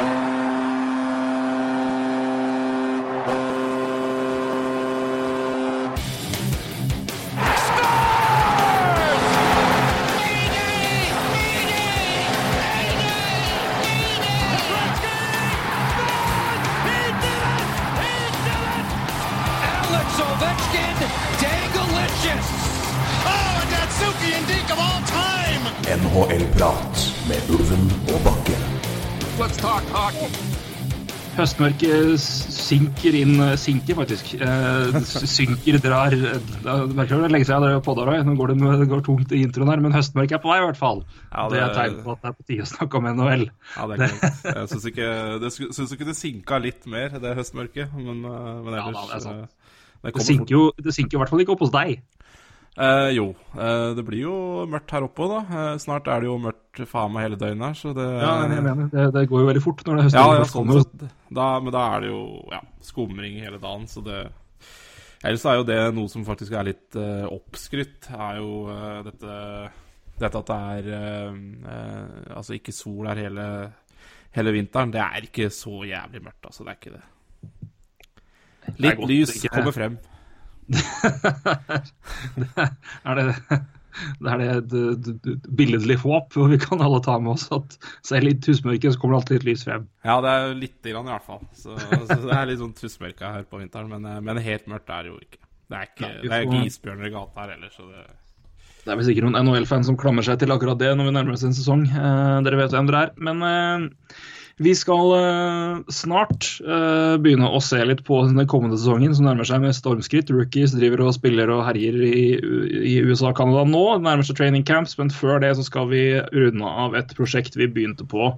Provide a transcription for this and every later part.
Alex Høstmørket s- synker inn Sinker, faktisk. Eh, synker, drar eh, Det merker det lenge siden jeg podda her. Nå går det, med- det går tungt i introen her, men høstmørket er på vei, i hvert fall. Ja, det... det- er tegn på at det er på tide å snakke om NHL. Ja, det er klart. Jeg syns ikke det, sku- ikke det sinka litt mer, det høstmørket. Men, men ellers Ja, da, det er sant. eh, det Det kommer jo det synker i hvert fall ikke opp hos deg. Eh, jo, eh, det blir jo mørkt her oppe da. Eh, snart er det jo mørkt faen meg hele døgnet her, så det Ja, men jeg mener, det, det går jo veldig fort når det er Ja, ja, sånn sett. Da, men da er det jo ja, skumring hele dagen, så det Ellers er jo det noe som faktisk er litt uh, oppskrytt, er jo uh, dette Dette at det er uh, eh, Altså ikke sol her hele, hele vinteren. Det er ikke så jævlig mørkt, altså. Det er ikke det. Det Litt godt lys ikke- kommer frem. Er det, det er det et, billedlig håp, hvor vi kan alle ta med oss at selv i tussmørket så kommer det alltid et lys frem. Ja, det er lite grann i hvert fall. Så, så det er litt sånn tussmørka her på vinteren, men, eh, men helt mørkt er det jo ikke. Det er ikke, Nei, det er ikke isbjørner i gata her heller, så det Det er vel sikkert noen NHL-fans som klamrer seg til akkurat det når vi nærmer oss en sesong. Eh, dere vet hvem dere er. Men eh, vi skal uh, snart uh, begynne å se litt på den kommende sesongen, som nærmer seg med stormskritt. Rookies driver og spiller og herjer i, i USA og Canada nå. Det nærmer seg training camps, men før det så skal vi runde av et prosjekt vi begynte på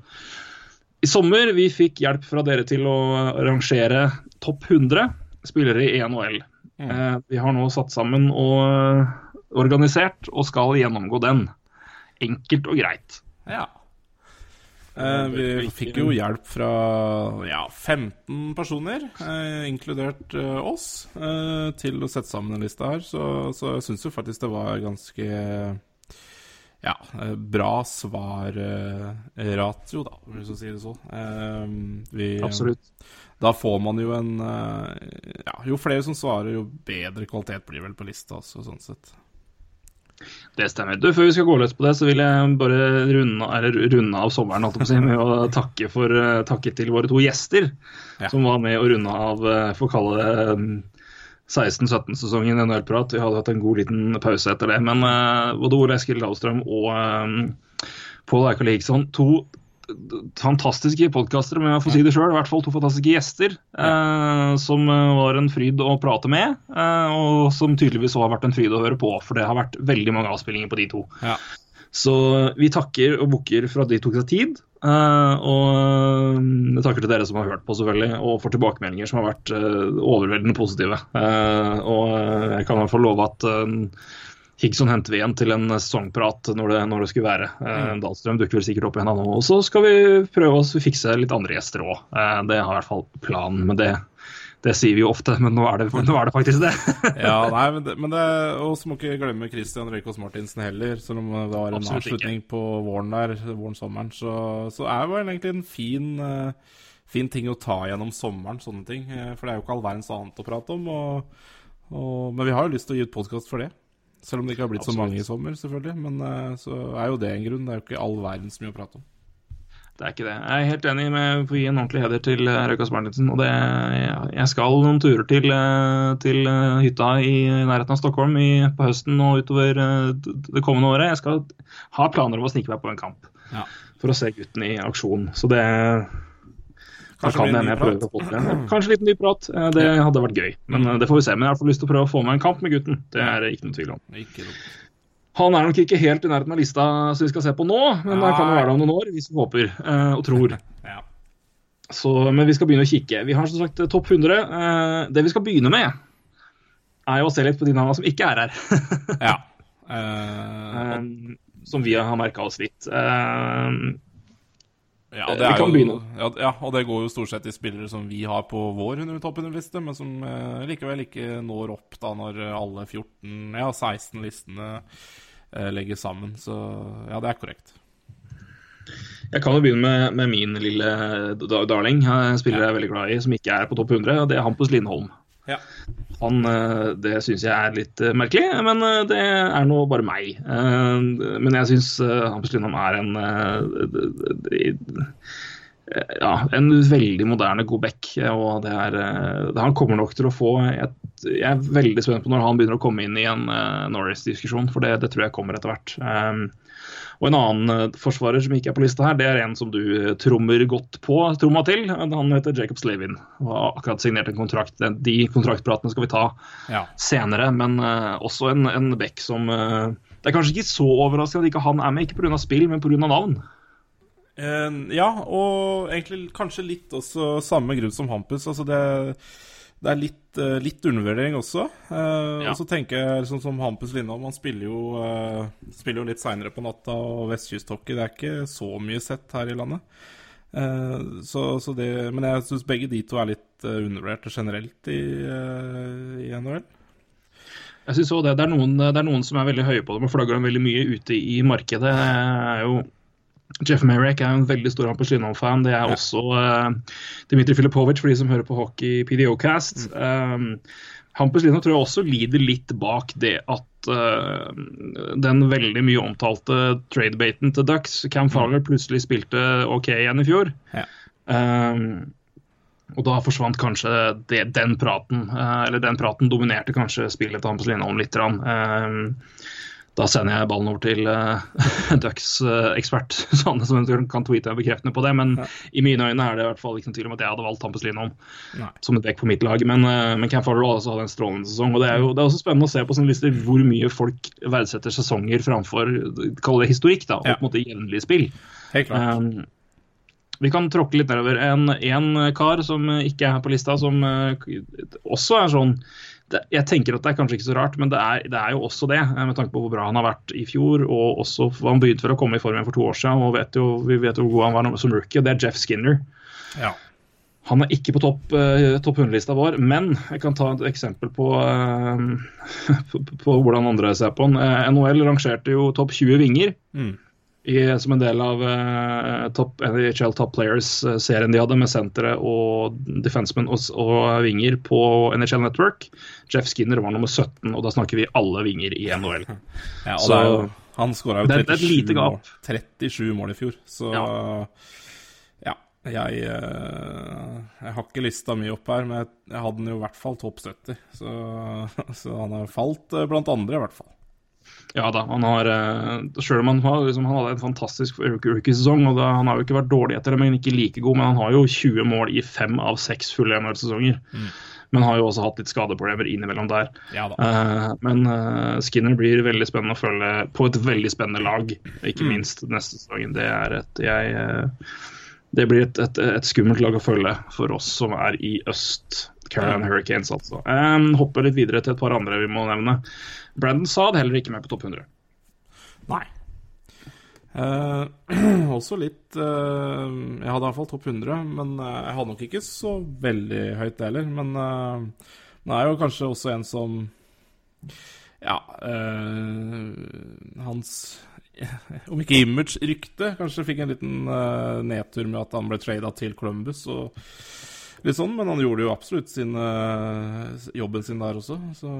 i sommer. Vi fikk hjelp fra dere til å rangere topp 100 spillere i NHL. Uh, vi har nå satt sammen og eh, organisert og skal gjennomgå den. Enkelt og greit. Ja. Eh, vi fikk jo hjelp fra ja, 15 personer, eh, inkludert eh, oss, eh, til å sette sammen en lista her. Så, så jeg syns jo faktisk det var ganske ja, eh, bra svarratio, da, hvis du sier det så. Eh, vi, Absolutt. Da får man jo en eh, Ja, jo flere som svarer, jo bedre kvalitet blir vel på lista også, sånn sett. Det stemmer. Du, Før vi skal gå løs på det, så vil jeg bare runde, eller runde av sommeren si, med å takke, for, eh, takke til våre to gjester Ja. som var med å runde av eh, for å kalle det mm, 16-17-sesongen i NHL-prat. Vi hadde hatt en god liten pause etter det. Men eh, både Ole Eskil Dahlstrøm og uh, Pål Eikar Ligsson, to fantastiske podkastere, men jeg får si det sjøl. I hvert fall to fantastiske gjester eh, som eh, var en fryd å prate med. eh, og som tydeligvis har vært en fryd å høre på, for det har vært veldig mange avspillinger på de to. Ja. Så vi takker og bukker for at de tok seg tid. eh, og jeg takker til dere som har hørt på, selvfølgelig, og for tilbakemeldinger som har vært eh, overveldende positive. Eh, og eh, jeg kan i hvert fall love at Higson henter vi igjen til en sesongprat når det, når det skulle være. Mm. Dahlstrøm dukker vel sikkert opp igjen, nå. Og så skal vi prøve å fikse litt andre gjester òg. Eh, det har i hvert fall planen. Men det, det sier vi jo ofte, men nå er det, nå er det faktisk det. ja, nei, men det, men det Og så må ikke glemme Christian Røykås Martinsen heller. Selv om det var en Absolutt ikke. avslutning på våren der, våren-sommeren, så, så er det egentlig en fin, eh, fin ting å ta gjennom sommeren, sånne ting. Eh, For det er jo ikke all verdens annet å prate om. Og, og, men vi har jo lyst til å gi ut podkast for det. Selv om det ikke har blitt så mange i sommer, selvfølgelig. Men eh, så er jo det en grunn. Det er jo ikke all verdens mye å prate om. Det er ikke det. Jeg er helt enig med å gi en ordentlig heder til eh, Røykas Martinsen. Og det, jeg skal noen turer til, eh, til hytta i nærheten av Stockholm i, på høsten og utover det kommende året. Jeg skal ha planer om å snike meg på en kamp Ja. for å se gutten i aksjon. Så det Kanskje kan hende jeg prøver å få til det. Kanskje litt ny prat. Eh, Det hadde vært gøy. Men eh, det får vi se. Men jeg har i hvert fall lyst til å prøve å få meg en kamp med gutten. Det er det ikke noe tvil om. Ikke. Han er nok ikke helt i nærheten av lista som vi skal se på nå, men det kan jo være det om noen år, hvis vi håper eh, og tror. Ja. Så, men vi skal begynne å kikke. Vi har som sagt topp 100. Eh, det vi skal begynne med, er jo å se litt på de navnene som ikke er her. ja. Eh, Eh, som vi har merka oss litt. Eh, Ja, Eh, det vi er kan jo, begynne. ja, ja, og det går jo stort sett i spillere som vi har på vår 100-100 liste men som eh, likevel ikke når opp da når alle 14, ja 16 listene eh, legges sammen. Så ja, det er korrekt. Jeg kan jo begynne med, med min lille darling, spiller jeg er veldig glad i, som ikke er på topp 100. og Det er Hampus Lindholm. Ja. Han, eh, det syns jeg er litt eh, merkelig, men eh, det er nå bare meg. Men jeg syns Hampus Lindholm er en ja, en veldig moderne god back. og det er, Han kommer nok til å få Jeg, jeg er veldig spent på når han begynner å komme inn i en Norris-diskusjon, for det, det tror jeg kommer etter hvert. Og En annen eh, forsvarer som ikke er på lista her, det er en som du eh, trommer godt på, tromma til. Han heter Jacob Slavin. Og har akkurat signert en kontrakt. De kontraktpratene skal vi ta Ja. senere, men eh, også en, en back som eh, Det er kanskje ikke så overraskende at ikke han er med, ikke pga. spill, men pga. navn. Uh, ja, og egentlig kanskje litt også samme grunn som Hampus. Altså det, det er litt, eh, litt undervurdering også. Eh, Ja. Og så tenker jeg sånn som Hampus Lindholm, han spiller jo, eh, spiller jo litt seinere på natta og vestkysthockey. Det er ikke så mye sett her i landet. Eh, så, så det, men jeg syns begge de to er litt uh, undervurderte generelt i, eh, i NHL. Jeg synes også det, det, er noen, det er noen som er veldig høye på dem og flagger dem veldig mye ute i markedet. Det er jo Jeff Merrick er en veldig stor Hampus Lindholm-fan. Det er Ja. også uh, Dmitrij Filipovic for de som hører på hockey PDO-cast. Um, Hampus-Lino tror jeg også lider litt bak det at uh, den veldig mye omtalte tradebaten til Ducks, Cam Fowler, plutselig spilte OK igjen i fjor. Ja. Um, og da forsvant kanskje det, den praten, Uh, eller den praten dominerte kanskje spillet til Hampus Lindholm litt. grann. Eh, da sender jeg ballen over til uh, Ducks-ekspert, sånne som kan tweete bekreftende på det. Men Ja. i mine øyne er det i hvert fall ikke noen tvil om at jeg hadde valgt Hampus Lindholm som et vekk på mitt lag. Men, uh, men Cam Farrell også hadde en strålende sesong. og Det er jo det er også spennende å se på sånne lister hvor mye folk verdsetter sesonger framfor kall det historikk, da, og Ja. på en måte jevnlig spill. Helt klart. Um, vi kan tråkke litt nedover. En, en kar som eh, ikke er her på lista, som uh, også er sånn det, Jeg tenker at det er kanskje ikke så rart, men det er, det er jo også det, eh, med tanke på hvor bra han har vært i fjor. Og også Han begynte for å komme i form igjen for to år siden, og vet jo, vi vet jo hvor god han var som rookie. og Det er Jeff Skinner. ja. Han er ikke på topp uh, topp 100-lista vår, men jeg kan ta et eksempel på, eh, på, på hvordan andre ser på han. Eh, NHL rangerte jo topp 20 vinger Mm. I, som en del av uh, top, NHL Top Players-serien de hadde, med sentere og defensemen og, og vinger på NHL Network. Jeff Skinner var nummer 17, og da snakker vi alle vinger i NHL. Ja, Så- jo, han skåra jo Det er- det er 37 lite mål, 37 mål i fjor, så ja. Ja. jeg, eh, jeg har ikke lista mye opp her, men jeg, hadde den jo i hvert fall topp 70. Så, så han har falt eh, blant andre, i hvert fall. Ja da, han har uh, Selv om han, har, liksom, han hadde en fantastisk rookie-sesong, og han har jo ikke vært dårlig etter det, men ikke like god, men han har jo 20 mål i fem av seks fulle NHL-sesonger. Men har jo også hatt litt skadeproblemer innimellom der. Ja. Eh, men uh, Skinner blir veldig spennende å følge på et veldig spennende lag, ikke minst neste sesong. Det er et jeg, eh, Det blir et, et, et skummelt lag å følge for oss som er i øst. Carolina Hurricanes, altså. Um, hopper litt videre til et par andre vi må nevne. Brandon Saad heller ikke med på topp 100. Nei. Uh, også litt uh, Jeg hadde iallfall topp 100, men uh, jeg hadde nok ikke så veldig høyt det heller. Men uh, det er jo kanskje også en som Ja eh, Hans Om ikke image-rykte kanskje fikk en liten nedtur med at han ble trada til Columbus. og Litt sånn, men han gjorde jo absolutt sin, eh, jobben sin der også. Så,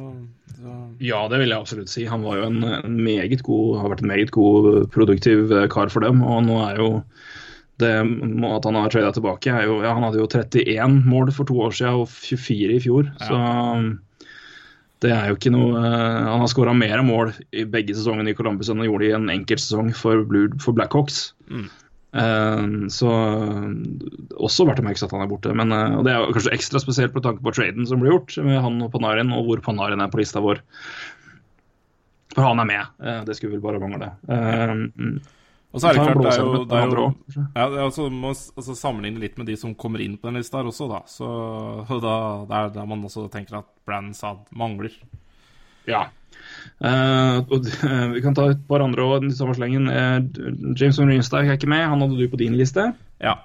så Ja, det vil jeg absolutt si. Han var jo en, en meget god, har vært en meget god, produktiv eh, kar for dem. Og nå er jo det at han har trada tilbake, er jo ja, Han hadde jo 31 mål for to år siden og 24 i fjor. Så det er jo ikke noe eh, Han har skåra mer mål i begge sesongene i Columbus enn han gjorde i en enkeltsesong for, Blue, for Blackhawks. Mm. Eh, så også verdt å merke seg at han er borte. Men eh, og det er kanskje ekstra spesielt på tanke på traden som ble gjort med han og Panarin, og hvor Panarin er på lista vår. For han er med. Eh, det skulle vel bare mangle. Eh. Og så er det klart, det er jo, det er jo. Ja, det altså, må altså, sammenligne litt med de som kommer inn på den lista her også, da. Så da, det er der man også tenker at Brann Sad mangler. Ja. Eh, og, eh, vi kan ta et par andre òg i samme slengen. Uh, James Van er ikke med. Han hadde du på din liste. Ja.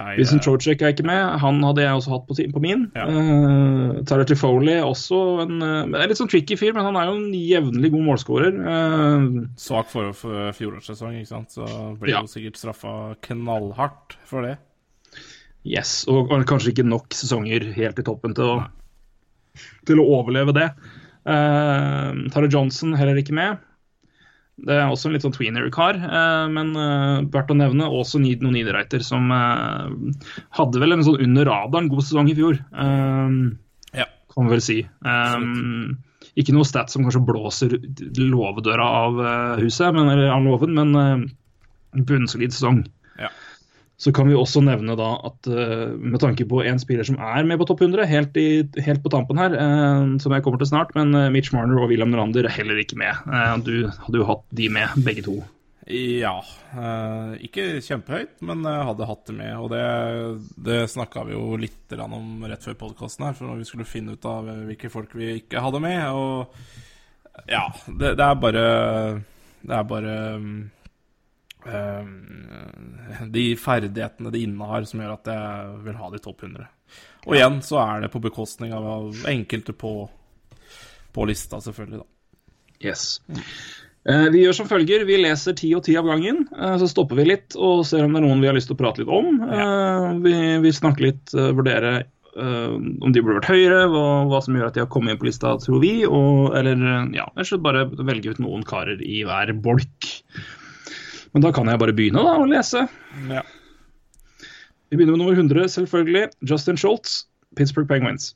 Nei, Vincent eh, Trocek er ikke med. Han hadde jeg også hatt på, på min. Ja. Uh, Tyler Tifoli også en uh, er litt sånn tricky fyr, men han er jo en jevnlig god målskårer. Uh, Svak forhold for fjorårssesong, ikke sant. Så blir Ja. jo sikkert straffa knallhardt for det. yes, og, og kanskje ikke nok sesonger helt i toppen til å, til å overleve det. Uh, Tara Johnson heller ikke med. Det er også en litt sånn tweener-kar, uh, men uh, verdt å nevne også Nid Niederreiter, som hadde vel en sånn under radaren god sesong i fjor. Ja. kan vi vel si. Um, ikke noe stat som kanskje blåser låvedøra av huset, men, eller av låven, men bunnsolid sesong. Så kan vi også nevne da at uh, med tanke på en spiller som er med på topp 100, helt, i, helt på tampen her, uh, som jeg kommer til snart, men uh, Mitch Marner og William Norander er heller ikke med. Du hadde jo hatt de med, begge to. Ja. eh, ikke kjempehøyt, men jeg hadde hatt det med. Og det, det snakka vi jo litt om rett før podkasten her, for vi skulle finne ut av hvilke folk vi ikke hadde med. Og ja, det, det er bare Det er bare um, de ferdighetene de innehar som gjør at jeg vil ha de topp 100. Og igjen så er det på bekostning av, enkelte på, på lista, selvfølgelig, da. Yes. Eh, vi gjør som følger. Vi leser ti og ti av gangen. eh, så stopper vi litt og ser om det er noen vi har lyst til å prate litt om. Ja. vi, vi snakker litt, vurdere vurderer eh, om de burde vært høyere, hva, hva som gjør at de har kommet inn på lista, tror vi. Og, eller eh, ja, bare velge ut noen karer i hver bolk. Men da kan jeg bare begynne da, å lese. Ja. Vi begynner med nummer 100, selvfølgelig. Justin Schultz, Pittsburgh Penguins.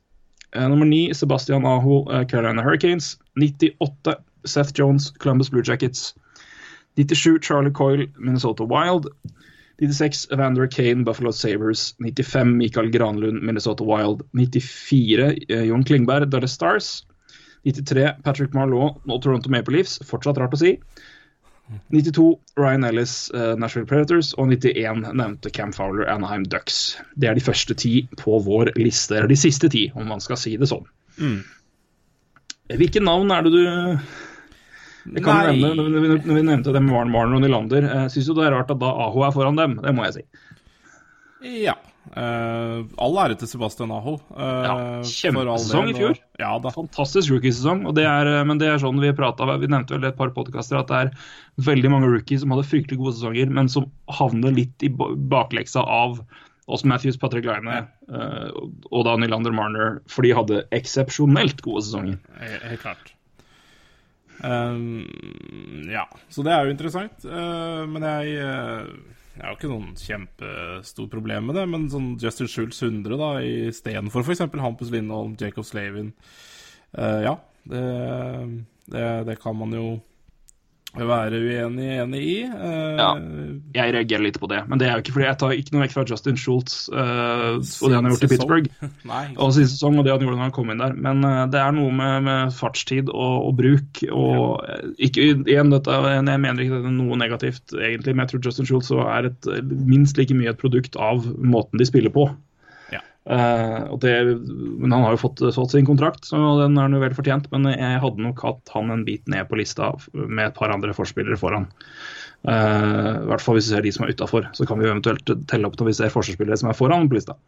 Eh, nummer 9, Sebastian Aho, eh, Carolina Hurricanes. 98, Seth Jones, Columbus Blue Jackets. 97, Charlie Coyle, Minnesota Wild. 96, Evander Kane, Buffalo Sabres. 95, Mikael Granlund, Minnesota Wild. 94, eh, Jon Klingberg, Dallas Stars. 93, Patrick Marlowe og Toronto Maple Leafs. Fortsatt rart å si. 92 Ryan Ellis, uh, Nashville Predators, og 91 nevnte Cam Fowler, Anaheim Ducks. Det er de første ti på vår liste, eller de siste ti, om man skal si det sånn. Hvilke navn er det du jeg kan Nei. nevne, når vi, når vi nevnte det med Warren Warner og Nylander, jeg syns jo det er rart at da Aho er foran dem, det må jeg si. Ja. Eh, all ære til Sebastian Aho. Uh, Ja, for kjempesesong i fjor. Ja. Fantastisk rookiesesong, og det er, men det er sånn vi pratet, Vi nevnte vel et par podkaster at det er veldig mange rookies som hadde fryktelig gode sesonger, men som havner litt i bakleksa av oss Matthews, Patrick Line uh, og da Nylander Marner, for de hadde eksepsjonelt gode sesonger. Helt, klart. Um, ja, så det er jo interessant. uh, men jeg eh, Jeg har ikke noen kjempestort problem med det. Men sånn Justin Schultz 100 da istedenfor f.eks. Hampus Lindholm, Jacob Slavin uh, Ja, det, det, det kan man jo være uenig enig i. Uh, Ja. Jeg reagerer litt på det, men det er jo ikke fordi jeg tar ikke noe vekk fra Justin Schultz uh, og det han har gjort i Pittsburgh. Nei. og siste sesong og det han gjorde når han kom inn der. Men uh, det er noe med, med fartstid og, og bruk og ja. ikke, igjen, dette, Jeg mener ikke det er noe negativt, egentlig, men jeg tror Justin Schultz er et, minst like mye et produkt av måten de spiller på. Og det, men han har jo fått, solgt sin kontrakt, så den er han jo vel fortjent. Men jeg hadde nok hatt han en bit ned på lista med et par andre forspillere foran. Uh, I hvert fall hvis vi ser de som er utafor. Så kan vi jo eventuelt telle opp når vi ser forsvarsspillere som er foran på lista.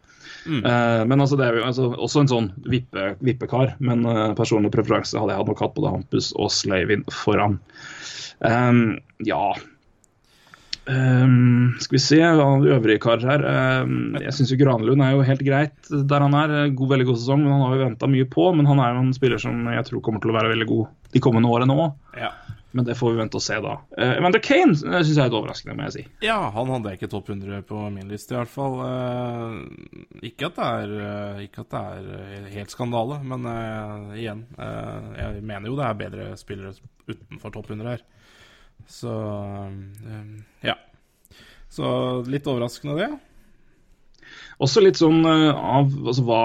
Eh, men altså, det er jo altså, også en sånn vippe, vippekar. Men personlig preferanse hadde jeg nok hatt både Hampus og Slavin foran. Um, ja Ehm, Skal vi se øvrige karer her. Um, jeg syns Granlund er jo helt greit der han er. God, veldig god sesong, men han har vi venta mye på. Men han er jo en spiller som jeg tror kommer til å være veldig god de kommende årene òg. Ja. Men det får vi vente og se da. Uh, Evander Kane syns jeg er litt overraskende, må jeg si. Ja, han hadde ikke topp 100 på min liste, i hvert fall. Uh, ikke at det er, eh, ikke at det er eh, helt skandale, men uh, igjen eh, Jeg mener jo det er bedre spillere utenfor topp 100 her. Så eh, ja. Så litt overraskende, det. Også litt sånn eh, av altså hva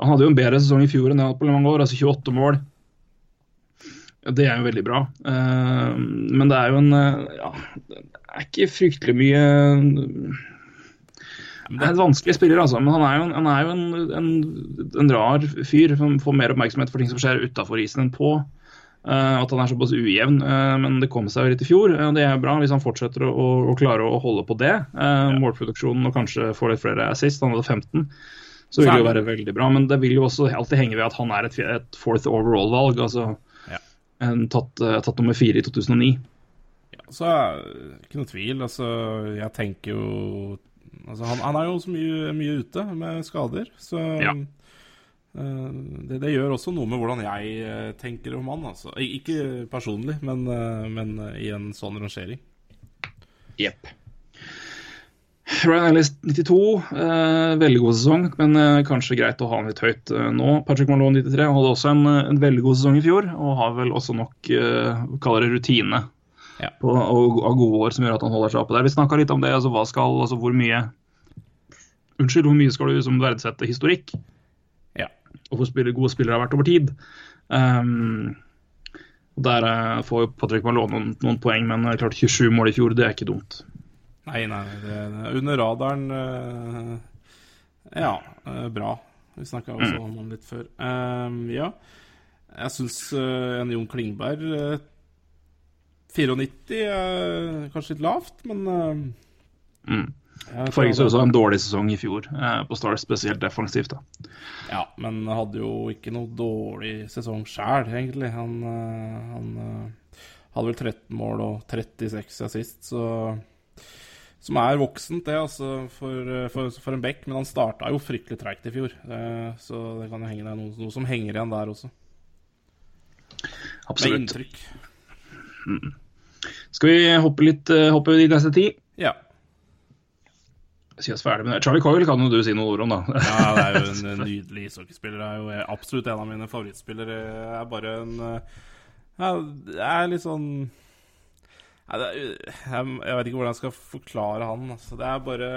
Han hadde jo en bedre sesong i fjor enn det han hadde på mange år, altså 28 mål. Det er jo veldig bra. Eh, men det er jo en eh, Ja, det er ikke fryktelig mye Det er en vanskelig spiller, altså. Men han er jo en, han er jo en, en, en rar fyr Han får mer oppmerksomhet for ting som skjer utafor isen enn på. Eh, at han er såpass ujevn. eh, men det kom seg jo litt i fjor. og det er bra hvis han fortsetter å, å, klare å holde på det. Uh, Målproduksjonen og kanskje få litt flere assist. Han hadde 15. Så vil det jo være veldig bra. Men det vil jo også alltid henge ved at han er et, et fourth overall-valg. altså Ja. en tatt, eh, tatt nummer fire i 2009. Så er ikke noe tvil. Altså, jeg tenker jo altså, han, han er jo så mye, mye ute med skader, så Ja. Eh, det, det gjør også noe med hvordan jeg eh, tenker om han. Altså. Ikke personlig, men, eh, men i en sånn rangering. Jepp. Ryan Ellis 92, eh, veldig god sesong, men eh, kanskje greit å ha han litt høyt eh, nå. Patrick Malone 93 hadde også en, en veldig god sesong i fjor, og har vel også nok kaller det rutine Ja. på, og, av gode år som gjør at han holder seg oppe der. Vi snakka litt om det, altså skal, altså hvor mye Unnskyld, hvor mye skal du liksom verdsette historikk? Og hvor spiller, gode spillere har vært over tid? Um, Der eh, får jo Patrick Malone noen, noen poeng, men er klart 27 mål i fjor, det er ikke dumt. Nei, nei, det, er under radaren eh, Ja, eh, bra. Vi snakka også om han litt før. Um, ja, jeg syns en Jon Klingberg eh, 94 er kanskje litt lavt, men eh, Mm. Jeg så også en dårlig sesong i fjor eh, på Stars, spesielt defensivt. da. Ja, men hadde jo ikke noe dårlig sesong sjæl, egentlig. Han, eh, han eh, hadde vel 13 mål og 36 assist, så Som er voksent, det, altså, for, for, for en back. Men han starta jo fryktelig treigt i fjor, eh, så det kan jo henge der noe, noe som henger igjen der også. Med Absolutt. inntrykk. Skal vi hoppe litt hoppe i neste tid? Ja. Si oss ferdig med det. Charlie Coyle kan jo du si noen ord om, da. ja, det er jo en nydelig ishockeyspiller. Det er jo absolutt en av mine favorittspillere. Det er bare en eh, Ja, det er litt sånn er, jeg, jeg vet ikke hvordan jeg skal forklare han. Altså, det er bare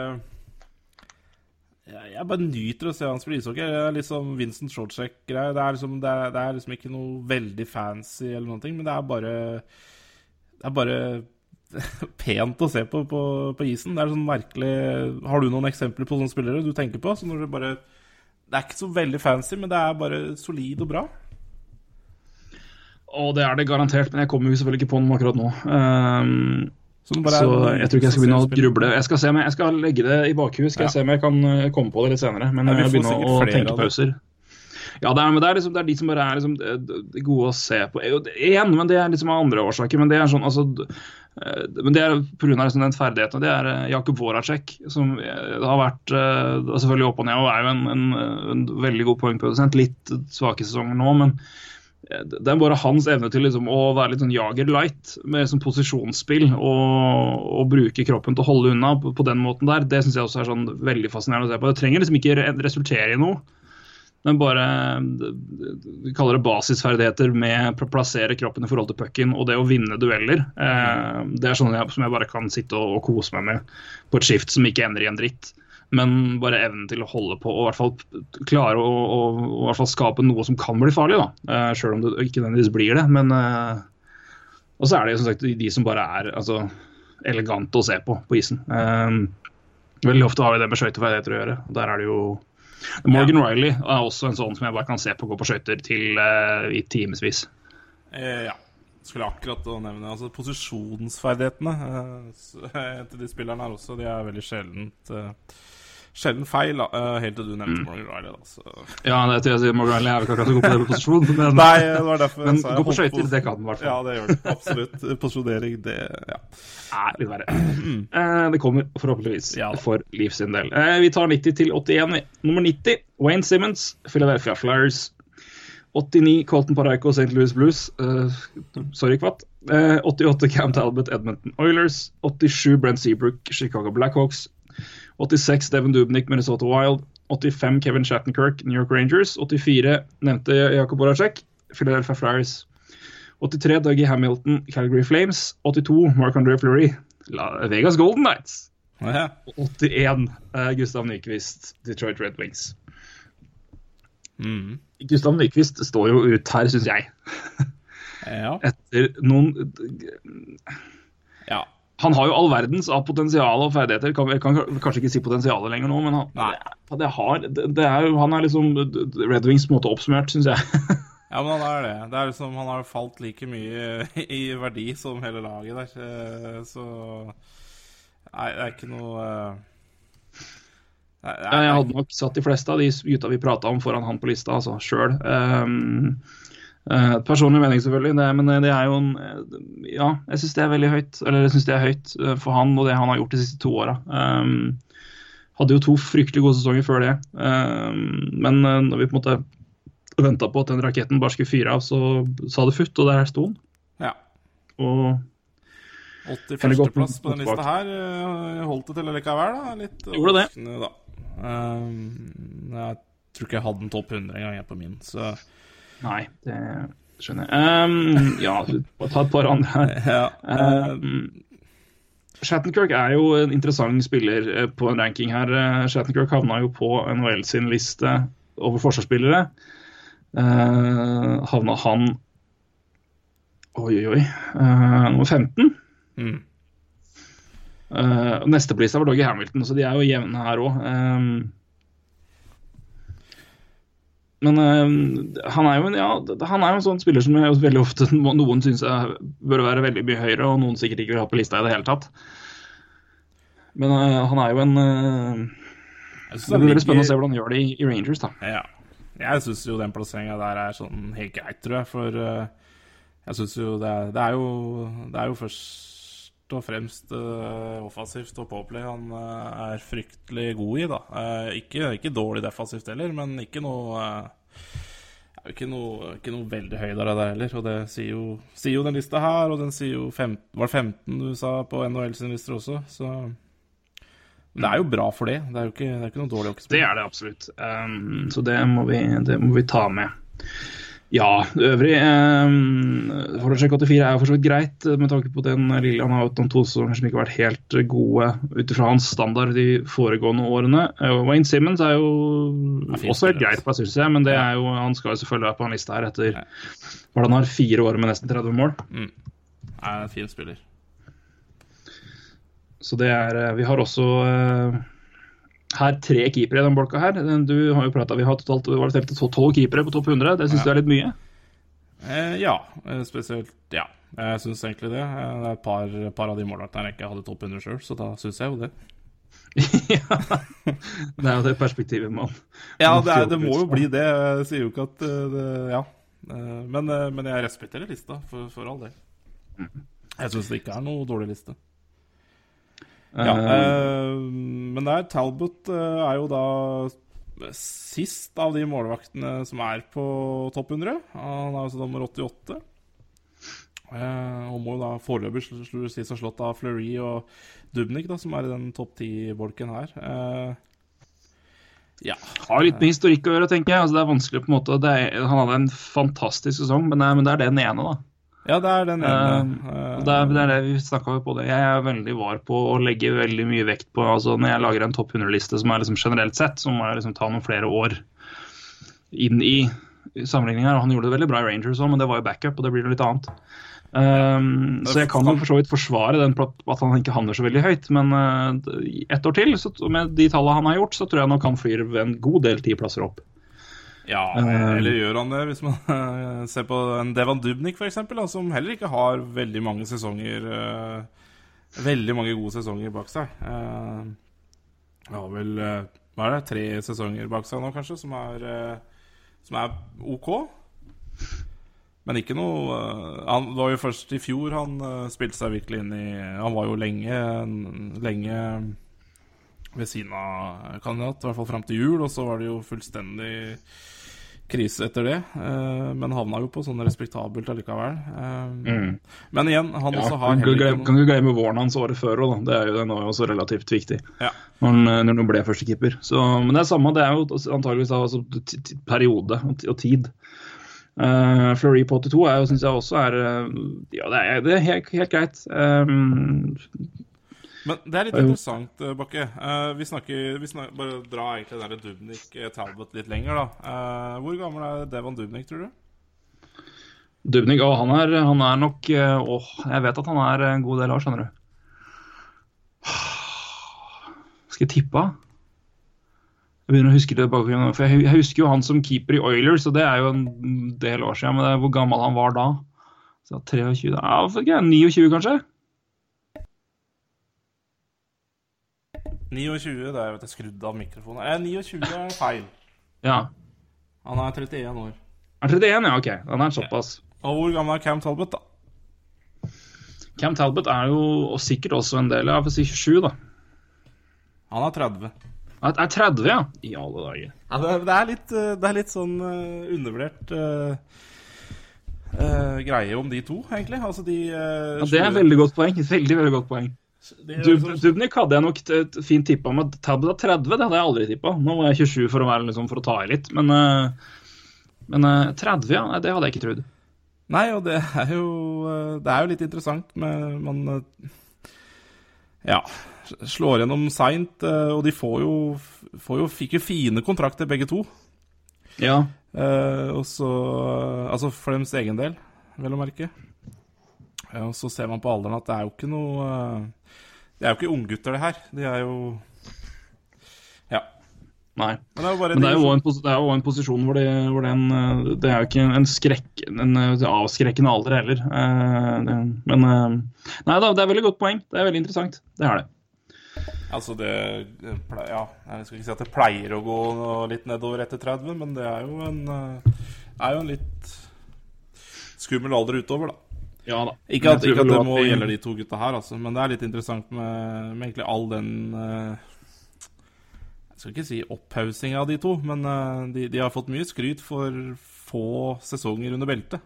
jeg, jeg bare nyter å se han spille ishockey. Det er liksom Vincent Shortsek-greie. Det, liksom, det, det er liksom ikke noe veldig fancy eller noen ting, men det er bare Det er bare pent å se på, på på isen. Det er sånn merkelig Har du noen eksempler på sånne spillere du tenker på? Så når du bare Det er ikke så veldig fancy, men det er bare solid og bra. Og det er det garantert, men jeg kommer jo selvfølgelig ikke på noe akkurat nå. Um, Så, bare så jeg tror ikke jeg skal begynne å gruble. Jeg skal, se om jeg, skal legge det i bakhuet, skal Ja. jeg se om jeg kan eh, komme på det litt senere. Men jeg vil begynner å tenke pauser. Ja, det er, men det er, liksom, det er de som bare er liksom, eh, de gode å se på. Igjen, men det er liksom av andre årsaker. Men det er sånn, altså eh, men det er pga. Liksom den ferdigheten. Det er Jakob Jakub Voracek, som eh, har vært er selvfølgelig opp og ned og er jo en, en, en veldig god poengprodusent. Litt svake sesonger nå, men eh, det er bare hans evne til liksom å være litt sånn jager light med sånn posisjonsspill og, og bruke kroppen til å holde unna på, på den måten der. Det syns jeg også er sånn veldig fascinerende å se på. Det trenger liksom ikke resultere i noe. Men bare Vi kaller det basisferdigheter med å plassere kroppen i forhold til pucken og det å vinne dueller. Eh, det er sånn som jeg bare kan sitte og, og kose meg med på et skift som ikke ender i en dritt. Men bare evnen til å holde på og i hvert fall klare å, å, å hvert fall skape noe som kan bli farlig. da, eh, Selv om det ikke nødvendigvis blir det. men eh, Og så er det som sagt de som bare er altså, elegante å se på på isen. Eh, veldig ofte har vi det med skøyteferdigheter å gjøre. og Der er det jo Morgan Riley er også en sånn som jeg bare kan se på gå på skøyter til uh, i timevis. Eh, ja. Skulle akkurat å nevne altså Posisjonsferdighetene eh, til de spillerne her også, de er veldig sjeldent eh, Sjelden feil. Eh, helt til du nevnte Morgan Riley, da. Så. Ja, det tror jeg sier Morgan Riley er vel ikke akkurat god på den posisjonen, men, Nei, det var derfor men gå på skøyter, det kan den i hvert fall. Ja, det gjør det. Absolutt. Posisjonering, det Ja. er litt verre. Eh, det kommer forhåpentligvis Ja for Liv sin del. Eh, vi tar 90 til 81. Nummer 90, Wayne Simmons, Philadelphia Flyers. 89, Colton Parayko, St. Louis Blues. Uh, sorry, Kvatt. Uh, 88, Cam Talbot, Edmonton Oilers. 87, Brent Seabrook, Chicago Blackhawks. 86, Devin Dubnik, Minnesota Wild. 85, Kevin Shattenkirk, New York Rangers. 84, nevnte Jakob Oracek, Philadelphia Flyers. 83 Dougie Hamilton, Calgary Flames. 82 Marc-André Fleury, Vegas Golden Knights. Ja. 81 eh, Gustav Nyquist, Detroit Red Wings. Mm. Gustav Nyquist står jo ut her, syns jeg. ja. Etter noen ja. Han har jo all verdens av potensial og ferdigheter. Kan, jeg kan kanskje ikke si potensialet lenger nå, men han, det, det har, det, er, han er liksom Red Wings på en måte oppsummert, syns jeg. Ja, men han er det. Det er liksom, Han har falt like mye i verdi som hele laget der. Eh, Så Nei, det er ikke noe nei, nei, Jeg hadde nok satt de fleste av de gutta vi prata om, foran han på lista, altså sjøl. Um, eh, personlig mening, selvfølgelig, det, men det er jo en eh, Ja, jeg syns det er veldig høyt. Eller jeg syns det er høyt eh, for han og det han har gjort de siste to åra. Um, hadde jo to fryktelig gode sesonger før det. Um, men eh, når vi på en måte venta på at den raketten bare skulle fyre av, så sa det futt, og der sto han. Ja. Og 81.-plass på den lista her eh, holdt det til likevel, da. Litt Gjorde det. da. Um, jeg tror ikke jeg hadde en topp 100 engang, jeg, på min, så Nei, det skjønner jeg. Um, ja, må ta et par andre her. ja. Um, Shattenkirk er jo en interessant spiller eh, på en ranking her. Eh, Shattenkirk havna jo på NHL sin liste over forsvarsspillere. Uh, havna han Oi, oi, oi. Uh, nummer 15. mm. Uh, neste på lista var Doggy Hamilton, så de er jo jevne her òg. Men eh, han er jo en, ja, han er jo en sånn spiller som veldig ofte noen syns bør være veldig mye høyere, og noen sikkert ikke vil ha på lista i det hele tatt. Men eh, han er jo en eh, Det blir veldig spennende å se hvordan han gjør det i, i Rangers, da. Ja. Jeg syns jo den plasseringa der er sånn helt greit, tror jeg. For jeg syns jo det det er jo Det er jo først og fremst uh, offensivt og påplay han uh, er fryktelig god i, da. Uh, ikke, ikke dårlig defensivt heller, men ikke noe ikke noe, ikke noe veldig høydere der heller, og det sier jo, sier jo den lista her, og den sier jo 15, Var det 15 du sa på NHL sine lister også, så det er jo bra for det. Det er jo ikke, det er ikke noe dårlig hockeyspill. Det er det absolutt. Um, så det må, vi, det må vi ta med. Ja, øvrig eh, Forhåndsjekk 84 er jo for så vidt greit, med tanke på den lille han har hatt om to som ikke har vært helt gode ut ifra hans standard de foregående årene. Uh, Wayne Simmons er jo Er også helt greit, på, synes jeg, men det er jo, han skal jo selvfølgelig være på en liste her etter hvordan han har fire år med nesten 30 mål. Er en fin spiller. Så det er Vi har også uh, her tre keepere i den bolka her. Du har jo prata Vi har totalt var det tolv keepere på topp 100. Det syns Ja. du er litt mye? Eh, ja, eh, spesielt Ja, jeg syns egentlig det. Eh, Det er et par, par av de målvaktene jeg ikke hadde topp 100 sjøl, så da syns jeg jo det. ja. Det er jo det perspektivet man Ja, det, er, det må jo bli det. Jeg sier jo ikke at eh, det Ja. Men, men jeg respekterer lista, for, for all del. Jeg syns det ikke er noe dårlig liste. Ja, Eh, eh, men der, Talbot eh, er jo da sist av de målvaktene som er på topp 100. Han er altså nummer 88. Uh, og må jo da foreløpig sies å slått av Fleury og Dubnik, da, som er i den topp 10-bolken her. Uh, ja. har litt med historikk å gjøre, tenker jeg. Altså, det er vanskelig på en måte det er, Han hadde en fantastisk sesong, men det men det er den ene, da. Ja, det er den ene. Uh, det er, det er det vi snakka på det. Jeg er veldig var på å legge veldig mye vekt på altså Når jeg lager en topp 100-liste som er liksom generelt sett, så må jeg liksom ta noen flere år inn i sammenligninga. Han gjorde det veldig bra i Rangers òg, men det var jo backup, og det blir noe litt annet. Um, så jeg kan jo for så vidt forsvare den at han ikke handler så veldig høyt, men uh, ett år til, så, med de tallene han har gjort, så tror jeg nok han flyr en god del tiplasser opp. Ja, Eh, eller gjør han det, hvis man eh, ser på en Devan Dubnik f.eks., som heller ikke har veldig mange sesonger eh, Veldig mange gode sesonger bak seg. Ja, Han har vel hva er det, tre sesonger bak seg nå, kanskje, som er, som er OK. Men ikke noe Han var jo først i fjor han spilte seg virkelig inn i Han var jo lenge, lenge ved siden av kandidat, i hvert fall fram til jul, og så var det jo fullstendig krise etter det. eh, men havna jo på sånn respektabelt allikevel. Mm. Men igjen, han Ja, også har kan ikke glemme, våren hans året før òg, da. Det er jo den var også relativt viktig. Ja. Når han, når han ble førstekeeper. Så, men det er samme, det er jo antageligvis altså, periode og og tid. Uh, Fleury på 82 er jo, synes jeg også er eh, Ja, det er, det er helt, helt greit. Um, Men det er litt interessant, eh, Bakke. Eh, vi snakker, vi snakker Bare dra egentlig der Dubnik eh, Talbot litt lenger, da. Hvor gammel er Devon Dubnik, tror du? Dubnik, å, han er, han er nok Å, jeg vet at han er en god del år, skjønner du. Skal jeg tippe? Jeg begynner å huske det tilbake, for jeg husker jo han som keeper i Oilers, og det er jo en del år siden. Men det er hvor gammel han var da? Så 23. Ja, 29 kanskje? 29, det er jo skrudd av mikrofonen. Eh, 29 er feil. Ja. Han er 31 år. Er 31, ja, ok. Han er såpass. Og hvor gammel er Cam Talbot, da? Cam Talbot er jo og sikkert også en del av si 27, da. Han er 30. Er er 30, ja? I alle dager. Ja, det, det, er litt, eh, det er litt sånn uh, undervurdert uh, uh, greie om de to, egentlig. Altså de uh, Ja, det er et veldig godt poeng. Veldig, veldig godt poeng. Dub- Dubnik hadde jeg nok et fint tippa med. Er 30, det hadde jeg aldri tippa. Nå var jeg 27 for å, være, liksom, for å ta i litt, men, eh, men eh, 30, ja. Det hadde jeg ikke trodd. Nei, og det er jo eh, Det er jo litt interessant med Man eh, ja, slår gjennom seint, eh, og de får jo, får jo Fikk jo fine kontrakter, begge to. Ja. Eh, og så Altså for deres egen del, vel å merke. Ja, og så ser man på alderen at det er jo ikke noe eh, Det er jo ikke unggutter, det her. De er jo Ja. Nei. Men det er jo bare det er jo en, pos- det er jo en posisjon hvor, det, hvor den, eh, det er jo ikke en skrekk, en eh, avskrekkende alder heller. Eh, Men Nei da, det er veldig godt poeng. Det er veldig interessant. Det er det. Altså det det Ja, jeg skal ikke si at det pleier å gå litt nedover etter 30, men det er jo en er jo en litt skummel alder utover, da. Ja da. Ikke at, ikke at det det at må vi- gjelde de to gutta her, altså, men det er litt interessant med, med egentlig all den eh, Jeg skal ikke si opphaussing av de to, men eh, de, de har fått mye skryt for få sesonger under beltet.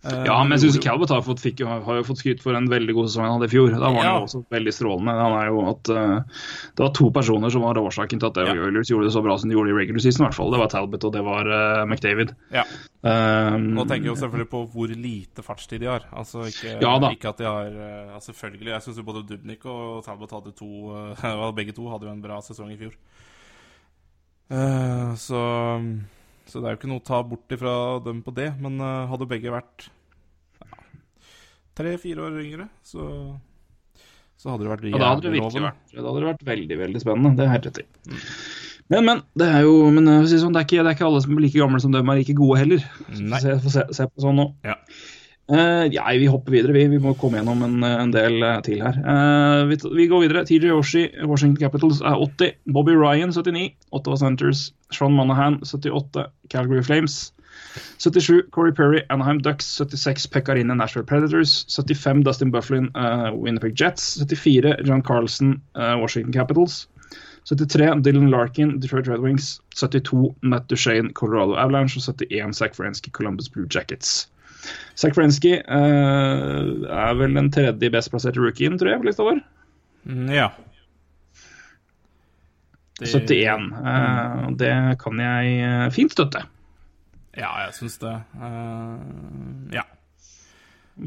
Eh, Ja, men jeg syns gjorde har, fått, fikk, har jo fått skryt for en veldig god sesong han hadde i fjor. Da var han Ja. jo også veldig strålende. Han er jo at uh, Det var to personer som var årsaken til at Ja. Oilers gjorde det så bra som de gjorde i regular season. i hvert fall. Det var Talbot og det var uh, McDavid. Ja. Um, Nå tenker jeg jo selvfølgelig på hvor lite fartstid de har. Altså ikke, Ja ikke at de har uh, altså Selvfølgelig, jeg syns jo både Dubnik og Talbot hadde to Begge to hadde jo en bra sesong i fjor. Så Så det er jo ikke noe å ta bort ifra dem på det, men eh, hadde begge vært ja, tre-fire år yngre, så så hadde det vært Ja, da hadde jævlig vært, da hadde det vært veldig veldig spennende. Det er helt rett i. Men, men. Det er jo men, jeg si sånn, det, er ikke, det er ikke alle som er like gamle som dem er like gode heller. Nei. Se, få se, se på sånn nå. Ja. Eh, ja, vi hopper videre. Vi, vi må komme gjennom en, en del uh, til her. Uh, vi, vi går videre. TJ Yoshi, Washington Capitals er 80. Bobby Ryan 79. Ottawa Centers. Sean Monahan 78. Calgary Flames. 77 Corey Perry, Anaheim Ducks. 76 Pekkarine, Nashville Predators. 75 Dustin Bufflin, uh, Winnipeg Jets. 74 John Carlson, eh, Washington Capitals. 73 Dylan Larkin, Detroit Red Wings. 72 Matt Duchene, Colorado Avalanche. Og 71 Zach Werenski, Columbus Blue Jackets. Zach Frensky uh, er vel den tredje best plasserte rookien, tror jeg, på lista vår. Mm, Ja. Det- 71. Uh, og det kan jeg eh, fint støtte. Ja, jeg syns det. Uh, ja.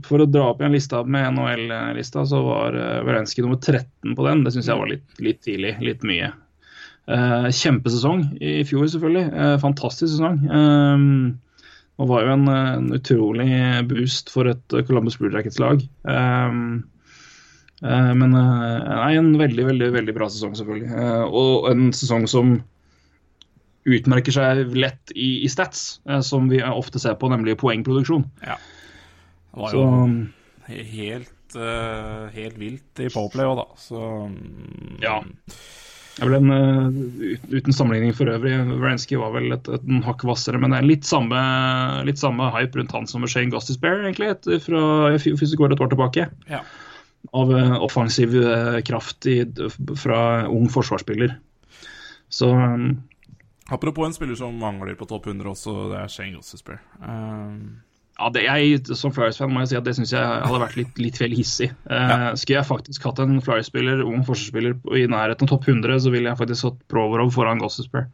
For å dra opp igjen lista med NHL-lista, så var uh, nummer 13 på den. Det syns jeg var litt, litt tidlig. Litt mye. Uh, kjempesesong i fjor, selvfølgelig. Uh, fantastisk sesong. Um, og var jo en, en utrolig boost for et eh, Columbus Blue Jackets-lag. Um, uh, men eh, nei, en veldig, veldig veldig bra sesong, selvfølgelig. Uh, og en sesong som utmerker seg lett i, i stats, eh, som vi ofte ser på, nemlig poengproduksjon. ja. Det var Så jo helt, eh, helt vilt i Powerplay òg, da. Så mm, Ja. Ble en, eh, Uten sammenligning for øvrig, Wrensky var vel et, et hakk hvassere, men det er litt samme, litt samme hype rundt han som Shane Gostisbehere, egentlig, etter fra hvis vi går et år tilbake. Ja. Av eh, offensiv eh, kraft i, fra ung forsvarsspiller. Så um, Apropos en spiller som mangler på topp 100 også, det er Shane Gossesbear. Um, ja, det, jeg, som Flyers-fan må jeg si at det syns jeg hadde vært litt, litt vel hissig. Eh, Ja. Skulle jeg faktisk hatt en Flyers-spiller, ung forsvarsspiller, i nærheten av topp 100, så ville jeg faktisk hatt Provorov foran Gossesper.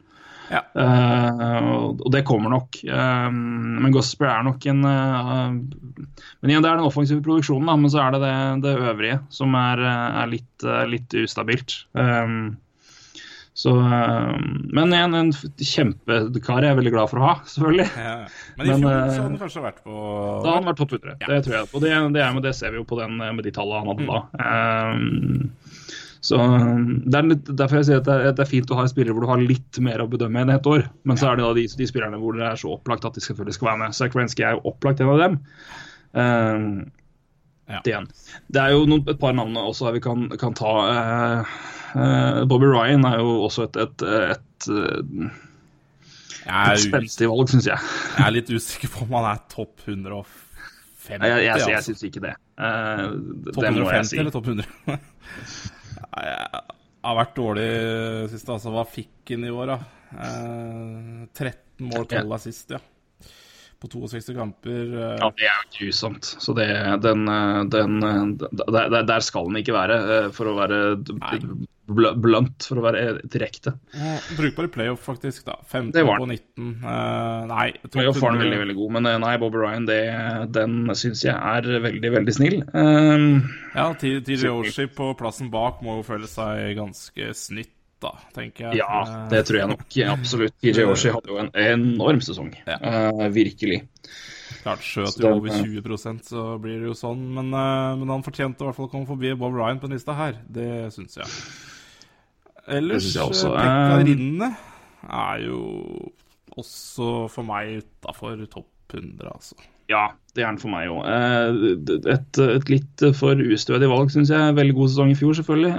ja. Eh, og og det kommer nok. Eh, men Gossesper er nok en eh, Men igjen, det er den offensive produksjonen, da, men så er det det, det øvrige som er, eh, er litt, eh, litt ustabilt. Eh, så eh, Men igjen, en kjempekar jeg er veldig glad for å ha, selvfølgelig. ja. Men i fjor eh, så hadde han kanskje vært på Da har han vært topp 100, det tror jeg. Og det, det, er, det ser vi jo på den, med de tallene han hadde da. Um, Så det er litt, Derfor jeg sier at det er, det er fint å ha spillere hvor du har litt mer å bedømme enn ett år. Men så er det da de, de spillerne hvor det er så opplagt at de selvfølgelig skal være med. Zach Wensky er jo opplagt en av dem. Um, Ja. det, igjen. det er jo noen, et par navn også her vi kan, kan ta. Eh, eh, Bobby Ryan er jo også et, et, et, er, et spenstig valg, syns jeg. jeg er litt usikker på om han er topp 150. Jeg, jeg, jeg, jeg altså. syns ikke det. Eh, Topp det må jeg 150 si. eller topp 100? Nei, Jeg har vært dårlig sist. Altså, hva fikk han i år, da? Eh, 13 mål, 12 assist, ja. På 62 kamper. eh, Ja, det er jo grusomt. Så det, den, eh, den, eh, der, der- skal den ikke være, for å være bl- blunt, for å være direkte. Brukbar i playoff, faktisk. da 15 Det var på 19. Uh, nei, Playoff var den 100. veldig veldig god, men nei, Bob Ryan, det, den syns jeg er veldig, veldig snill. Um, Ja, tidligere årsskip på plassen bak må jo føle seg ganske snytt, da, tenker jeg. ja, det tror jeg nok absolutt. TJ Oshie hadde jo en enorm sesong. Ja. uh, virkelig. Klart skjøt jo over eh, 20% så blir det jo sånn. Men, uh, men han fortjente i hvert fall å komme forbi Bob Ryan på den lista her. Det syns jeg. Ellers, eh, Pekka Rinne er jo også for meg utafor topp 100, altså. Ja, det er den for meg òg. Et, et litt for ustødig valg, syns jeg. Veldig god sesong i fjor, selvfølgelig.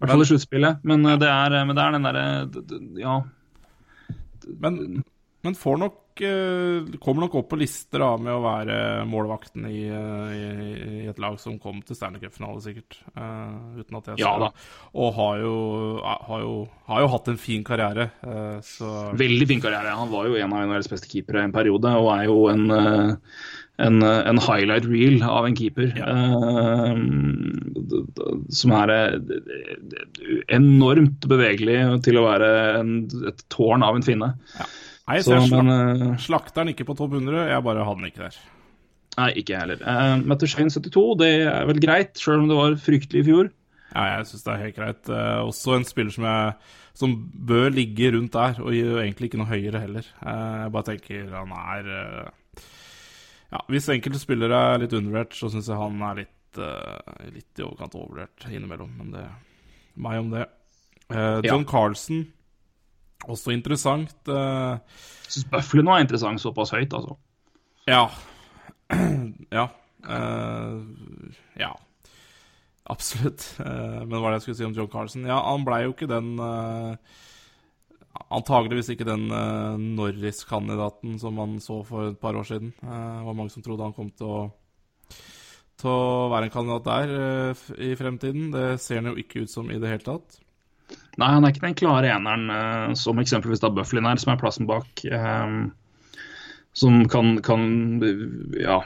Hvert fall i sluttspillet. Men eh, det er, men det er den derre d- Ja. Men, men får nok eh, Kommer nok opp på lister da med å være målvakten i, eh, i, i et lag som kom til Stanley Cup-finale, sikkert. Uh, uten at jeg Ja da. Og har jo, har, jo, har jo hatt en fin karriere, Uh, så Veldig fin karriere. Han var jo en av NHLs beste keepere en periode, og er jo en, eh, en, eh, en highlight reel av en keeper. Ja. d- som er eh, enormt bevegelig til å være en, et tårn av en finne. Nei, jeg Så, ser slak men eh, Slakteren ikke på topp 100, jeg bare hadde den ikke der. Nei, ikke jeg heller. Uh, Mattershane 72, det er vel greit, sjøl om det var fryktelig i fjor. Ja, jeg syns det er helt greit. Uh, også en spiller som, jeg, som bør ligge rundt der, og egentlig ikke noe høyere heller. Uh, jeg bare tenker han er Ja, hvis enkelte spillere er litt undervurdert, så syns jeg han er litt, uh, litt i overkant overvurdert innimellom. Men det meg om det. Uh, John Carlsen, også interessant. Uh, Syns Buffalo nå er interessant såpass høyt, altså. Ja. ja. Uh, ja. Absolutt. Uh, men hva er det jeg skulle si om John Carlsen? Ja, han blei jo ikke den uh, Antageligvis ikke den uh, Norris-kandidaten som man så for et par år siden. Uh, det var mange som trodde han kom til å til å være en kandidat der uh, i fremtiden. Det ser han jo ikke ut som i det hele tatt. Nei, han er ikke den klare eneren som eksempelvis da Bufflin er, som er plassen bak. som kan, kan ja,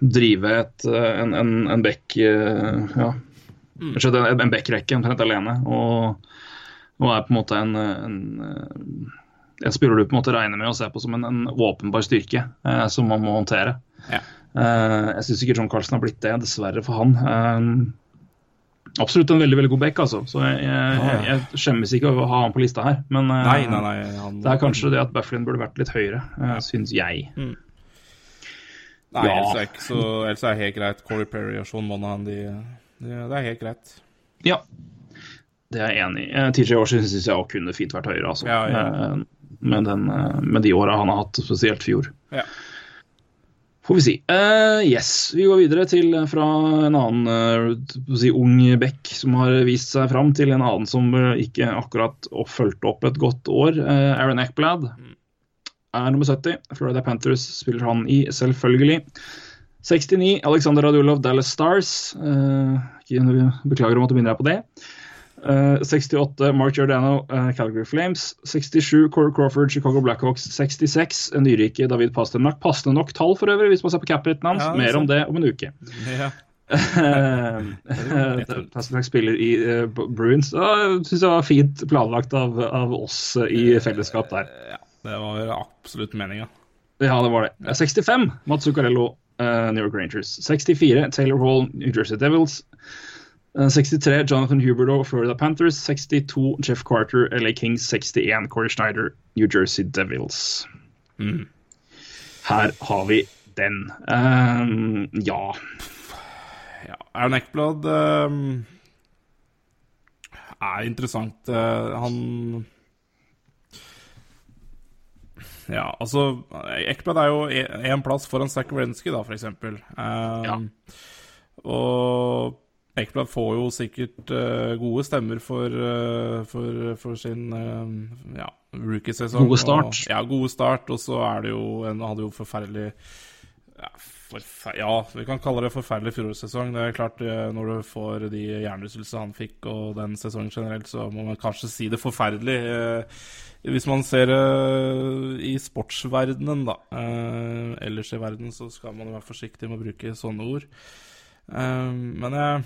drive et, en, en, en bekk ja, rett en, en bekkrekke omtrent alene. Og, og er på en måte en, en, eh, en spiller du på en måte regner med å se på som en, en åpenbar styrke eh, som man må håndtere. Ja. Eh, jeg syns ikke John Carlsen har blitt det, dessverre for han. Eh, absolutt en veldig veldig god back, altså. Så jeg, jeg, jeg, jeg skjemmes ikke over å ha han på lista her. Men eh, Nei, nei, nei. Han, det er kanskje det at Bufflin burde vært litt høyere, uh, syns jeg. Nei, Ja. ellers er, ikke så, ellers er det helt greit. Corey Perry og Sean Monahan, de, de, det er helt greit. Ja, det er jeg enig i. Eh, TJ Oshie syns jeg også kunne fint vært høyere, altså. Ja, ja. Eh, med, den, eh, med de åra han har hatt, spesielt fjor. Ja. Får vi si. Uh, yes, vi går videre til fra en annen uh, si, ung bekk som har vist seg fram, til en annen som ikke akkurat fulgte opp et godt år. Uh, Aaron Eckblad er nummer 70. Florida Panthers spiller han i, selvfølgelig. 69, Alexander Radulov, Dallas Stars. Beklager om at du minner deg på det. Eh, 68 Mark Giordano, uh, Calgary Flames. 67 Corey Crawford, Chicago Blackhawks. 66 nyrike David Pasternak. Passende nok tall for øvrig, hvis man ser på cap-hiten hans. Ja, er Mer om det om en uke. Ja. Eh, Pasternak spiller i uh, Bruins. Uh, Syns jeg var fint planlagt av, av oss eh, i fellesskap der. ja. Det var absolutt meninga. Ja, det var det. Eh, 65 Mats Zuccarello, eh, New York Rangers. 64 Taylor Hall, New Jersey Devils. Eh, 63 Jonathan Huberto, Florida Panthers. 62 Jeff Carter, LA Kings. 61 Corey Schneider, New Jersey Devils. Mm. Her har vi den. Um, ja. Ja. Aaron Eckblad um, er interessant. Uh, han Ja, altså Ekblad er jo én plass foran Zack Wrenski, da, for eksempel. Um, Ja. Og Ekblad får jo sikkert uh, gode stemmer for, uh, for, for sin uh, ja, rookiesesong. Gode start. Og, ja, gode start. Og så er det jo en hadde jo forferdelig ja, forfer ja, vi kan kalle det forferdelig fjorårssesong. Det er klart, når du får de hjernerystelsene han fikk, og den sesongen generelt, så må man kanskje si det forferdelig. Hvis man ser det i sportsverdenen, da. ellers i verden så skal man være forsiktig med å bruke sånne ord. Men jeg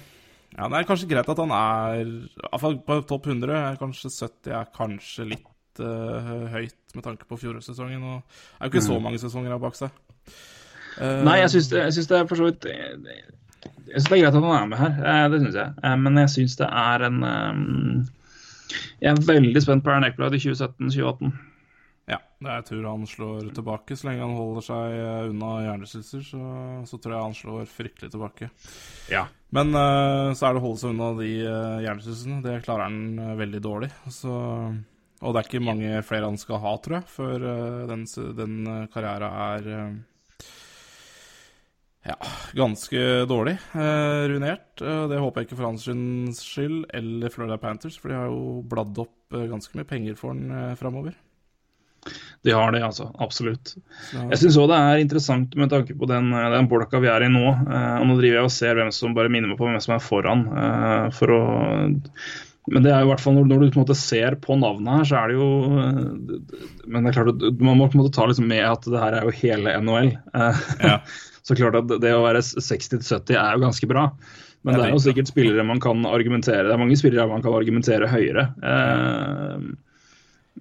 ja, det er kanskje greit at han er Iallfall på topp 100. Kanskje 70 er kanskje litt uh, høyt med tanke på fjorårssesongen. Og det er jo ikke så mange sesonger her bak seg. Uh, Nei, jeg syns det, det, er for så vidt Jeg syns det er greit at han er med her, uh, det syns jeg. men jeg syns det er en um, Jeg er veldig spent på Aaron Eckblad i 2017-2018. Jeg tror han slår tilbake. Så lenge han holder seg unna hjernerystelser, så, så, tror jeg han slår fryktelig tilbake. Ja. Men uh, så er det å holde seg unna de uh. Det klarer han uh, veldig dårlig. Så, og det er ikke mange flere han skal ha, tror jeg, før den, den karrieren er ja, ganske dårlig. ruinert. det håper jeg ikke for hans skyld eller Florida Panthers, for de har jo bladd opp ganske mye penger for han framover. De har det, altså. Absolutt. Ja. Jeg syns òg det er interessant med tanke på den, den bolka vi er i nå. Eh, og Nå driver jeg og ser hvem som bare minner meg på hvem som er foran. Eh, for å men det er jo i hvert fall når, når, du på en måte ser på navnet her, så er det jo Men det er klart at man må på en måte ta liksom med at det her er jo hele NHL. Ja. så klart at det å være 60-70 er jo ganske bra. Men det er jo sikkert spillere man kan argumentere Det er mange spillere man kan argumentere høyere. Eh,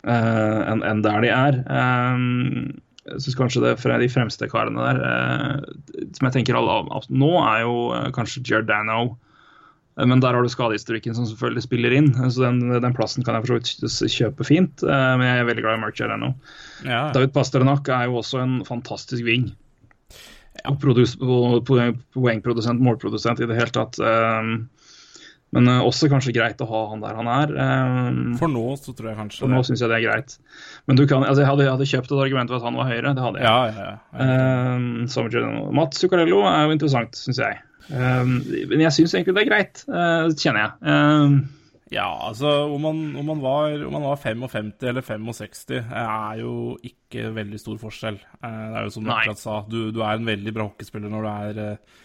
enn en der de er. Um, jeg syns kanskje det fra de fremste karene der, uh, som jeg tenker alle av nå, er jo kanskje Giordano. Men der har du skadehistorikken som selvfølgelig spiller inn, så den, den plassen kan jeg for så vidt kjøpe fint. Men jeg er veldig glad i Mark Giordano. Ja. David Pasternak er jo også en fantastisk wing. Ja. Poengprodusent, målprodusent i det hele tatt. Um, men uh, også kanskje greit å ha han der han er. Um, for nå så tror jeg kanskje For nå syns jeg det er greit. Men du kan, altså jeg, hadde, jeg hadde kjøpt et argument for at han var høyere. Det hadde jeg. Ja, ja, ja. Um, Mats Zuccarello er jo interessant, syns jeg. Um, men jeg syns egentlig det er greit, uh, kjenner jeg. Ja, altså om man, om, man var, om man, var, 55 eller 65 er jo ikke veldig stor forskjell. Uh, det er jo som du akkurat sa, du, du, er en veldig bra hockeyspiller når du er uh,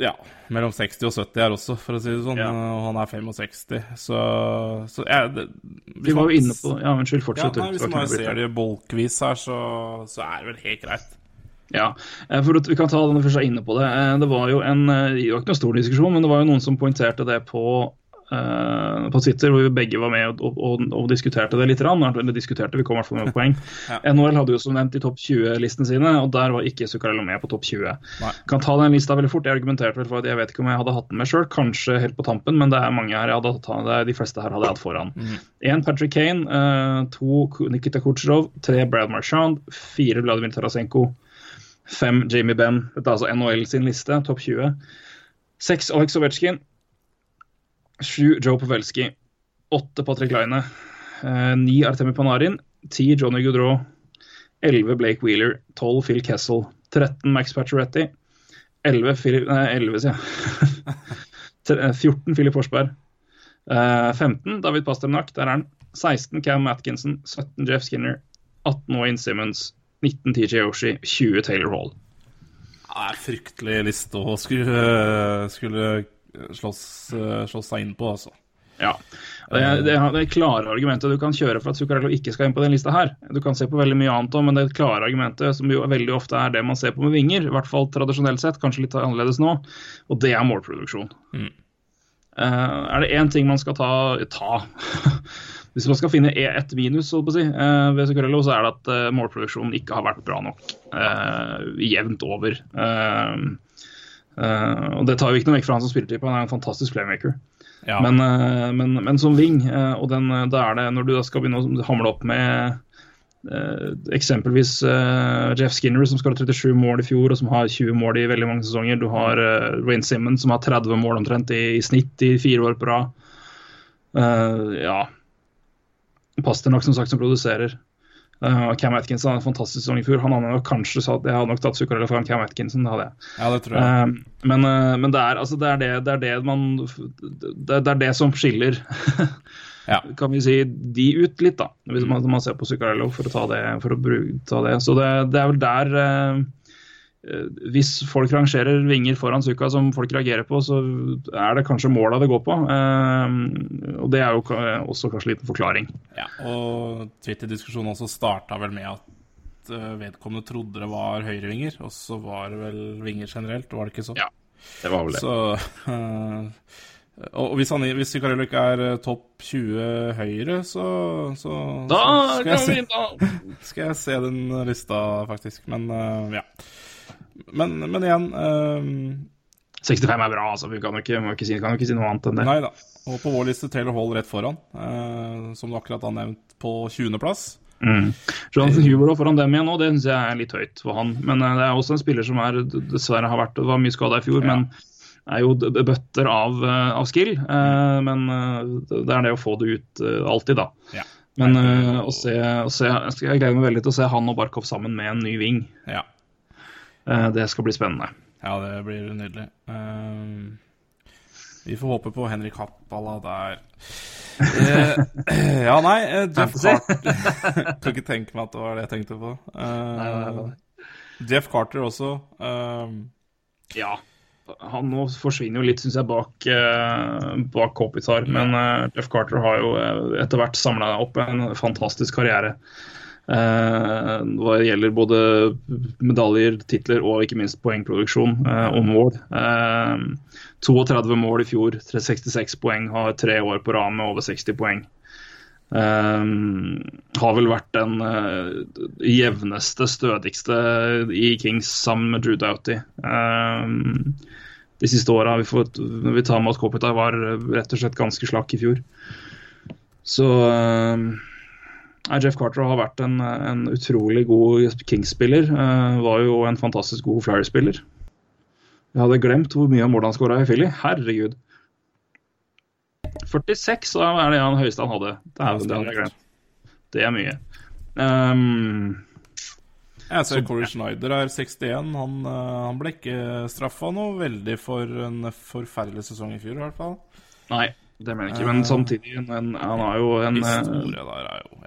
ja, mellom 60 og 70 her også, for å si det sånn. Ja. Og han er 65, så, så jeg, det, Vi var jo inne på Ja, unnskyld, fortsett. Ja, nei, hvis man ser det bolkvis her, så, så, er det vel helt greit. Ja, for for Vi kan ta den først inne på det. Eh, det var jo en, eh, det var ikke noen stor diskusjon, men det var jo noen som poengterte det på Uh, på Twitter, hvor vi begge var med og, og, og diskuterte det litt. Eller diskuterte, vi kom i hvert fall med poeng. ja. NHL hadde jo som nevnt de topp 20-listene sine, og der var ikke Zuccarello med på topp 20. Nei. Kan ta den lista veldig fort. Jeg argumenterte vel for at jeg vet ikke om jeg hadde hatt den med sjøl, kanskje helt på tampen, men det er mange her jeg hadde hatt, det er de fleste her hadde jeg hatt foran. Én mm. Patrick Kane, uh, to Nikita Kutsjrov, tre Brad Marchand, fire Vladimir Tarasenko, fem Jamie Benn. Dette er altså NHL sin liste, topp 20. Seks Alex Ovetsjkin. Sju Joe Pavelski. Åtte Patrick Line. Eh, ni Artemi Panarin. Ti Johnny Goudreau. Elleve Blake Wheeler. Tolv Phil Kessel. 13 Max Pacioretty. 11 Philip Nei, 11, sier jeg. 14 Philip Forsberg. Eh, 15 David Pasternak, der er han. 16 Cam Atkinson. 17 Jeff Skinner. 18 Wayne Simmons. 19 TJ Yoshi. 20 Taylor Hall. Det er fryktelig liste å skulle, skulle slåss, slåss, seg inn på, altså. Ja. Det er, det det klare argumentet du kan kjøre for at Zuccarello ikke skal inn på den lista her. Du kan se på veldig mye annet òg, men det klare argumentet som jo veldig ofte er det man ser på med vinger, i hvert fall tradisjonelt sett, kanskje litt annerledes nå, og det er målproduksjon. Mm. Uh, er det én ting man skal ta, ta. Hvis man skal finne ett minus så si, uh, ved Zuccarello, så er det at uh, målproduksjonen ikke har vært bra nok jevnt over. Og Det tar jo ikke noe vekk fra han som spillertype, han er en fantastisk playmaker. Ja. Men, men, men, som wing, og den, da er det når du skal begynne å hamle opp med Uh, eksempelvis uh, Jeff Skinner som skal ha 37 mål i fjor og som har 20 mål i veldig mange sesonger. Du har uh, Wayne Simmons som har 30 mål omtrent i, i snitt i fire år på rad. Ja. Pasternak som sagt som produserer. Uh, Cam Atkinson hadde en fantastisk sesong i fjor. Han hadde nok kanskje satt, Jeg hadde nok tatt Zuccarello foran Cam Atkinson. det hadde jeg. Ja, det tror jeg. Uh, men, uh, men det, er, altså, det, er det, det, er det man det, er det som skiller ja. kan vi si, de ut litt, da. Hvis man, man ser på Zuccarello for å ta det. For å bruke, ta det. Så det, er vel der hvis folk rangerer vinger foran Suka som folk reagerer på, så er det kanskje måla det går på. Eh, og det er jo også kanskje en liten forklaring. Ja, og Twitter-diskusjonen også starta vel med at eh, vedkommende trodde det var høyrevinger, og så var det vel vinger generelt, var det ikke så? Ja, det var vel det. Så, og hvis, han, hvis Zuccarello ikke er topp 20 høyre, så, så, da så skal, jeg se, skal jeg se den lista, faktisk. Men uh, ja. Men, men igjen uh, 65 er bra, altså. Vi kan jo ikke, ikke, si, ikke si noe annet enn det. Nei da. Og på vår liste Taylor Hall rett foran, uh, som du akkurat har nevnt, på 20.-plass. Mm. Jonathan og foran dem igjen nå, det syns jeg er litt høyt for han. Men uh, det er også en spiller som er, dessverre har vært var mye skada i fjor, ja. men er jo bøtter av, uh, av skill. Uh, men det er det å få det ut alltid, da. Ja. Men å se, å se, jeg gleder meg veldig til å se han og Barkov sammen med en ny ving. Ja. Eh, det skal bli spennende. Ja, det blir nydelig. Uh, vi får håpe på Henrik Happala der. Uh, ja, nei, Jeff Carter Kan ikke tenke meg at det var det jeg tenkte på. Nei. Jeff Carter også. ja. Han nå forsvinner jo litt, syns jeg, bak, bak Kopitar. Men Jeff Carter har jo etter hvert samla opp en fantastisk karriere. Eh, hva gjelder både medaljer, titler og ikke minst poengproduksjon eh, og mål. 32 eh, mål i fjor, 66 poeng, har tre år på rad med over 60 poeng. Um, har vel vært den uh, jevneste, stødigste i Kings sammen med Drew Doughty. Um, de siste åra vi, vi tar med at Kopitar var rett og slett ganske slakk i fjor. Så um, Jeff Carter har vært en, en utrolig god Kings-spiller. Uh, var jo en fantastisk god Flyer-spiller. Jeg hadde glemt hvor mye målet han skåra i Philly. Herregud. 46 så er det han høyeste han hadde. Det er, det, hadde glemt. det er mye. Um, jeg ser Corey Schneider er 61. Han, uh, han ble ikke straffa noe veldig for en forferdelig sesong i fjor, i hvert fall. Nei, det mener jeg ikke. Men samtidig, en, en, han har jo en Historie der er jo.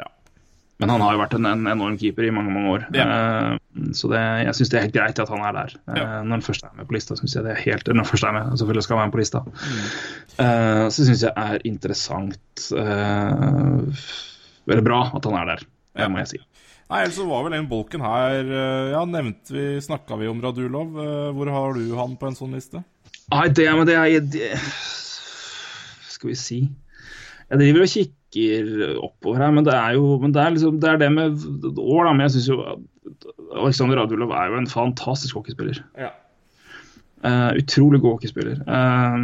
Men han har jo vært en, en enorm keeper i mange mange år. Ja. Uh, så det, jeg syns det er helt greit at han er der. Uh, ja. Når han først er med på lista, syns jeg det er helt Når han først er med, selvfølgelig skal han være med på lista. Mm. Uh, så syns jeg er interessant Veldig bra at han er der, ja. må jeg si. Nei, ellers så var vel den bolken her Ja, nevnte vi Snakka vi om Radulov? Hvor har du han på en sånn liste? Nei, det, men det er det, Skal vi si Jeg driver og kikker kikker oppover her, men det er jo det er liksom, det, er det med år, da. Men jeg syns jo Aleksandr Radulov er jo en fantastisk hockeyspiller. Ja. Uh, utrolig god hockeyspiller. Uh,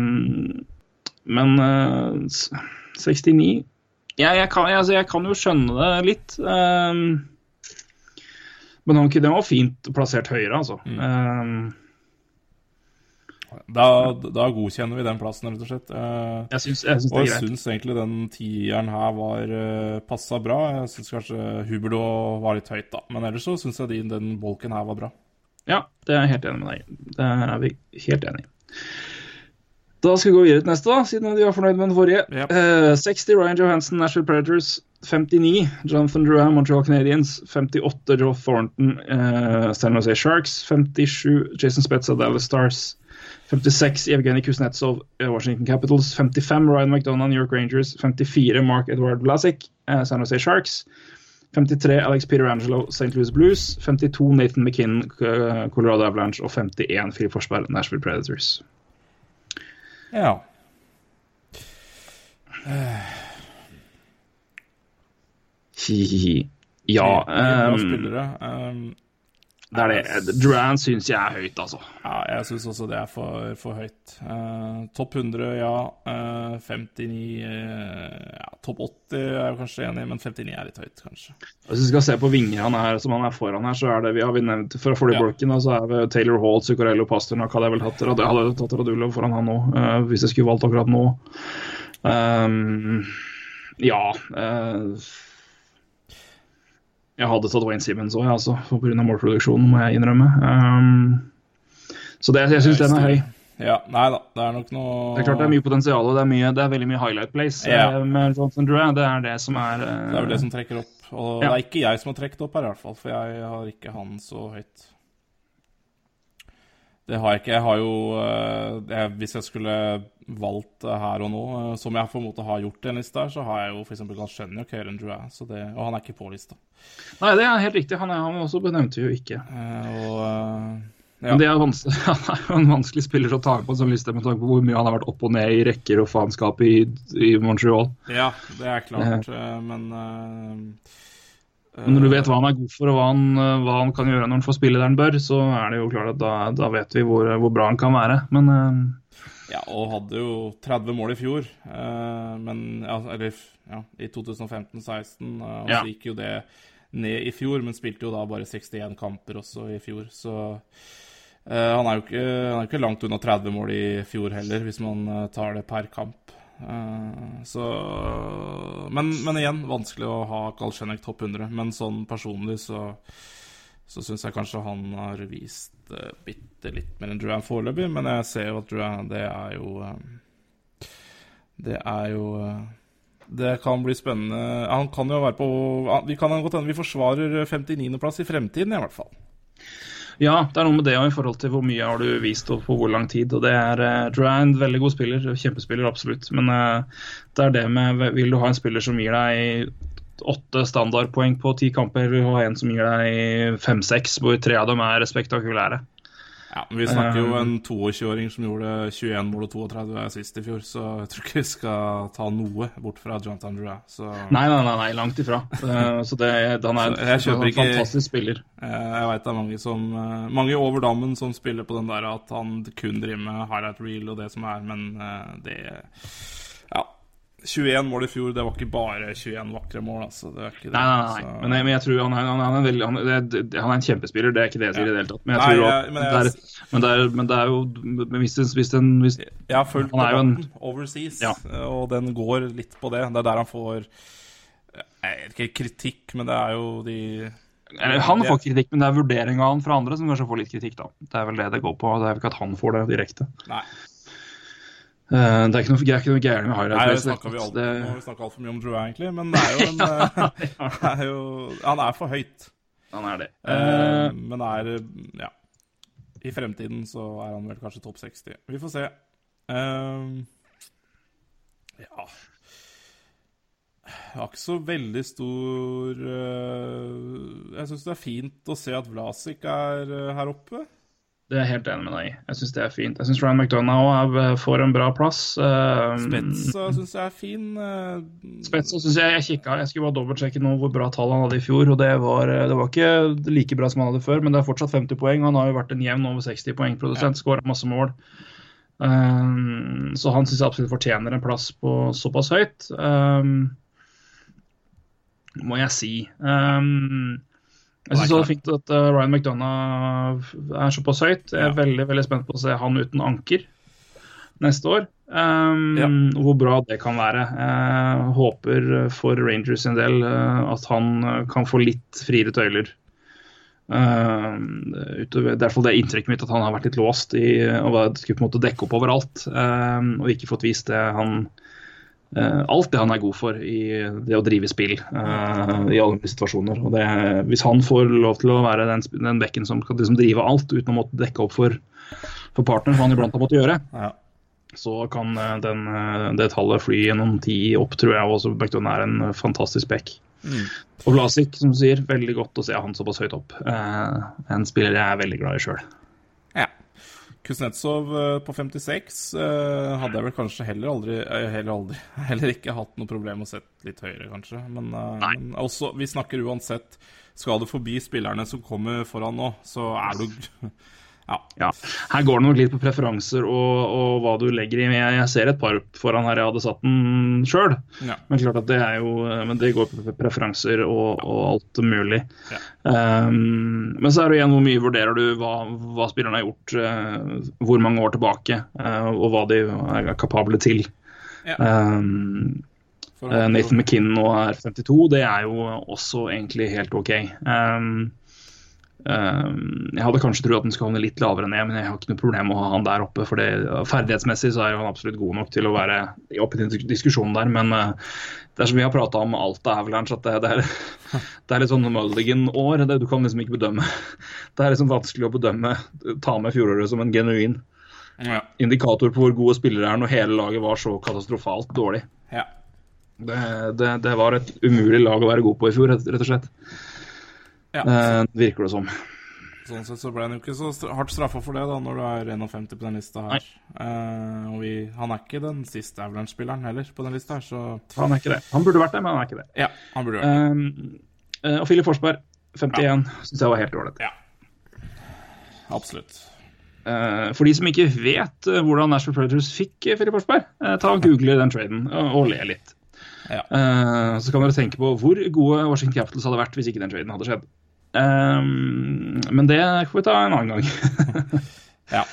men uh, eh, 69 ja, jeg, kan, altså, jeg, kan, jo skjønne det litt. men han, den var fint plassert høyere, altså. Mm. Da, da, godkjenner vi den plassen, rett og slett. Uh, jeg syns, jeg syns og jeg syns egentlig den tieren her var eh, passa bra. Jeg syns kanskje Huberdo var litt høyt, da. Men ellers så syns jeg den, den bolken her var bra. Ja, det er jeg helt enig med deg i. Det er vi helt enig i. Da skal vi gå videre til neste, da, siden vi var fornøyd med den forrige. Yep. Uh, 60 Ryan Johansen, Nashville Predators. 59 Jonathan Drouin, Montreal Canadiens. 58 Joe Thornton, uh, San Jose Sharks. 57 Jason Spetza, Dallas Stars. 56 Evgenij Kuznetsov, eh, Washington Capitals. 55 Ryan McDonagh, New York Rangers. 54 Mark Edward Vlasic, eh, San Jose Sharks. 53 Alex Peter Angelo, St. Louis Blues. 52 Nathan McKinnon, Colorado Avalanche. Og 51 Filip Forsberg, Nashville Predators. Ja. Hihihi. Ja um, det er det. Duran syns jeg er høyt, altså. Ja, jeg syns også det er for, for høyt. Uh, topp 100, ja. Uh, 59 uh, ja, Topp 80 er jeg kanskje enig i, men 59 er litt høyt, kanskje. Hvis vi skal se på vingene han er, som han er foran her, så er det vi har vi nevnt fra forrige ja. bolken, så er det Taylor Hall, Zuccarello, Pasternak hadde jeg vel tatt, hadde tatt Radulov foran han nå, uh, hvis jeg skulle valgt akkurat nå. Um, ja uh, Jeg hadde tatt Wayne Simmons òg, altså, pga. målproduksjonen, må jeg innrømme. Um, så det, jeg syns den er høy. Ja, nei da, det er nok noe Det er klart det er mye potensial, og det er, mye, det er veldig mye highlight Ja. eh, med Johnson Drew. Det er det som er uh... Det er vel det som trekker opp. Og Ja. det er ikke jeg som har trukket opp her, i hvert fall, for jeg har ikke han så høyt. Det har jeg ikke. Jeg har jo eh, jeg, Hvis jeg skulle valgt her og nå, eh, som jeg på en måte har gjort i en liste her, så har jeg jo f.eks. Galsjenjok høyere enn Drouet, så det, og han er ikke på lista. Nei, det er helt riktig. Han, er, han også benevnte vi jo ikke. Eh, og eh, ja. Men det er, han er jo en vanskelig spiller å ta på en sånn liste med tanke på hvor mye han har vært opp og ned i rekker og faenskap i, i Montreal. ja, det er klart, eh, men eh, Men når du vet hva han er god for og hva han, eh, hva han kan gjøre når han får spille der han bør, så er det jo klart at da, da vet vi hvor, hvor bra han kan være. Men uh... Ja, og hadde jo 30 mål i fjor. Uh, men ja, Eller ja, i 2015-16. Uh, og Ja. så gikk jo det ned i fjor, men spilte jo da bare 61 kamper også i fjor. Så eh, han, er ikke, han er jo ikke langt unna 30 mål i fjor heller, hvis man eh, tar det per kamp. Eh, så men, men igjen, vanskelig å ha Galsjenek topp 100. Men sånn personlig så så syns jeg kanskje han har vist uh, bitte litt mer enn Duran foreløpig, men jeg ser jo at Duran, det er jo eh, Det er jo eh, Det kan bli spennende. Han kan jo være på Vi kan godt hende vi forsvarer 59.-plass i fremtiden, i hvert fall. Ja, det er noe med det og i forhold til hvor mye har du vist og på hvor lang tid. og det er, uh, Drew er en veldig god spiller, kjempespiller absolutt. Men uh, det er det med Vil du ha en spiller som gir deg åtte standardpoeng på ti kamper, vil du ha en som gir deg fem-seks, hvor tre av dem er spektakulære. Ja, men Vi snakker jo Um, en 22-åring som gjorde 21 mål og 32 sist i fjor, så jeg tror ikke vi skal ta noe bort fra Jonathan Drouin. Så Nei, nei, nei, nei langt ifra. Eh, så det, han er en ikke- fantastisk spiller. Eh, Jeg veit det er mange som eh, Mange over dammen som spiller på den der at han kun driver med highlight reel og det som er, men det. 21 mål i fjor, det var ikke bare 21 vakre mål, altså. Det ikke det. Nei, nei, nei. så- Men, jeg, men jeg tror han er, han er, han er, veldig, han, er, det- han er en kjempespiller, det er ikke det jeg sier i det hele tatt. Men jeg Nei, tror jeg- men jeg- det er, men, det er, men det er jo hvis, den, hvis Jeg har fulgt Han jo en- overseas, Ja. eh, og den går litt på det. Det er der han får Jeg vet ikke kritikk, men det er jo de Han får kritikk, men det er vurderinga han fra andre som kanskje får litt kritikk. da. Det er vel det det går på. Det er vel ikke at han får det direkte. Nei. Eh, det er ikke noe, er ikke noe gærent med Nei, highlight. vi race, snakker vi alt, det, nå har vi snakka altfor mye om Drew, egentlig, men det er jo en eh, er jo, Han er for høyt. han er det. Eh, Eh, men er Ja. I fremtiden så er han vel kanskje topp 60. Vi får se. Eh, ja Jeg har ikke så veldig stor Jeg syns det er fint å se at Vlasic er her oppe. Det er jeg helt enig med deg i. Jeg syns det er fint. Jeg syns Ryan McDonagh òg får en bra plass. Eh, Spetsa syns jeg er fin. Spetsa Spets syns jeg jeg kikka. Jeg skulle bare dobbeltsjekke nå hvor bra tall han hadde i fjor. og Det var, det var ikke like bra som han hadde før, men det er fortsatt 50 poeng. Han har jo vært en jevn over 60 poeng-produsent, ja. skåra masse mål. Um, så han syns jeg absolutt fortjener en plass på såpass høyt. Um, må jeg si. Um, jeg syns det er fint at uh, Ryan McDonagh er såpass høyt. Jeg er Ja. veldig veldig spent på å se han uten anker neste år. Um, Ja. Hvor bra det kan være. Jeg håper for Rangers sin del uh, at han uh, kan få litt friere tøyler. Uh, utover, det er inntrykket mitt at han har vært litt låst i å skulle på en måte dekke opp overalt. Um, og ikke fått vist det han alt det han er god for i det å drive spill uh, i alle situasjoner. Og det, hvis han får lov til å være den, den bekken som kan liksom drive alt uten å måtte dekke opp for, for partner, som han iblant har måttet gjøre, Ja. så kan uh, den, det tallet fly gjennom ti opp, tror jeg også. McDonagh er en fantastisk back. Mm. Og Vlasic, som sier, veldig godt å se han såpass høyt opp. Uh, en spiller jeg er veldig glad i sjøl. Kuznetsov eh, på 56 eh, hadde jeg vel kanskje heller aldri, eh, heller aldri Heller ikke hatt noe problem med å sette litt høyere, kanskje. Men, men også, vi snakker uansett Skal du forbi spillerne som kommer foran nå, så er du Ja. Ja. Her går det nok litt på preferanser og, og hva du legger i. Jeg, ser et par foran her jeg hadde satt den sjøl. ja. Men klart at det er jo Men det går på preferanser og, og alt mulig. Ja. Um, men så er det igjen hvor mye vurderer du hva, hva spillerne har gjort, uh, hvor mange år tilbake, uh, og hva de er kapable til. Ja. Um, Nathan McKinnon nå er 52, det er jo også egentlig helt OK. Um, jeg hadde kanskje trodd at han skulle havne litt lavere ned, men jeg har ikke noe problem med å ha han der oppe. for det, Ferdighetsmessig så er han absolutt god nok til å være oppe i den diskusjonen der. Men uh, det er som vi har prata om Alta Avalanche, at det, det, er, det er litt sånn Mulligan-år. det- Du kan liksom ikke bedømme. Det er liksom vanskelig å bedømme, ta med fjoråret som en genuin Ja. indikator på hvor gode spillere er når hele laget var så katastrofalt dårlig. ja. Det, det, det var et umulig lag å være god på i fjor, rett og slett. Ja. Eh, virker det som. Sånn sett så ble han jo ikke så hardt straffa for det, da, når du er 51 på den lista her. Eh, og vi, han er ikke den siste Avalanche-spilleren heller på den lista her, så Han er ikke det. Han burde vært det, men han er ikke det. ja, han burde vært det. Um, eh, og Filip Forsberg, 51, syns jeg var helt ålreit. Ja. Absolutt. Eh, for de som ikke vet eh, hvordan Nashville Predators fikk Filip Forsberg, eh, ta og google den traden og, le litt. Ja. Eh, så kan dere tenke på hvor gode Washington Capitals hadde vært hvis ikke den traden hadde skjedd. Um, men det får vi ta en annen gang. Ja.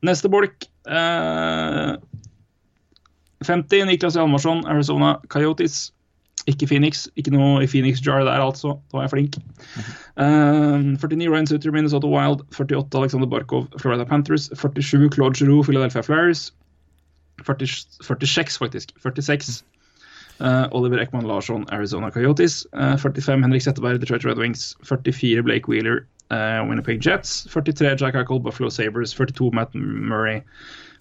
Neste bolk. Uh, 50 Niklas Hjalmarsson, Arizona Coyotes. Ikke Phoenix. Ikke noe i Phoenix Jar der, altså. Da var jeg flink. Eh, 49 Ryan Suter, Minnesota Wild. 48 Alexander Barkov, Florida Panthers. 47 Claude Giroux, Philadelphia Flyers. 40, 46, faktisk. 46 eh, Oliver Ekman Larsson, Arizona Coyotes. Eh, 45 Henrik Setteberg, Detroit Red Wings. 44 Blake Wheeler, eh, Winnipeg Jets. 43 Jack Eichel, Buffalo Sabres. 42 Matt Murray,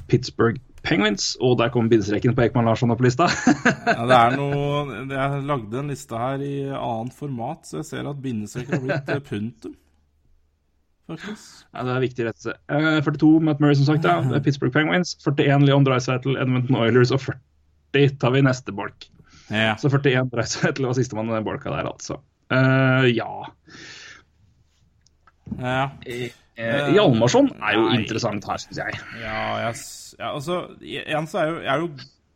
Pittsburgh Penguins. Og der kom bindestreken på Ekman Larsson opp på lista. Ja, det er noe Jeg lagde en liste her i annet format, så jeg ser at bindestreker har blitt eh, punktum. Faktisk. Ja, det er viktig rettelse. Eh, 42 Matt Murray, som sagt. Ja. Pittsburgh Penguins. 41 Leon Dreisaitl, Edmonton Oilers. Og 40 tar vi neste bolk. Ja. Så 41 Dreisaitl var sistemann i den bolka der, altså. Uh, ja. ja. Eh, Hjalmarsson er jo Nei. interessant her, syns jeg. Ja, jeg, ja, altså Igjen så er jeg, jo, jeg er jo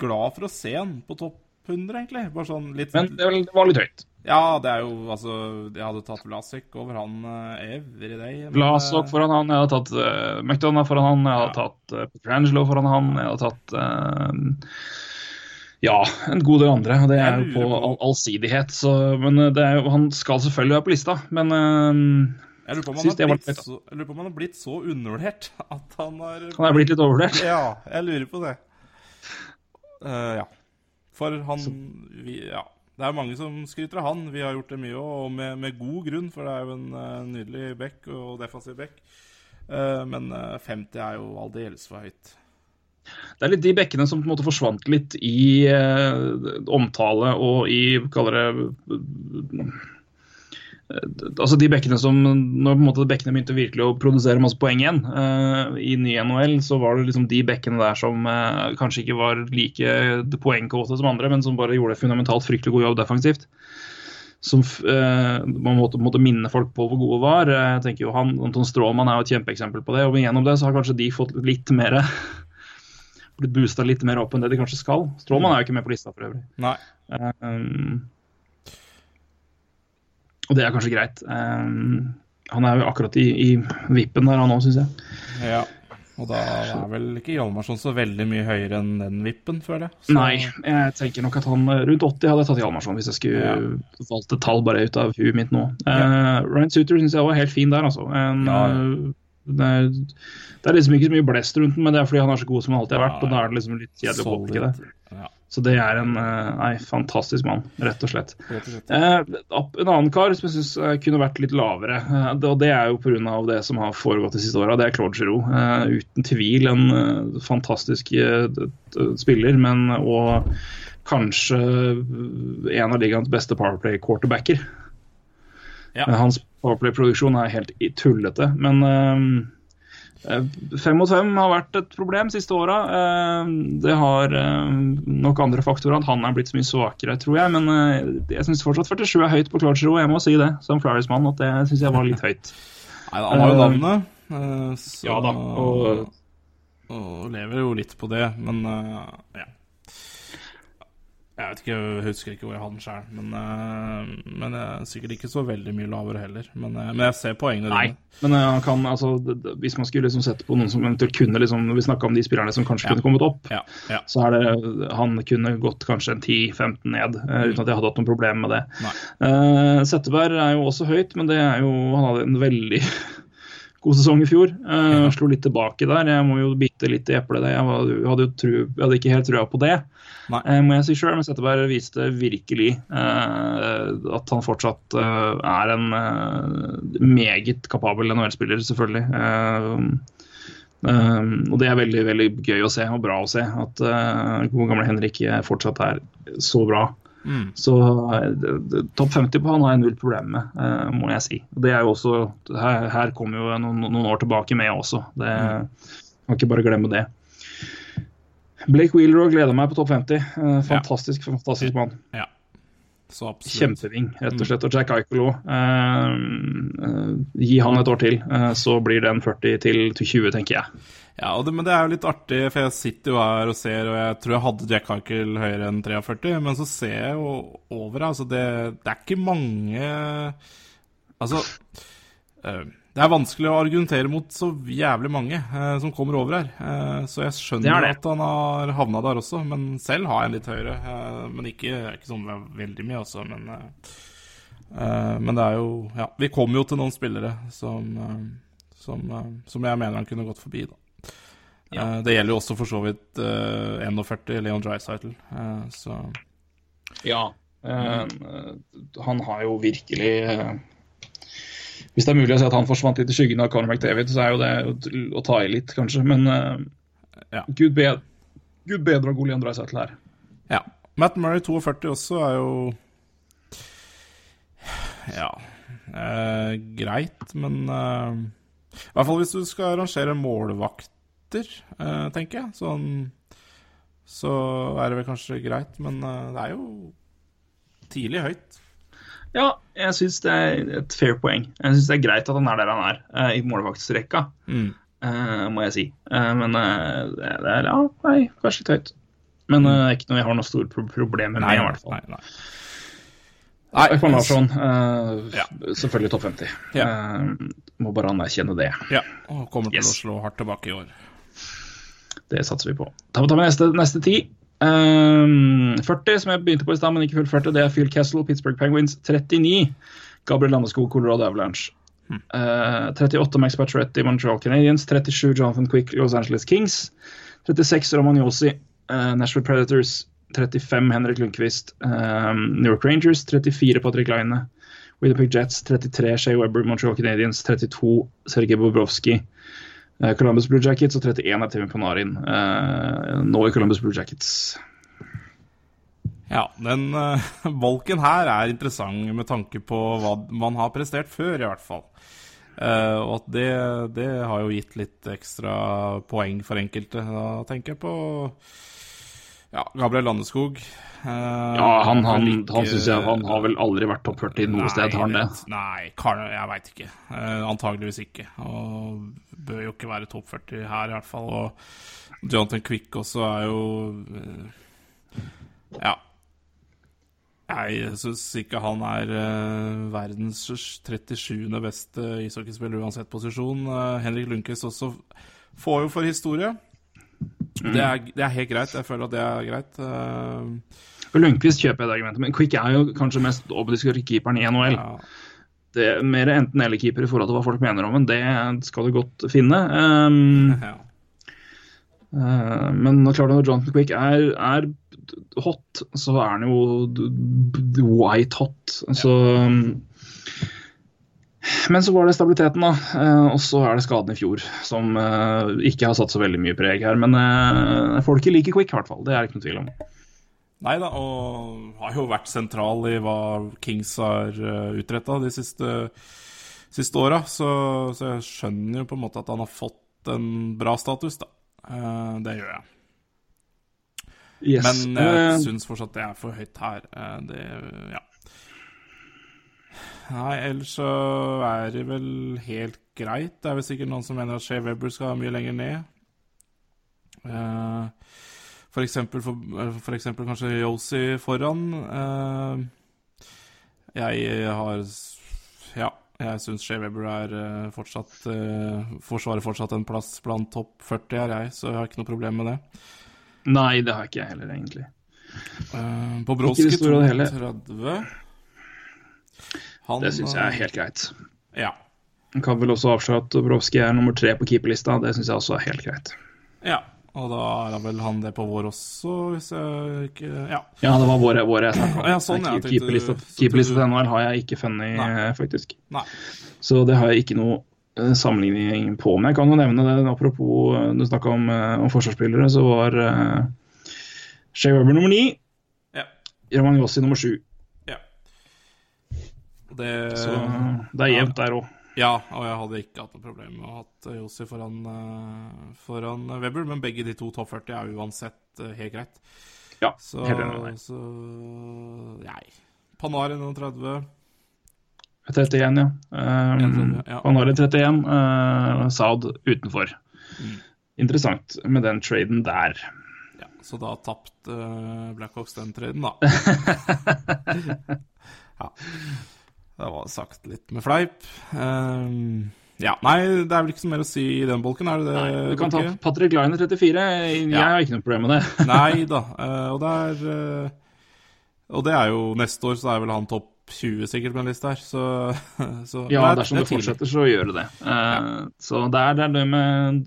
glad for å se han på topp 100, egentlig. Bare sånn litt Men det var- litt høyt. Ja, det er jo altså Jeg hadde tatt Vlasek over han uh, every day. men, Vlasok eh, foran han, jeg hadde tatt uh, McDonagh foran han, jeg hadde Ja. tatt uh, Petrangelo foran han, jeg hadde tatt eh, Ja, en god del andre. Det er jo på all, allsidighet. Så, men eh, det er han skal selvfølgelig være på lista, men eh, Jeg lurer på om han har blitt så, jeg lurer på om han har blitt så undervurdert at han har han er blitt litt overvurdert. Ja, jeg lurer på det. Uh, ja. For han vi, Ja. Det er mange som skryter av han. Vi har gjort det mye og med, med god grunn, for det er jo en uh, nydelig bekk og defensiv bekk. Uh, men eh, 50 er jo aldeles for høyt. Det er litt de bekkene som på en måte forsvant litt i eh, omtale og i kaller det eh, Altså de bekkene som Når på en måte bekkene begynte virkelig å produsere masse poeng igjen eh, i ny NHL, så var det liksom de bekkene der som eh, kanskje ikke var like poengkåte som andre, men som bare gjorde fundamentalt fryktelig god jobb defensivt. Som eh, man måtte, måtte minne folk på hvor gode var. Eh, Jeg tenker jo han, Anton Stråmann er jo et kjempeeksempel på det. og Gjennom det så har kanskje de fått litt mer blitt boosta litt mer opp enn det de kanskje skal. Strålmann er jo ikke med på lista for øvrig. Nei. Um, og det er kanskje greit. Um, han er jo akkurat i, i vippen der, han òg, syns jeg. Ja. Og da er vel ikke Hjalmarsson så veldig mye høyere enn den vippen, føler jeg. Så- Nei, jeg tenker nok at han eh, rundt 80 hadde jeg tatt Hjalmarsson hvis jeg skulle Ja. valgt et tall bare ut av huet mitt nå. Uh, Ryan Suter syns jeg var helt fin der, altså. En, Ja. Det, er, det er liksom ikke så mye blest rundt den, men det er fordi han er så god som han alltid har vært. Ja, Og da er det liksom litt kjedelig å påpeke det. Ja, Så det er en eh, nei, fantastisk mann, rett og slett. rett og slett. Eh, en annen kar som jeg syns kunne vært litt lavere, eh, og det er jo pga. det som har foregått de siste åra, det er Claude Giroux. Eh, uten tvil en eh, fantastisk eh, spiller, men og kanskje en av ligaens beste Powerplay-quarterbacker. Ja. Hans Powerplay-produksjon er helt i- tullete, men eh, eh, Fem mot fem har vært et problem siste åra. Eh, Det har nok andre faktorer at han er blitt så mye svakere, tror jeg. Men jeg syns fortsatt 47 er høyt på Claude Giroux. Jeg må si det, som Flyers-mann, at det syns jeg var litt høyt. Nei, han har jo navnet, eh, så, ja da, og- og lever jo litt på det, men ja. Jeg vet ikke, jeg husker ikke hvor jeg hadde den sjøl, men, uh, men uh, sikkert ikke så veldig mye lavere heller. Men, uh, men jeg ser poengene Nei, dine. men han kan, altså, hvis man skulle liksom sette på noen som eventuelt kunne liksom, Vi snakka om de spillerne som kanskje Ja. kunne kommet opp. Ja, ja. Så er det, han kunne gått kanskje en 10-15 ned, eh, uten at jeg hadde hatt noe problem med det. Uh, Setteberg er jo også høyt, men det er jo, han hadde en veldig god sesong i fjor. Uh, Slo litt tilbake der. Jeg må jo bite litt i eplet. Jeg, hadde tru, jeg hadde ikke helt trua på det, Nei. eh, må jeg si sjøl. Men Setteberg viste virkelig uh, at han fortsatt uh, er en meget kapabel NHL-spiller, selvfølgelig. Og det er veldig veldig gøy å se, og bra å se, at uh, gode gamle Henrik fortsatt er så bra. Mm. Så eh, topp 50 på han har jeg null problem med, eh, må jeg si. Det er jo også, her, her kommer jo noen, noen år tilbake med også. Det Kan ikke bare glemme det. Blake Wheeler og gleder meg på topp 50. Eh, fantastisk, fantastisk mann. Ja. Kjempeving, rett og slett. Og Jack Eichel òg. gi han et år til, eh, så blir den 40 til, til 20, tenker jeg. Ja, og det, men det er jo litt artig, for jeg sitter jo her og ser, og jeg tror jeg hadde Jack Harkel høyere enn 43, men så ser jeg jo over, altså det, det er ikke mange Altså eh, Det er vanskelig å argumentere mot så jævlig mange eh, som kommer over her. Eh, så jeg skjønner det det. at han har havna der også, men selv har jeg en litt høyere. eh, men ikke, ikke sånn veldig mye, altså. Men, eh, eh, men det er jo Ja, vi kommer jo til noen spillere som, som, som jeg mener han kunne gått forbi, da. Eh, Det gjelder jo også for så vidt eh, 41, Leon Dreisaitl. Uh, så Ja. eh, han har jo virkelig eh, Hvis det er mulig å si at han forsvant litt i skyggen av Conor McDavid, så er jo det å ta i litt, kanskje. Men eh, Ja. Gud, be Gud bedre god Leon Dreisaitl her. ja. Matt Murray 42 også er jo Ja eh, greit, men eh, I hvert fall hvis du skal arrangere målvakter, uh, tenker jeg. Sånn Så er det vel kanskje greit, men uh, det er jo tidlig høyt. Ja, jeg syns det er et fair poeng. Jeg syns det er greit at han er der han er, uh, i målvaktsrekka, Mm. eh, må jeg si. Eh, men eh, det det er ja, nei, kanskje litt høyt. Men eh, det er ikke noe jeg har noe store pro problemer med, i hvert fall. nei, nei. Ekman Larsson, Uh, Ja. selvfølgelig topp 50. Ja. Uh, må bare anerkjenne det. Ja, og kommer til Yes. å slå hardt tilbake i år. Det satser vi på. Da tar vi neste, neste ti. Um, 40, som jeg begynte på i stad, men ikke fullførte, det er Phil Castle, Pittsburgh Penguins. 39, Gabriel Landeskog, Colorado Avalanche. Eh, 38, Max Pacioretty, Montreal Canadiens. 37, Jonathan Quick, Los Angeles Kings. 36, Roman Yossi, uh, Nashville Predators. 35, Henrik Lundqvist, um, New York Rangers. 34, Patrick Line. Winnipeg Jets. 33, Shea Weber, Montreal Canadiens. 32, Sergej Bobrovsky, eh, Columbus Blue Jackets. Og 31 er Timmy Panarin, eh, nå i Columbus Blue Jackets. Ja, den bolken her er interessant med tanke på hva man har prestert før, i hvert fall. Uh, og at det, det har jo gitt litt ekstra poeng for enkelte. Da tenker jeg på ja, Gabriel Landeskog. Eh, Ja, han, han, ikke- han synes jeg han har vel aldri vært topp 40 noe sted, har han det? Nei, jeg veit ikke. Eh, antageligvis ikke. Og bør jo ikke være topp 40 her, i hvert fall. Og Jonathan Quick også er jo eh, Ja. Jeg syns ikke han er verdens 37. beste ishockeyspiller uansett posisjon. Henrik Lundqvist også får jo for historie. Det, er, det er helt greit. Jeg føler at det er greit. Eh, For Lundqvist kjøper jeg det argumentet, men Quick er jo kanskje mest obliske keeperen i NHL. ja. Det er mer enten-eller-keeper i forhold til hva folk mener om men det skal du godt finne. Um, ja. uh, men klart når Jonathan Quick er, er hot, så er han jo white hot. Så um, Men så var det stabiliteten, da. Og så er det skaden i fjor som uh, ikke har satt så veldig mye preg her. Men uh, folket liker Quick, i hvert fall. Det er det ikke noe tvil om. Nei da, og har jo vært sentral i hva Kings har uh, utretta de siste, siste åra. Så, så jeg skjønner jo på en måte at han har fått en bra status, da. Eh, det gjør jeg. Yes. Men jeg Uh, syns fortsatt det er for høyt her. Eh, det Ja. Nei, ellers så er det vel helt greit. Det er vel sikkert noen som mener at Shea Weber skal mye lenger ned. Eh, For eksempel, for, for eksempel kanskje Yosi foran. Eh, jeg har Ja, jeg syns Shea Weber er eh, fortsatt eh, forsvarer fortsatt en plass blant topp 40 her, jeg, så jeg har ikke noe problem med det. Nei, det har ikke jeg heller, egentlig. Det hele. 230. Han, Det syns jeg er eh, helt greit. Ja. Jeg kan vel også avsløre at Brovskij er nummer tre på keeperlista. Det syns jeg også er helt greit. ja. Og da er vel han det på vår også, hvis jeg ikke Ja. Ja, det var våre, vår jeg snakka om. Ja, sånn, ja, Keeperlista så til NHL har jeg ikke funnet, Nei. eh, faktisk. Nei. Så det har jeg ikke noe eh, sammenligning på. Men jeg kan jo nevne det, apropos eh, du snakka om, om forsvarsspillere, så var uh, Shea Weber nummer ni. Ja. Roman Jossi nummer sju. ja. Det Så det er jevnt der òg. Ja, og jeg hadde ikke hatt noe problem med å ha eh, Jossi foran, eh, foran Weber, men begge de to topp 40 er uansett eh, helt greit. Ja, Så, helt enig så Nei. Panari 30. 31, ja. Um, 31, ja. Panari 31. Uh, Saud utenfor. Mm. Interessant med den traden der. Ja, så da tapte uh, Blackhawks den traden, da. ja. Det var sagt litt med fleip. Um, ja, nei, det er vel ikke så mer å si i den bolken, er det det? Nei, du kan ta Patrick Line 34. Jeg Ja. har ikke noe problem med det. Nei da. Uh, og det er uh, Og det er jo neste år, så er vel han topp 20 sikkert på den lista her, så, så Ja, Nei, dersom det, det fortsetter, så gjør det det. Eh, Så det er, det er det med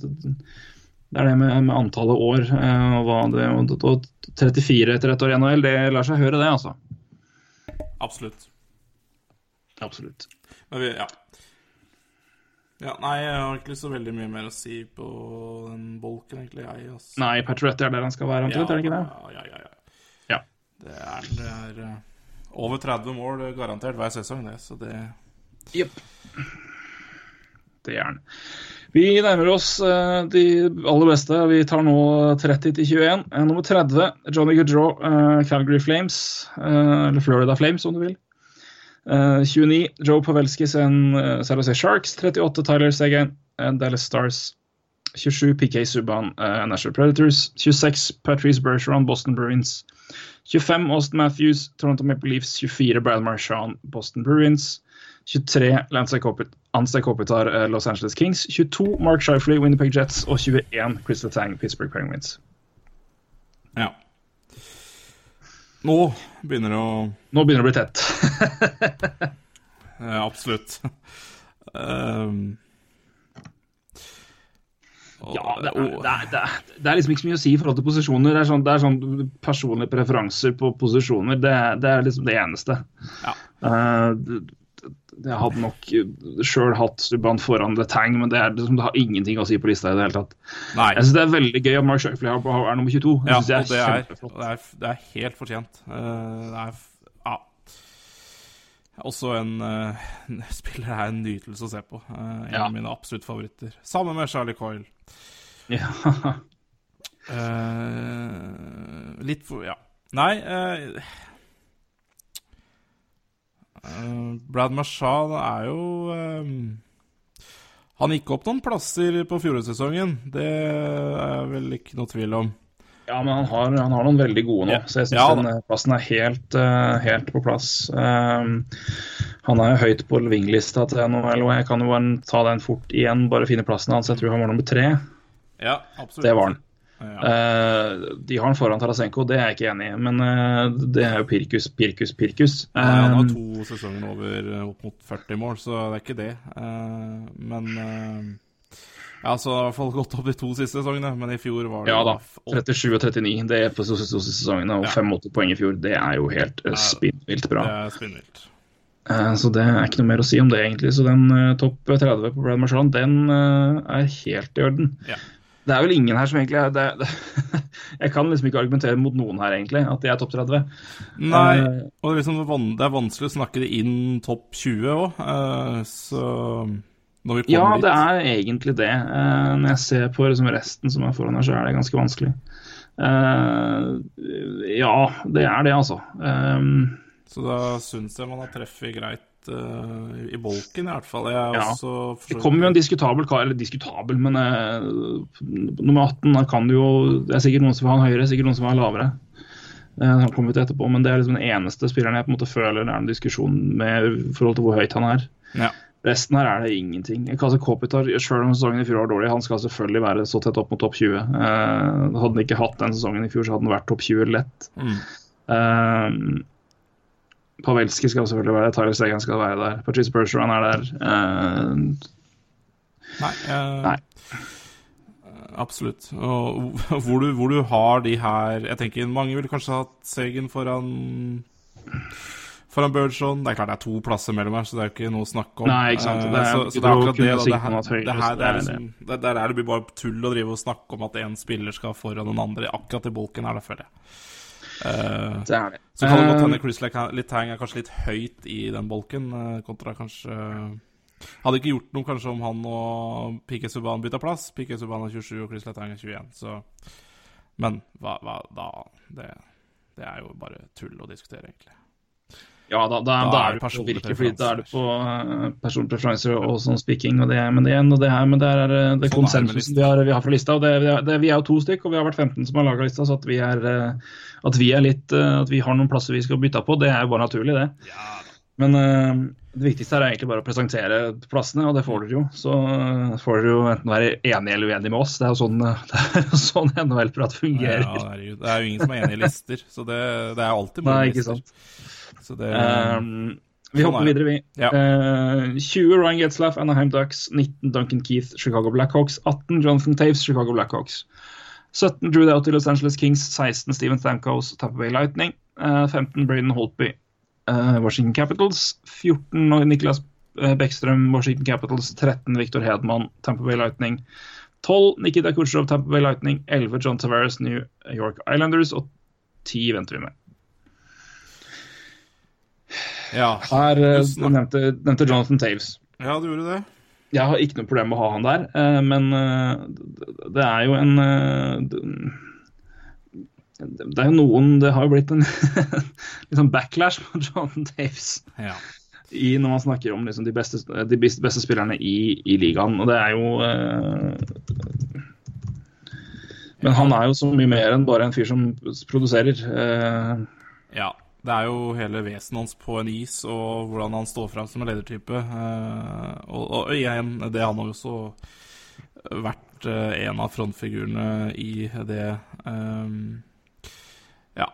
det er det med, med antallet år. eh, og det, og, og 34 etter ett år i NHL, det lar seg høre, det, altså. Absolutt. Absolutt. Men vi, ja. ja. Nei, jeg har ikke så veldig mye mer å si på den bolken, egentlig, jeg. Altså. Nei, Patriot er der han skal være, omtrent, er det ikke det? Ja, ja, ja. ja. Ja. Det er, det er eh, over 30 mål garantert hver sesong, det, så det Jepp. Det er han. Vi nærmer oss eh, de aller beste. Vi tar nå 30 til 21. Eh, nummer 30, Johnny Gaudreau, Calgary Flames. eller Florida Flames, om du vil. Eh, 29, Joe Pavelski, San uh, Sarasay Sharks. 38, Tyler Seguin, eh, Dallas Stars. 27, PK Subhaan, uh, National Predators. 26, Patrice Bergeron, Boston Bruins. 25, Austin Matthews, Toronto Maple Leafs. 24, Brad Marchand, Boston Bruins. 23 Lance Anse Kopitar, eh, Los Angeles Kings. 22 Mark Shifley, Winnipeg Jets. Og 21 Crystal Tang, Pittsburgh Penguins. Ja. Nå begynner det å Nå begynner det å bli tett. ja, Absolutt. um, ja, det er, det, er, det, er, det er liksom ikke så mye å si i forhold til posisjoner. Det er sånn, det sånn personlige preferanser på posisjoner. Det, det er liksom det eneste. Ja. Det- jeg hadde nok sjøl hatt Subhaan foran The Tang, men det, er, liksom, det har ingenting å si på lista i det hele tatt. Nei. Jeg synes det er veldig gøy at Mark Shifley er, er nummer 22. Jeg Ja, det er det er, det er, det er helt fortjent. Eh, det er Ja. Også en uh, spiller er en nytelse å se på. Eh, en Ja. av mine absolutt favoritter. Sammen med Charlie Coyle. Ja. Eh, litt for Ja. Nei eh, Brad Marshall er jo eh, Han gikk opp noen plasser på fjorårssesongen. Det er vel ikke noe tvil om. Ja, men han har, han har noen veldig gode nå, så jeg syns Ja, den eh, plassen er helt, uh, helt på plass. Um, han er jo høyt på vinglista til NHL, og jeg kan jo bare ta den fort igjen, bare finne plassen hans. Jeg tror han var nummer tre. Ja, absolutt. Det var han. Ja. Eh, de har han foran Tarasenko, det er jeg ikke enig i, men uh, det er jo Pirkus, Pirkus, Pirkus. Ja, han har Um, to sesonger over eh, opp mot 40 mål, så det er ikke det. Eh, men eh, Ja, så det har i hvert fall gått opp de to siste sesongene, men i fjor var det ja da. 37 og 39, det er på de to siste sesongene, og Ja. 85 poeng i fjor. Det er jo helt uh, spinnvilt bra. Det er spinnvilt. Eh, Så det er ikke noe mer å si om det, egentlig. Så den eh, topp 30 på Brad Marchand, den eh, er helt i orden. Ja. Det er vel ingen her som egentlig er det, det, Jeg kan liksom ikke argumentere mot noen her, egentlig, at de er topp 30. Nei, Eh, og det det liksom, det er vanskelig å snakke det inn topp 20 òg, så når vi ja, kommer det er egentlig det. Eh, Når jeg ser på liksom resten som er foran her, så er det ganske vanskelig. Eh, Ja, det er det, altså. Eh, Så da syns jeg man har treffet greit eh, i bolken, i hvert fall. Ja. Det kommer jo en diskutabel kar, eller diskutabel, men uh, nummer 18 da kan du jo Det er sikkert noen som vil ha høyere, sikkert noen som vil ha lavere. Uh, han kommer til etterpå, men det er liksom den eneste spilleren jeg på en måte føler det er en diskusjon med i forhold til hvor høyt han er. Ja. Resten her er det ingenting. Kasa Kopitar, selv om sesongen i fjor var dårlig, han skal selvfølgelig være så tett opp mot topp 20. Eh, hadde han ikke hatt den sesongen i fjor, så hadde han vært topp 20 lett. Mm. Eh, Pavelski skal selvfølgelig være der, Tyler Segan skal være der, Patrice Bergeron er der. Uh, Nei. uh, Nei. Absolutt. Og hvor du, hvor du har de her Jeg tenker Mange ville kanskje hatt Segan foran Foran Bergeron. Det er klart det er to plasser mellom her, så det er jo ikke noe å snakke om. Nei, ikke sant. Eh, Det er- så, så det er akkurat det. da. Det, her, det, her, det, er liksom, det, det er det blir bare tull å drive og snakke om at én spiller skal foran den andre. Akkurat i bolken her, da, føler jeg. Uh, det er det. Så kan det godt Eh, hende Chris Letang er kanskje litt høyt i den bolken, eh, kontra kanskje Hadde ikke gjort noe kanskje om han og Piquet Subhaan bytta plass. Piquet Subhaan er 27 og Chris Letang er 21, så Men hva, hva da det, det er jo bare tull å diskutere, egentlig. Ja, da, da, Da da er er du virkelig fordi da er du på uh, personpreferanser og sånn speaking og det, men det og det her, men det er uh, det Sånn er det konsensusen vi har, vi har for lista. og det, vi, er, det, vi er jo to stykk, og vi har vært 15 som har laga lista, så at vi er uh, at vi er litt At vi har noen plasser vi skal bytte på, det er jo bare naturlig, det. Men uh, det viktigste er egentlig bare å presentere plassene, og det får dere jo. Så får dere jo enten være enige eller uenige med oss. Det er jo sånn, det er jo sånn NHL-prat fungerer. Ja, ja, Det er jo ingen som er enig i lister, så det, det er alltid Nei, ikke lister. sant. Så det Um, vi Sånn hopper er videre, vi. Ja. Uh, 20 Ryan Getzlaff, Anaheim Ducks. 19 Duncan Keith, Chicago Blackhawks. 18 Jonathan Taves, Chicago Blackhawks. 17 Drew Doughty, Los Angeles Kings. 16 Steven Stamkos, Tampa Bay Lightning. Uh, 15 Braden Holtby, uh, Washington Capitals. 14 Niklas eh, Washington Capitals. 13 Victor Hedman, Tampa Bay Lightning. 12 Nikita Kutsjov, Tampa Bay Lightning. 11 John Tavares, New York Islanders. Og 10 venter vi med. Ja. Her eh, Du nevnte, nevnte Jonathan Taves. ja, du gjorde det? Jeg har ikke noe problem med å ha han der, eh, men eh, det- er jo en eh, det- er jo noen Det har jo blitt en litt sånn backlash på Jonathan Taves Ja. i, når man snakker om liksom de, beste, de beste spillerne i, i ligaen. Og det er jo eh, Men han er jo så mye mer enn bare en fyr som produserer. eh, Ja. Det er jo hele vesenet hans på en is, og hvordan han står fram som en ledertype. eh, og, og igjen, det han har også vært eh, en av frontfigurene i det eh, Ja.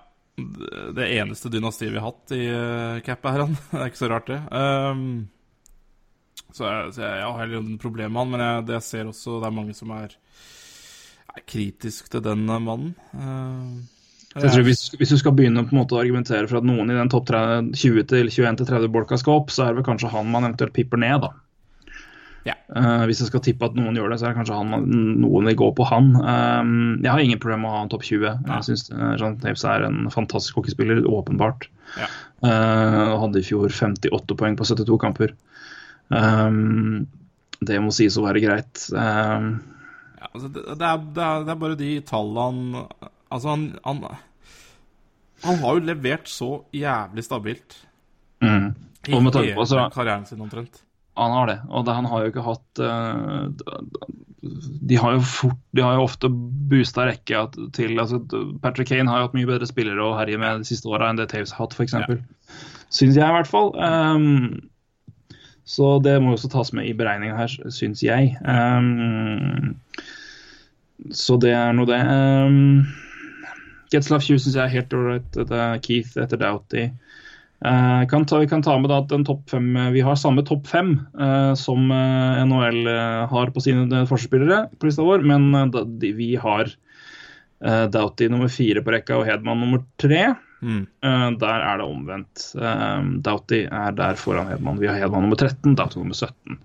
Det eneste dynastiet vi har hatt i uh, Cap-æraen. det er ikke så rart, det. Så jeg, så jeg, jeg har heller ingen problem med han, men jeg, det jeg ser også det er mange som er, er kritisk til den mannen. Uh, Så jeg tror hvis, hvis du skal begynne på en måte å argumentere for at noen i den topp 20-21-30-bolka skal opp, så er det vel kanskje han man eventuelt pipper ned, da. Ja. Uh, hvis jeg skal tippe at noen gjør det, så er det kanskje han, noen vil gå på han. Um, jeg har ingen problem med å ha en topp 20. Ja. Jeg syns Jean Taves er en fantastisk hockeyspiller, åpenbart. Ja. Uh, hadde i fjor 58 poeng på 72 kamper. Um, det må sies å være greit. Um, Ja, altså det, det, er, det, er, det er bare de tallene Altså, han, han Han har jo levert så jævlig stabilt mm. i tanke hele altså- karrieren sin, omtrent. Han har det, og det, han har jo ikke hatt eh, De har jo fort De har jo ofte boosta rekka til altså, Patrick Kane har jo hatt mye bedre spillere å herje med de siste åra enn det Taves har hatt, f.eks. Ja. Syns jeg, i hvert fall. Um, så det må jo også tas med i beregninga her, syns jeg. Um, så det er nå det. Um, Getzlaff 20 syns jeg er helt ålreit. Keith etter Doughty. Uh, kan ta, vi kan ta med da at fem, Vi har samme topp fem uh, som uh, NHL eh, har på sine forspillere, på lista vår, men eh, da, de, vi har eh, Doughty nummer fire på rekka og Hedman nummer tre. Mm. Eh, der er det omvendt. Eh, Doughty er der foran Hedman. Vi har Hedman nummer 13, Doughty nummer 17.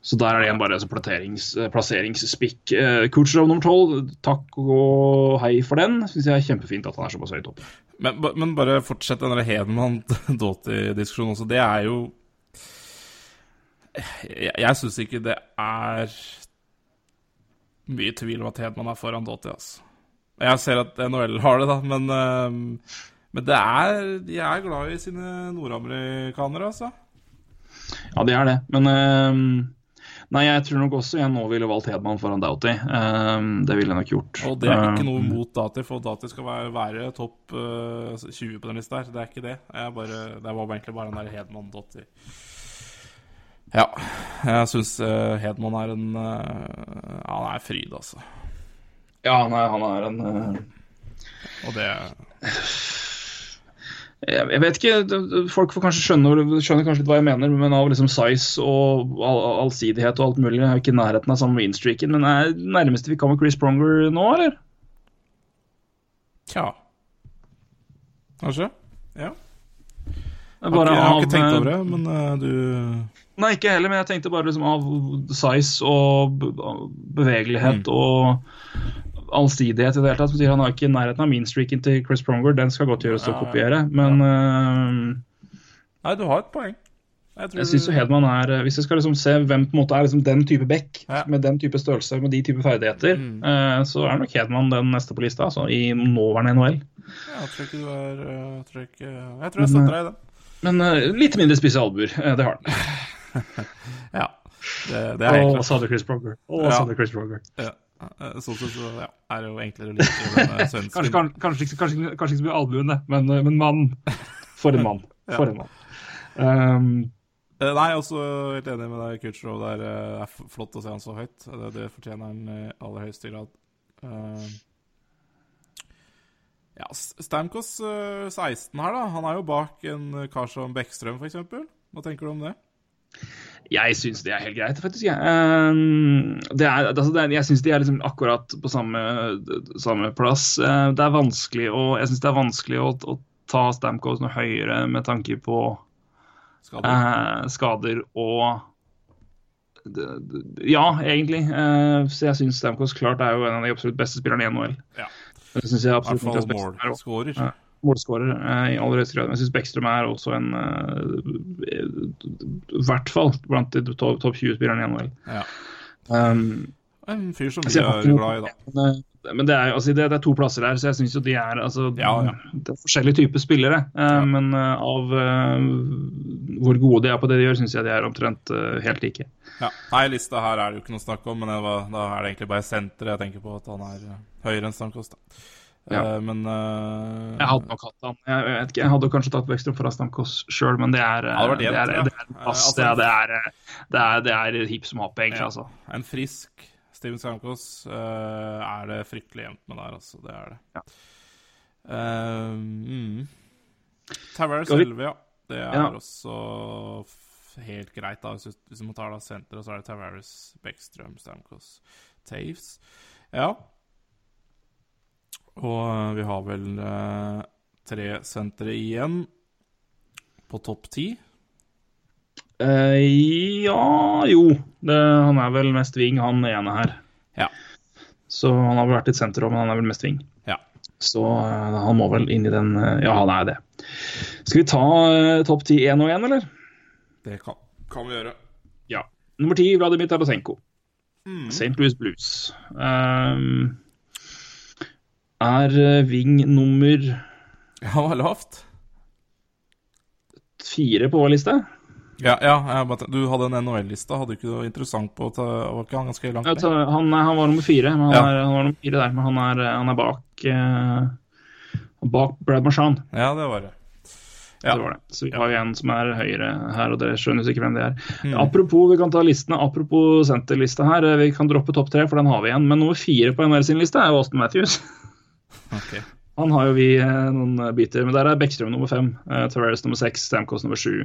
Så der er det igjen bare eh, plasseringsspikk. Uh, Kucherov nummer 12, takk og hei for den. Syns jeg er kjempefint at han er såpass høyt oppe. Men, men bare fortsett den Hedman-Doughty-diskusjonen også. Det er jo Jeg, jeg syns ikke det er mye tvil om at Hedman er foran Doughty, altså. Jeg ser at NHL har det, da, men, øhm, men det er, de er glad i sine nordamerikanere, altså. Ja, de er det. Men uh, Nei, jeg tror nok også jeg nå ville valgt Hedman foran Doughty. Uh, det ville jeg nok gjort. Og det er ikke noe Ehm, mot Dati, for Dati skal være, være topp uh, 20 på den lista her. Det er ikke det. Bare, det var egentlig bare den der Hedman-Doughty. Ja. Jeg syns Hedman er en eh, Han er fryd, altså. Ja, nei, han er en eh, Og det jeg vet ikke, folk får kanskje skjønne, skjønner kanskje litt hva jeg mener, men av liksom size og all, allsidighet og alt mulig. Jeg er jo ikke i nærheten av samme winstreaken, men er det nærmeste vi kommer Chris Pronger nå, eller? Tja. Kanskje? Ja. Jeg, bare, Har jeg har ikke tenkt eh, over det, men eh, du Nei, ikke heller, men jeg tenkte bare liksom av size og bevegelighet bevegelighet og allsidighet i det hele tatt. Sier, han har ikke i nærheten av meanstreaken til Chris Pronger, den skal godt gjøres å kopiere, men uh, Nei, du har et poeng. Jeg, tror Jeg synes jo Hedman er eh, Hvis jeg skal liksom se hvem på en måte er liksom den type back, Ja. med den type størrelse, med de type ferdigheter, Mm. uh, så er nok Hedman den neste på lista, altså, i nåværende NHL. Ja, jeg tror ikke du er Jeg tror, ikke, jeg, tror jeg støtter deg i den. Men uh, litt mindre spisse albuer, det har den. Ja. Det, det er helt Og sa du Chris Pronger. Og Ja. sa du Chris Pronger. Ja. Eh, Sånn sett så ja, er det jo enklere å like den svensken. Kanskje, kan- kanskje, kanskje, kanskje ikke så mye albuene, men, eh, men mann. For en mann. For en mann. Um, Eh, Nei, også helt enig med deg, Kutcherov. Det er, eh, er flott å se han så høyt. Det, det fortjener han i aller høyeste grad. Uh, ja, Stamkos eh, 16 her, da. Han er jo bak en eh, kar som Bekkstrøm, f.eks. Hva tenker du om det? Jeg syns det er helt greit, faktisk. Jeg, Ehm, det er, altså det er, jeg syns de er liksom akkurat på samme, samme plass. Eh, Det er vanskelig å, jeg synes det er vanskelig å, å ta Stamkos noe høyere med tanke på skader, eh, skader og Ja, egentlig. Eh, så jeg syns Stamkos klart er jo en av de absolutt beste spillerne i NHL. Ja. Det syns jeg I absolutt hvert fall er målskårer. Ja. Målskårer eh, i aller høyeste grad. Men jeg syns Bekkstrøm er også en eh, I hvert fall blant de topp top 20-spillerne i NHL. Ja. Um, En fyr som vi er glad i, da. men, eh, det er, altså, det, det er to plasser her, så jeg syns jo de er altså, Ja, ja. Det er forskjellige typer spillere. Uh. Men uh, av uh, hvor gode de er på det de gjør, syns jeg de er omtrent helt like. Ja. Nei, lista her er det jo ikke noe snakk om, men det var, da er det egentlig bare senteret jeg tenker på at han er høyere enn Stamkos. da. Ja. Eh, men uh, Jeg hadde nok hatt han. Jeg, vet ikke, jeg hadde kanskje tatt Bekstrøm for Stamkos sjøl, men det er, det er, hip som happ, egentlig. Ja. altså. En frisk Steven Stamkos uh, er det fryktelig jevnt med der, altså. Det er det. Ja. Mm. Tavares Skal 11, ja. Det er Ja. også helt greit, da. Hvis hvis man tar ta da senteret, så er det Tavares, Beckstrøm, Stamkos, Taves. Ja. Og eh, vi har vel eh, tre sentre igjen på topp ti. Eh, ja jo. Det, han er vel mest wing, han ene her. Ja. Så han har vel vært litt senter òg, men han er vel mest wing. Ja. Så eh, han må vel inn i den eh, Ja, han er det. Skal vi ta topp ti én og én, eller? Det kan, kan vi gjøre. Ja. Nummer ti, Vladimir Tarasenko. Mm. St. Louis Blues. Um, er eh, wing nummer Ja, det var lavt. fire på vår liste. Ja, ja bare, du hadde en NHL-liste. Hadde du ikke noe interessant på å ta Var ikke han ganske langt ned? han, han var nummer fire, men han, Ja. er, han var nummer fire der, men han er, han er bak eh, Bak Brad Marchand. Ja, det var det. Ja. Det var det. Så vi har jo en som er høyere her, og dere skjønner sikkert hvem det er. Mm. Apropos, vi kan ta listene. Apropos senterlista her. eh, Vi kan droppe topp tre, for den har vi igjen. Men nummer fire på NHL sin liste er jo Austin Matthews. Ok. Han har jo vi eh, noen eh, biter. Men der er Bekkstrøm nummer fem, eh, Tavares nummer seks, Stamkos nummer sju.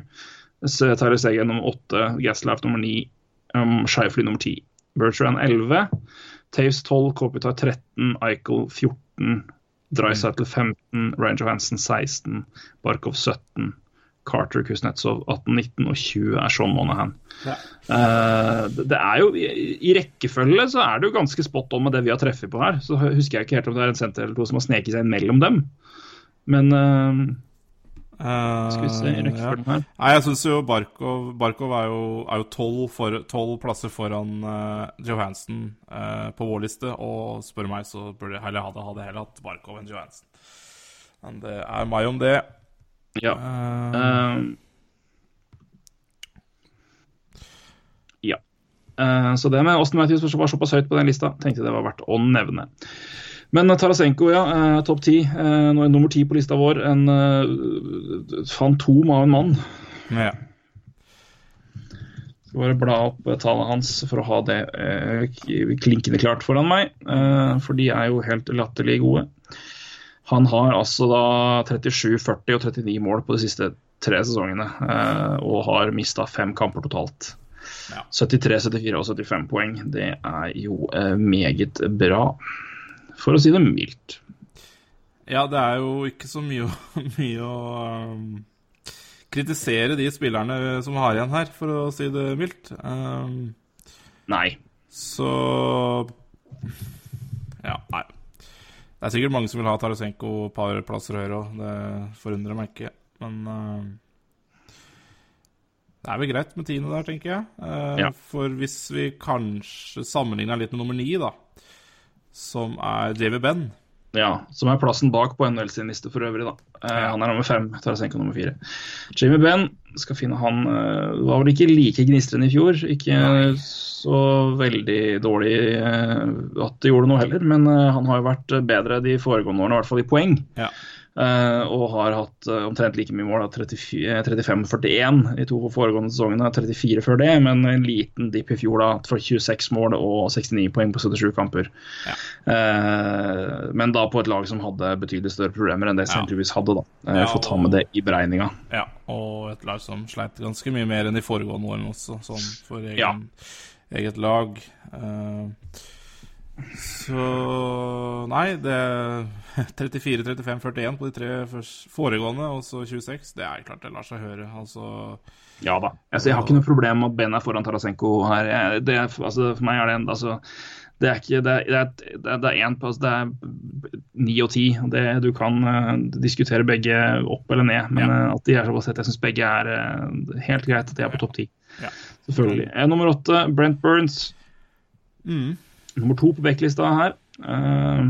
Så Tyler Stegen nummer åtte, Gaslife nummer ni, um, Shifley nummer ti. Bertrand 11, Taves 12, Kopitar 13, Eichel 14, Dreisaitl 15, Ranger Hansen 16, Barkov 17, Carter Kuznetsov 18-19 og 20 er Sean Monahan. Ja. Eh, det er jo, i, I rekkefølge så er det jo ganske spot on med det vi har treffet på her. Så husker jeg ikke helt om det er en senter eller to som har sneket seg inn mellom dem. Men uh, skal vi se i Eh, rekkefølgen her. Nei, jeg syns jo Barkov Barkov er jo, tolv for, plasser foran uh, Johansen på vår liste, og spør meg, så burde jeg heller hadde, det heller hatt Barkov enn Johansen. Men det er meg om det. Ja. Eh, ja. Uh, så det med Austin Matthews var såpass høyt på den lista, tenkte det var verdt å nevne. Men Tarasenko, ja. Uh, Topp ti. Eh, er nummer ti på lista vår. En eh, fantom av en mann. Ja. Skal bare bla opp tallene hans for å ha det eh, klinkende klart foran meg. Eh, for de er jo helt latterlig gode. Han har altså da 37, 40 og 39 mål på de siste tre sesongene. eh, og har mista fem kamper totalt. Ja. 73, 74 og 75 poeng. Det er jo eh, meget bra, for å si det mildt. Ja, det er jo ikke så mye, mye å um, kritisere de spillerne som har igjen her, for å si det mildt. Um, Nei. så Ja, nei. Det er sikkert mange som vil ha Tarasenko et par plasser høyere òg. Det forundrer meg ikke. Men uh, det er vel greit med tiende der, tenker jeg. Uh, Ja. For hvis vi kanskje sammenligner litt med nummer ni, da, som er Jamie Benn Ja, som er plassen bak på NHL sin liste for øvrig. da. Uh, Han er nummer fem, Tarasenko nummer fire. Jimmy Benn skal finne han uh, var vel ikke like gnistrende i fjor. Ikke så veldig dårlig eh, at det gjorde noe heller, men han har jo vært bedre de foregående årene, i hvert fall i poeng. Ja. Eh, og har hatt eh, omtrent like mye mål, 35-41 i to foregående sesongene. 34 før det, men en liten dipp i fjor da, for 26 mål og 69 poeng på 77 kamper. Ja. Eh, men da på et lag som hadde betydelig større problemer enn det Ja. St. Louis hadde. da. Eh, Ja, Få ta med det i beregninga. Ja, og et lag som sleit ganske mye mer enn de foregående årene også, sånn for egen, Ja. eget lag. Eh, så Nei, det 34, 35, 41 på de tre foregående, og så 26. Det er klart det lar seg høre. Altså Ja da. Altså, jeg har ikke noe problem med at Ben er foran Tarasenko her. Jeg, det, er- altså, for meg er det en altså, det er ikke det er, det er, er, det er, en, på- altså, det er ni og ti. Det- Du kan uh, diskutere begge opp eller ned, men Ja. eh, at de er såpass tett, jeg syns begge er uh, helt greit at de er på topp ti. Ja. Selvfølgelig. Nummer åtte, Brent Burns. mm, Nummer to på backlista her. Eh,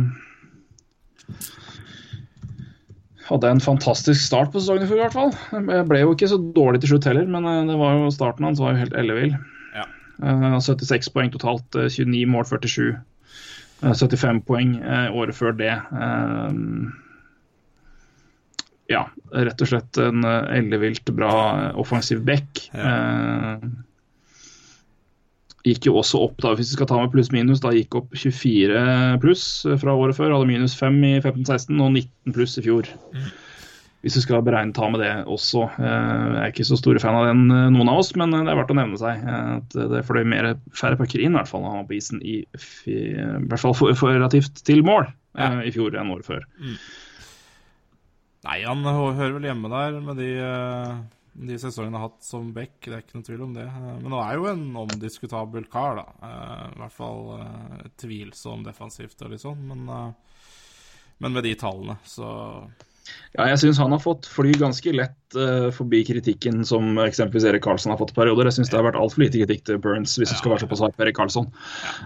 hadde en fantastisk start på sesongen i fjor, i hvert fall. Jeg ble jo ikke så dårlig til slutt heller, men eh, det var jo starten hans var jo helt ellevill. Ja. Eh, 76 poeng totalt, eh, 29 mål, 47. Eh, 75 poeng eh, året før det. Eh, ja, rett og slett en eh, ellevilt bra eh, offensiv back. Eh, gikk jo også opp, da, hvis vi skal ta med pluss-minus, da gikk opp 24 pluss fra året før. Hadde minus 5 i 15-16 og 19 pluss i fjor. Hvis vi skal beregne ta med det også. Eh, Jeg er ikke så store fan av den, eh, noen av oss, men det er verdt å nevne seg. eh, At det fløy mer, færre pucker inn, i hvert fall, når han var på isen i, i hvert fall for, for relativt til mål Ja. eh, i fjor enn året før. Nei, han hører vel hjemme der med de, eh, de sesongene han har hatt som back. Det er ikke noe tvil om det. Eh, Men han er jo en omdiskutabel kar, da. Eh, I hvert fall eh, tvilsom defensivt og litt sånn. Men, men med de tallene, så Ja, jeg syns han har fått fly ganske lett uh, forbi kritikken som eksempelvis Erik Karlsson har fått i perioder. Jeg syns det har vært altfor lite kritikk til Burns, hvis du skal være såpass hard på Erik Karlsson.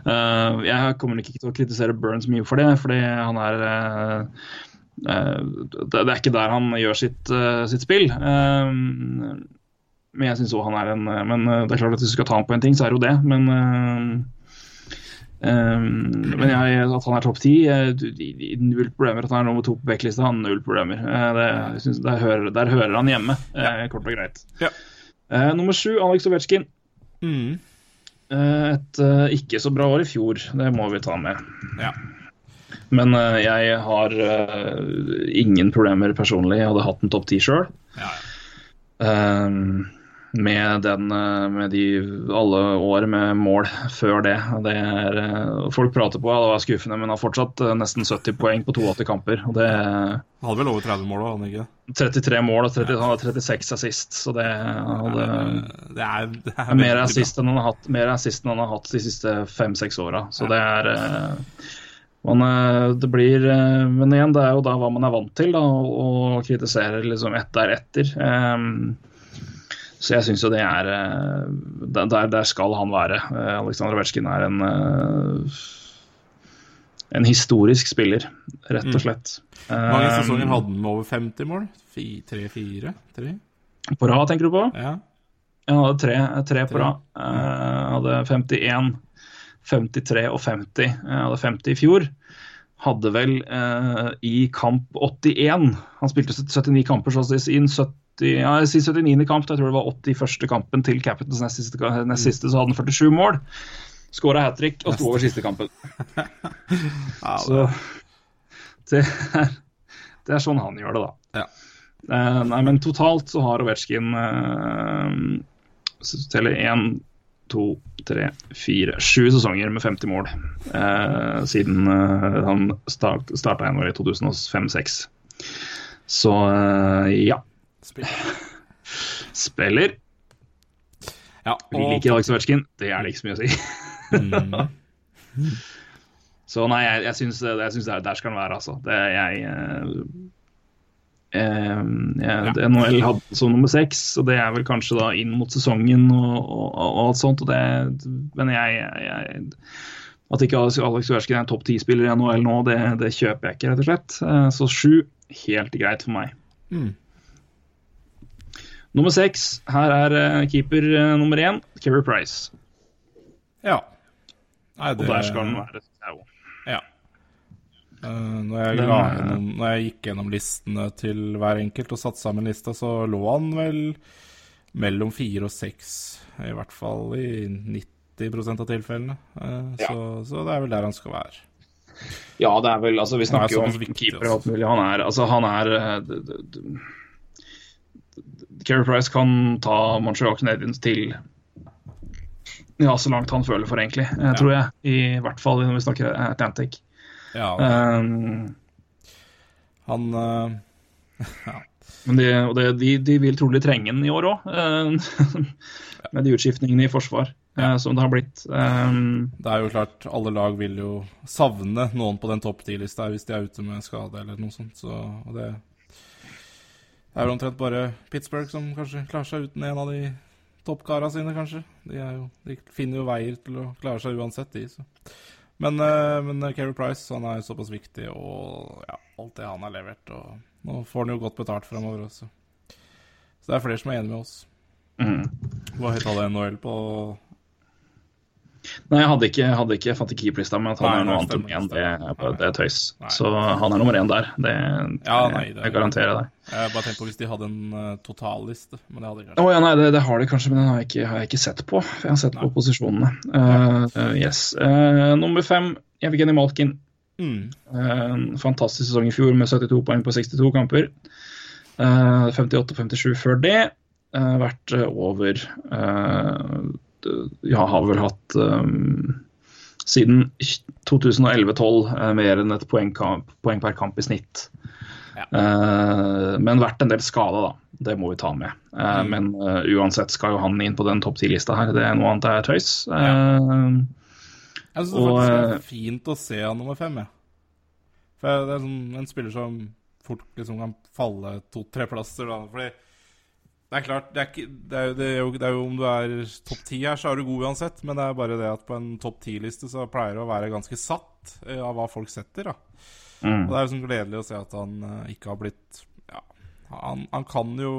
Uh, jeg kommer ikke til å kritisere Burns mye for det, fordi han er eh, det, det er ikke der han gjør sitt, eh, sitt spill. Eh, men jeg syns òg han er en eh, Men eh, det er klart at hvis du skal ta ham på en ting, så er det jo det. Men eh, eh, men jeg, at han er topp ti, eh, null problemer. At han er nummer to på backlista, han null problemer. Eh, Det, synes, der, hører, der hører han hjemme, eh, kort og greit. Ja. Uh, nummer sju, Alex Ovetsjkin. mm, Uh, Et uh, ikke så bra år i fjor, det må vi ta med. Ja. Men eh, jeg har eh, ingen problemer personlig. Jeg hadde hatt en topp ti sjøl. ja, ja. med, den, eh, med de alle år med mål før det. Det er, eh, folk prater på at det var skuffende, men har fortsatt eh, nesten 70 poeng på 82 kamper. og det Han hadde vel over 30 mål òg, han ikke? 33 mål og 30, han hadde 36 assist, så det, hadde, Eh, Det er, det er er mer assist enn han har hatt, mer enn han har hatt de siste fem-seks åra. Så det er man, eh, det blir, eh, Men igjen, det er jo da hva man er vant til, da, å kritisere liksom ett der etter. Ehm, så jeg syns jo det er eh, der, der skal han være. Aleksandr Ovetsjkin er en en historisk spiller, rett og slett. bra. Mm. Mange Ehm, sesonger hadde han med over 50 mål? Fi- Tre, fire? Tre? På rad, tenker du på? Ja. Han hadde tre, tre på rad. Jeg hadde 51, 53 og 50. Jeg hadde 50 i fjor. Hadde vel eh, i kamp 81 Han spilte 79 kamper, så i en 70, ja, jeg sier 79. kamp, jeg tror det var 81. kampen til Capitals nest siste, nest siste så hadde han 47 mål. Skåra hat trick og sto over siste kampen. Ja, Så det er, det er sånn han gjør det, da. Ja. Eh, nei, men totalt så har Ovetsjkin eh, teller én, to, tre, fire, sju sesonger med 50 mål eh, siden eh, han start, starta i 2005-2006. Så eh, ja. Spiller. Spiller. Ja, Vi liker Alex Ovetsjkin. Det er det ikke så mye å si. mm, Så nei, jeg, jeg syns, der, der skal han være, altså. Det, jeg, eh, ja, Ja. NHL hadde som nummer seks, og det er vel kanskje da inn mot sesongen og, og, og alt sånt. Og det, men jeg, jeg At ikke Alex Wersken er en topp ti-spiller i NHL nå, det, det kjøper jeg ikke, rett og slett. Eh, Så sju, helt greit for meg. mm. Nummer seks, her er eh, keeper eh, nummer én, Keri Price. Ja. Nei, Og der skal den være. synes jeg også. Ja. Eh, når, jeg la er- gjennom, når jeg gikk gjennom listene til hver enkelt og satte sammen lista, så lå han vel mellom fire og seks, i hvert fall i 90 av tilfellene. Eh, så, så det er vel der han skal være. Ja, det er vel Altså, vi er snakker jo om keepere keeper og alt altså. mulig. Han er Altså, han er eh, Carey Price kan ta Montreal Canadiens til ja, så langt han føler for, egentlig. ja. Tror jeg. I hvert fall når vi snakker Atlantic. Ja, Um, han eh, men de, og det, de, de vil trolig trenge den i år òg, med de utskiftningene i forsvar eh, som det har blitt. Um, Det er jo klart, alle lag vil jo savne noen på den topp ti-lista hvis de er ute med skade eller noe sånt. Så, og det er vel omtrent bare Pittsburgh som kanskje klarer seg uten en av de toppkara sine, kanskje. De, jo, de finner jo veier til å klare seg uansett, de. Så. Men, uh, men Keri Price han er jo såpass viktig, og ja, alt det han har levert. Og nå får han jo godt betalt framover også. Så det er flere som er enig med oss. mm. Hva høyt hadde NHL på Nei, jeg hadde ikke, hadde ikke, fant ikke keeperlista, men at han Nei, er noe annet enn én, det, det er tøys. Nei. Så han er nummer én der. Det, Ja, nei, det- jeg garanterer deg. Jeg bare tenkte på hvis de hadde en uh, totalliste, men det hadde de Å Oh, ja, nei, det, det har de kanskje, men den har jeg ikke, har jeg ikke sett på. Jeg har sett på posisjonene. Uh, uh, yes. Uh, nummer fem, Evgenij Malkin. Mm. Eh, fantastisk sesong i fjor med 72 poeng på 62 kamper. Eh, 58-57 før det. Eh, vært eh, over eh, Ja, har vel hatt um, siden 2011-12 eh, mer enn et poeng, poeng per kamp i snitt. Ja. Eh, men vært en del skada, da. Det må vi ta med. Eh, Mm. Men eh, uansett skal jo han inn på den topp ti-lista her. Det er noe annet er tøys. Ja. Jeg syns det eh, er fint å se han nummer fem, jeg. For det er sånn, en spiller som fort liksom kan falle to-tre plasser. Da. Fordi det er klart, det er, ikke, det, er jo, det, er jo, det er jo om du er topp ti her, så er du god uansett. Men det er bare det at på en topp ti-liste så pleier det å være ganske satt eh, av hva folk setter. da. mm. Og det er liksom gledelig å se at han eh, ikke har blitt Ja, han, han kan jo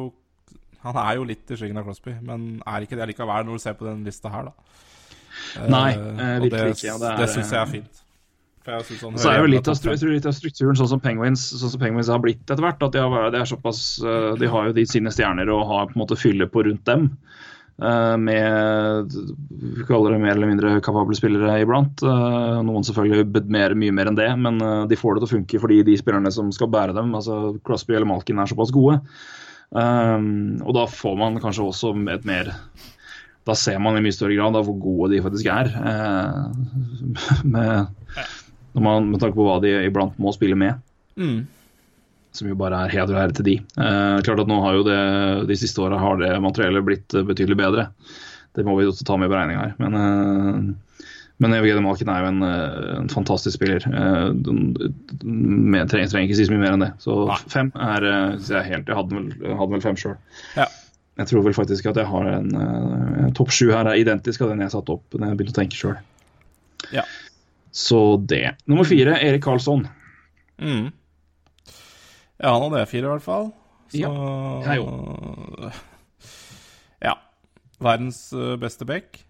Han er jo litt i skyggen av Crosby, men er ikke det likevel når du ser på den lista her, da. Nei, Eh, eh, virkelig det, ikke, Ja, det er- det syns jeg er fint. Jeg sånn, Så er jo litt av, jeg tror litt av strukturen sånn som Penguins, sånn som Penguins har blitt etter hvert. At de har, det er såpass, eh, de har jo de sine stjerner og har på en måte fylle på rundt dem. eh, Med vi kaller det mer eller mindre kapable spillere iblant. Eh, Noen selvfølgelig mer, mye mer enn det, men de får det til å funke fordi de spillerne som skal bære dem, altså Crosby eller Malkin, er såpass gode. Og da får man kanskje også et mer Da ser man i mye større grad hvor gode de faktisk er. med, man, med tanke på hva de iblant må spille med, Mm. som jo bare er heder og ære til de. Eh, klart at nå har jo det, De siste åra har det materiellet blitt eh, betydelig bedre. Det må vi også ta med i beregninga her. Men, eh, men Evgeny Malkin er jo en, eh, en fantastisk spiller. Eh, med, trenger, trenger ikke si så mye mer enn det. Så Nei. fem er eh, jeg helt Jeg hadde vel, hadde vel fem sjøl. Ja. Jeg tror vel faktisk at jeg har en uh, topp sju her er identisk av den jeg satte opp når jeg begynte å tenke sjøl. Ja. Så det. Nummer fire, Erik Karlsson. Mm. Ja, han hadde E4 i hvert fall. Så Ja, jeg Ja. Verdens eh, beste back.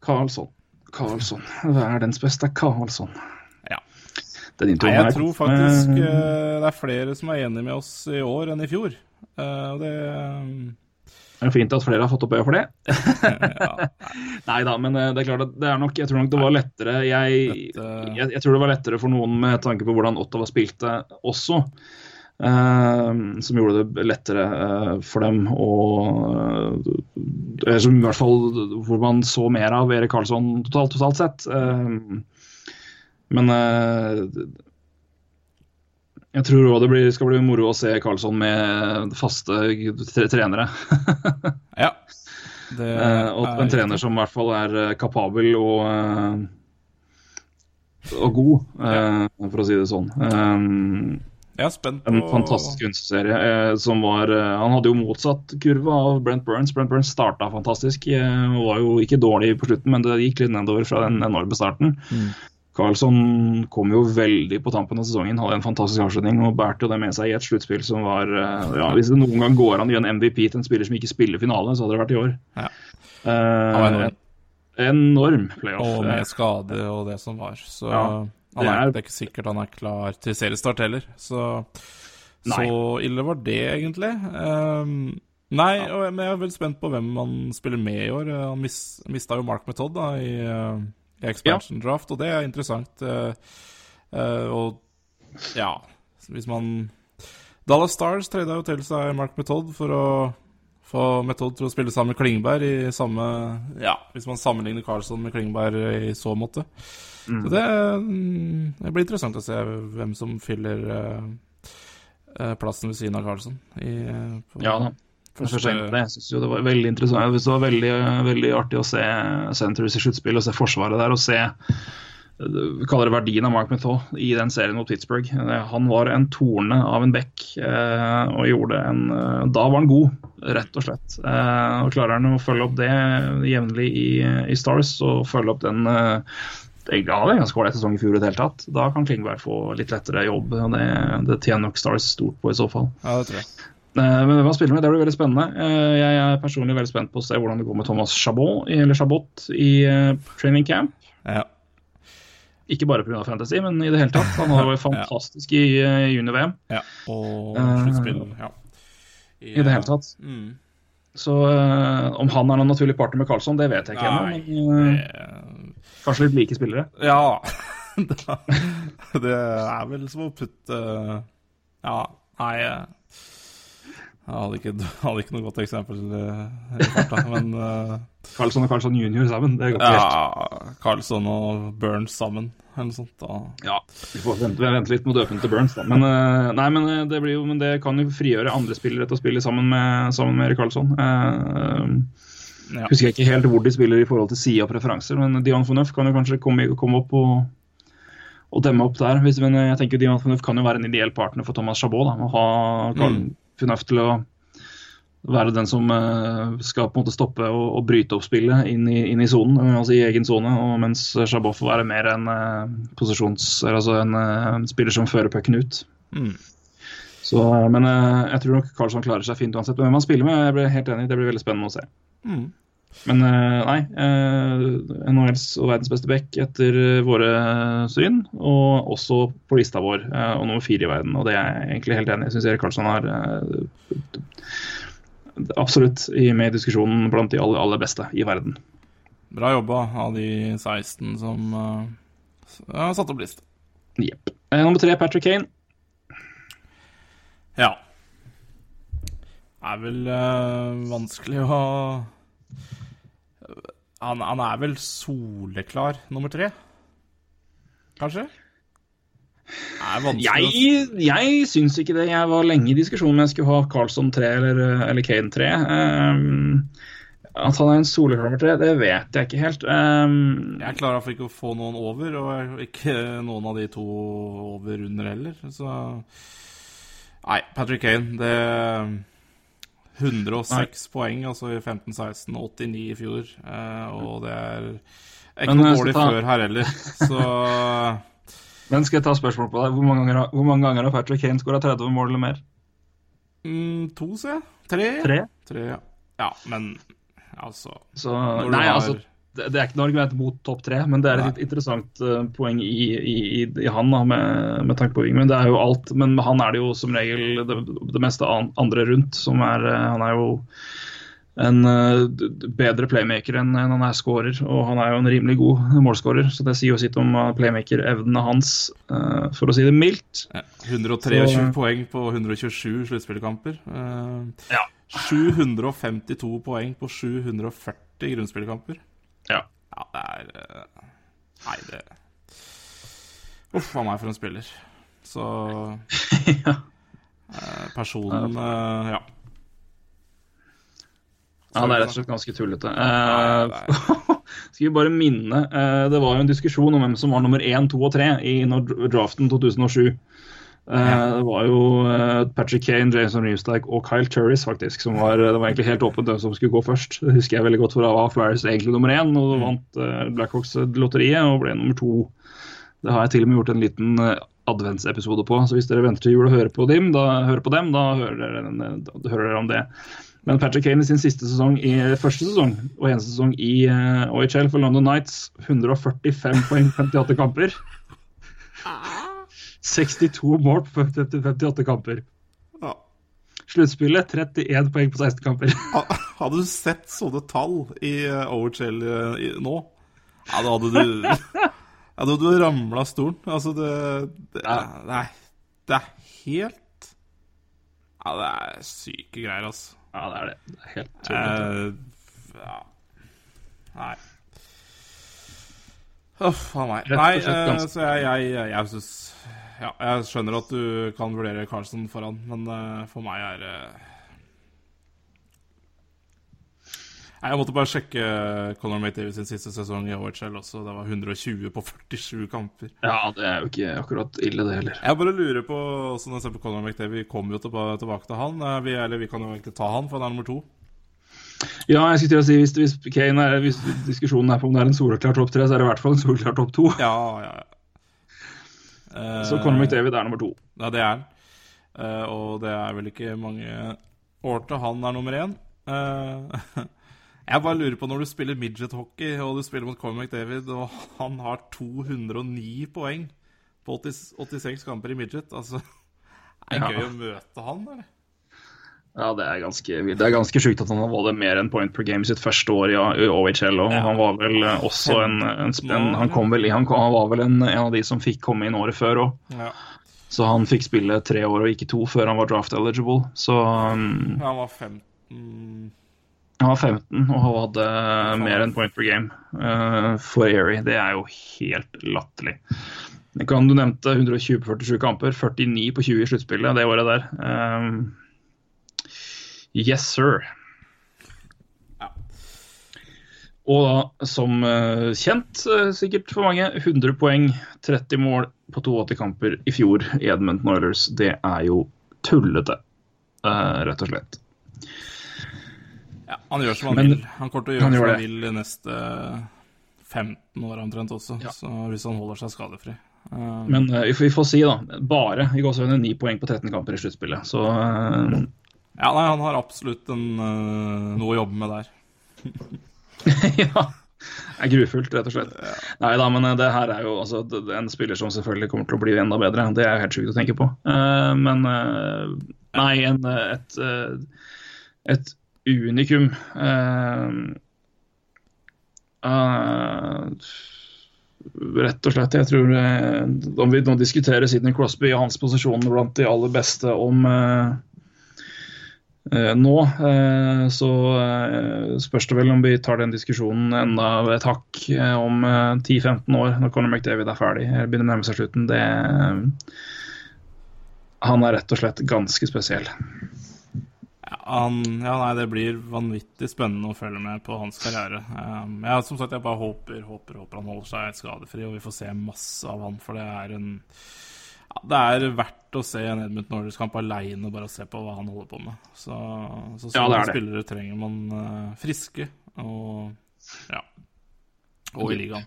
Karlsson. Karlsson. Verdens beste Karlsson. Ja. Den Nei, jeg tror faktisk Eh, eh, det er flere som er enig med oss i år enn i fjor. Det Det er fint at flere har fått opp øya for det. ja, Nei da, men eh, det er klart at det er nok Jeg tror nok det var lettere Jeg, jeg, jeg tror det var lettere for noen med tanke på hvordan Ottawa spilte også. Uh, som gjorde det lettere uh, for dem å uh, Som i hvert fall hvor man så mer av Erik Karlsson totalt, totalt sett. Men jeg tror òg det blir, skal bli moro å se Karlsson med faste tre- trenere. ja. Det Eh, og er en trener som i hvert fall er eh, kapabel og, eh, og god, ja. for å si det sånn. Eh, Jeg er spent på en fantastisk kunstserie som var Han hadde jo motsatt kurve av Brent Burns. Brent Burns starta fantastisk og var jo ikke dårlig på slutten, men det gikk litt nedover fra den enorme starten. Mm. Carlsson kom jo veldig på tampen av sesongen, hadde en fantastisk avslutning og bærte jo det med seg i et sluttspill som var eh, ja, Hvis det noen gang går an å gi en MVP til en spiller som ikke spiller finale, så hadde det vært i år. Ja. Eh, Han var enorm. enorm playoff. Og med skade og det som var. Så Ja, det er, er- det er ikke sikkert han er klar til seriestart heller. Så, så ille var det, egentlig. Um, nei, men jeg er veldig spent på hvem han spiller med i år. Han mis, mista jo Mark Method da, i, eh, i expansion draft, og det er interessant. eh, eh, og ja, hvis man Dallas Stars trada jo til seg Mark Method for å få Method til å spille sammen med Klingberg i samme Ja, hvis man sammenligner Carlsson med Klingberg i så måte. Så det, mm, det blir interessant å se hvem som fyller eh, plassen ved siden av Carlsson. I, på Ja da. Første-. Jeg synes jo det var veldig interessant. Jeg synes det var veldig, veldig artig å se Centres i sluttspill og se forsvaret der. og se vi kaller det verdien av Mark Method i den serien mot Pittsburgh. Eh, Han var en torne av en back eh, og gjorde en eh, Da var han god, rett og slett. Eh, og Klarer han å følge opp det jevnlig i, i Stars og følge opp den eh, egentlig hadde en ganske ålreit sesong i fjor i det hele tatt. Da kan Klingberg få litt lettere jobb. og Det, det tjener nok Stars stort på i så fall. Ja, det tror jeg. Eh, Men hvem han spiller med, det blir veldig spennende. Eh, Jeg er personlig veldig spent på å se hvordan det går med Thomas Chabot, eller Chabot i eh, training camp. Ja. Ikke bare pga. Fantasy, men i det hele tatt. Han var jo fantastisk i junior-VM. ja. Og sluttspill, ja. I det hele tatt. Mm. Så om han er noen naturlig partner med Karlsson, det vet jeg ikke ennå. Men Det- kanskje litt like spillere. Ja. Det er vel som å putte Ja, nei Jeg hadde ikke, hadde ikke noe godt eksempel i farta, men uh, Karlsson og Karlsson junior sammen, det går ikke helt. Ja, Carlsson og Burns sammen, eller noe sånt. Da. Ja, vi får vente, vi vente litt med å døpe den til Burns, da. Men, uh, nei, men, eh, det blir jo, men det kan jo frigjøre andre spillere til å spille sammen med, sammen med Erik Karlsson. Uh, Ja. Husker jeg ikke helt hvor de spiller i forhold til side og preferanser, men Dion Fornuft kan jo kanskje komme, komme opp og, og demme opp der. Hvis, men jeg tenker Dion Fornuft kan jo være en ideell partner for Thomas Chabot. Da, å ha Carl, Mm. Fornuft til å være den som eh, skal på en måte stoppe og, og bryte opp spillet inn i, sonen, eh, altså i egen sone. Mens får være mer en eh. Altså en en spiller som fører pucken ut. Mm. Så, eh, men eh, jeg tror nok Karlsson klarer seg fint uansett. Men hvem han spiller med, jeg blir helt enig, det blir veldig spennende å se. Mm. Men eh, nei, eh, NHLs og verdens beste back etter eh, våre syn, og også på lista vår, og nummer fire i verden. Og det er jeg egentlig helt enig i. Syns Erik Karlsson har absolutt i- med i diskusjonen blant de aller, aller beste i verden. Bra jobba av de 16 som har satt opp liste. Jepp. Nummer tre, Patrick Kane. Ja. Det er vel øh, vanskelig å han, han er vel soleklar nummer tre? Kanskje? Jeg, jeg syns ikke det. Jeg var lenge i diskusjon om jeg skulle ha Carlsson 3 eller, eller Kane 3. Um, at han er en soleklar 3, det vet jeg ikke helt. Um, Jeg klarer iallfall ikke å få noen over, og ikke noen av de to over under heller. Så Nei, Patrick Kane, det 106 poeng altså i 15-16 og 89 i fjor. Eh, og det er ikke Men noe dårlig ta- før her heller. Så Men skal jeg ta spørsmål på deg? Hvor mange ganger, har- hvor mange ganger har Patrick Kane skåra 30 mål eller mer? mm, to, ser jeg. Tre? Tre? Tre, ja. Ja, men altså Så Når du Nei, har- altså det, det er ikke noe argument mot topp tre, men det er et Nei. interessant uh, poeng i, i, i, i han da, med, med tanke på Wingman. Det er jo alt, men med han er det jo som regel det, det meste an, andre rundt. som er, uh, Han er jo en d- bedre playmaker enn en han er scorer, og han er jo en rimelig god målscorer. Så det sier jo sitt om playmaker-evnene hans, for å si det mildt. ja, 123 Så- poeng på 127 sluttspillkamper. Ja. 752 poeng på 740 grunnspillkamper. Ja. Ja, det er eh, Nei, det Uff a meg for en spiller. Så ja. eh, personen eh, Ja. Ja, det er rett og slett ganske tullete. Eh, skal vi bare minne eh, Det var jo en diskusjon om hvem som var nummer én, to og tre i draften 2007. Eh, Det var jo eh, Patrick Kane, Jason Reemstike og Kyle Turris faktisk, som var, det var egentlig helt åpent hvem som skulle gå først. Det husker jeg veldig godt, for da var Flares egentlig nummer én og vant eh, Blackhawks-lotteriet og ble nummer to. Det har jeg til og med gjort en liten eh, adventsepisode på, så hvis dere venter til jul og hører på dem, da, hører på dem, da hører dere, den- da hører dere om det. Men Patrick Kane i sin siste sesong i første sesong og eneste sesong i eh, OHL for London Knights 145 poeng på 58 kamper. 62 mål på 58 kamper. Ja. Sluttspillet 31 poeng på 16 kamper. Hadde du sett sånne tall i eh, OHL eh, nå, ja, da hadde du Ja, da hadde du ramla stolen. Altså, det, det Ja. Nei, det er helt Ja, det er syke greier, altså. Ja, det er det. det er helt tullete. Eh, ja. Nei. Uff a meg. Nei, eh, så jeg, jeg, jeg, jeg syns Ja, jeg skjønner at du kan vurdere Carlsen foran, men eh, for meg er det Nei, Jeg måtte bare sjekke Conor McDavid sin siste sesong i OHL også. Det var 120 på 47 kamper. Ja, det er jo ikke akkurat ille, det heller. Jeg bare lurer på sånn på Conor McDavid, vi kommer jo tilbake, til han. Eh, Vi, eller vi kan jo egentlig ta han, for han er nummer to. Ja, jeg skulle til å si hvis, hvis Kane er, hvis diskusjonen er på om det er en soleklar topp tre, så er det i hvert fall en soleklar topp to. Ja, ja, ja. Eh, Så Conor McDavid er nummer to. Ja, det er han. Eh, og det er vel ikke mange år til han er nummer én. Eh, jeg bare lurer på, når du spiller midget-hockey, og du spiller mot Conor McDavid, og han har 209 poeng på 86 kamper i midget Altså, er det Ja. gøy å møte han, eller? Ja, det er ganske vilt. Det er ganske sjukt at han hadde mer enn point per game sitt første år i, OHL. Og han var vel eh, også en, en, en Han kom vel i, han, han var vel en, en av de som fikk komme inn året før òg. Ja. Så han fikk spille tre år og ikke to før han var draft eligible. Så um, Han var 15 han var 15 og hadde mer enn point per game uh, for Erie. Det er jo helt latterlig. Det Du nevnte 120 på 47 kamper, 49 på 20 i sluttspillet det året der. Um, yes, sir. Ja. Og da, som eh, kjent, eh, sikkert for mange, 100 poeng, 30 mål på 82 kamper i fjor i Edmundton Oilers. Det er jo tullete, eh, rett og slett. Ja, han gjør som han Men- vil. Han kommer til å gjøre som han vil de neste 15 år omtrent også, Ja. så hvis han holder seg skadefri. Men uh, vi får- si, da, bare i gåsehudene 9 poeng på 13 kamper i sluttspillet. Så eh, Ja, nei, han har absolutt en, øh, noe å jobbe med der. ja. Det er grufullt, rett og slett. Nei da, men eh, det her er jo altså, en spiller som selvfølgelig kommer til å bli enda bedre. Det er jo helt sjukt å tenke på. Uh, men uh, nei, en, eh, et, eh, et unikum. uh, eh, rett og slett. Jeg tror eh, Om vi nå diskuterer Sidney Crosby og hans posisjon blant de aller beste om eh, eh, nå, eh, så eh, spørs det vel om vi tar den diskusjonen enda et hakk eh, om eh, 10-15 år, når Conor McDavid er ferdig. eller begynner å nærme seg slutten. Det eh, Han er rett og slett ganske spesiell. Han, ja, nei, det blir vanvittig spennende å følge med på hans karriere. Um, ja, som sagt, jeg bare håper, håper, håper han holder seg skadefri, og vi får se masse av han, for det er en ja, Det er verdt å se en Edmund Norris Kamp aleine, bare se på hva han holder på med. Så, så Ja, sånne det. spillere trenger man uh, friske og ja, og i ligaen.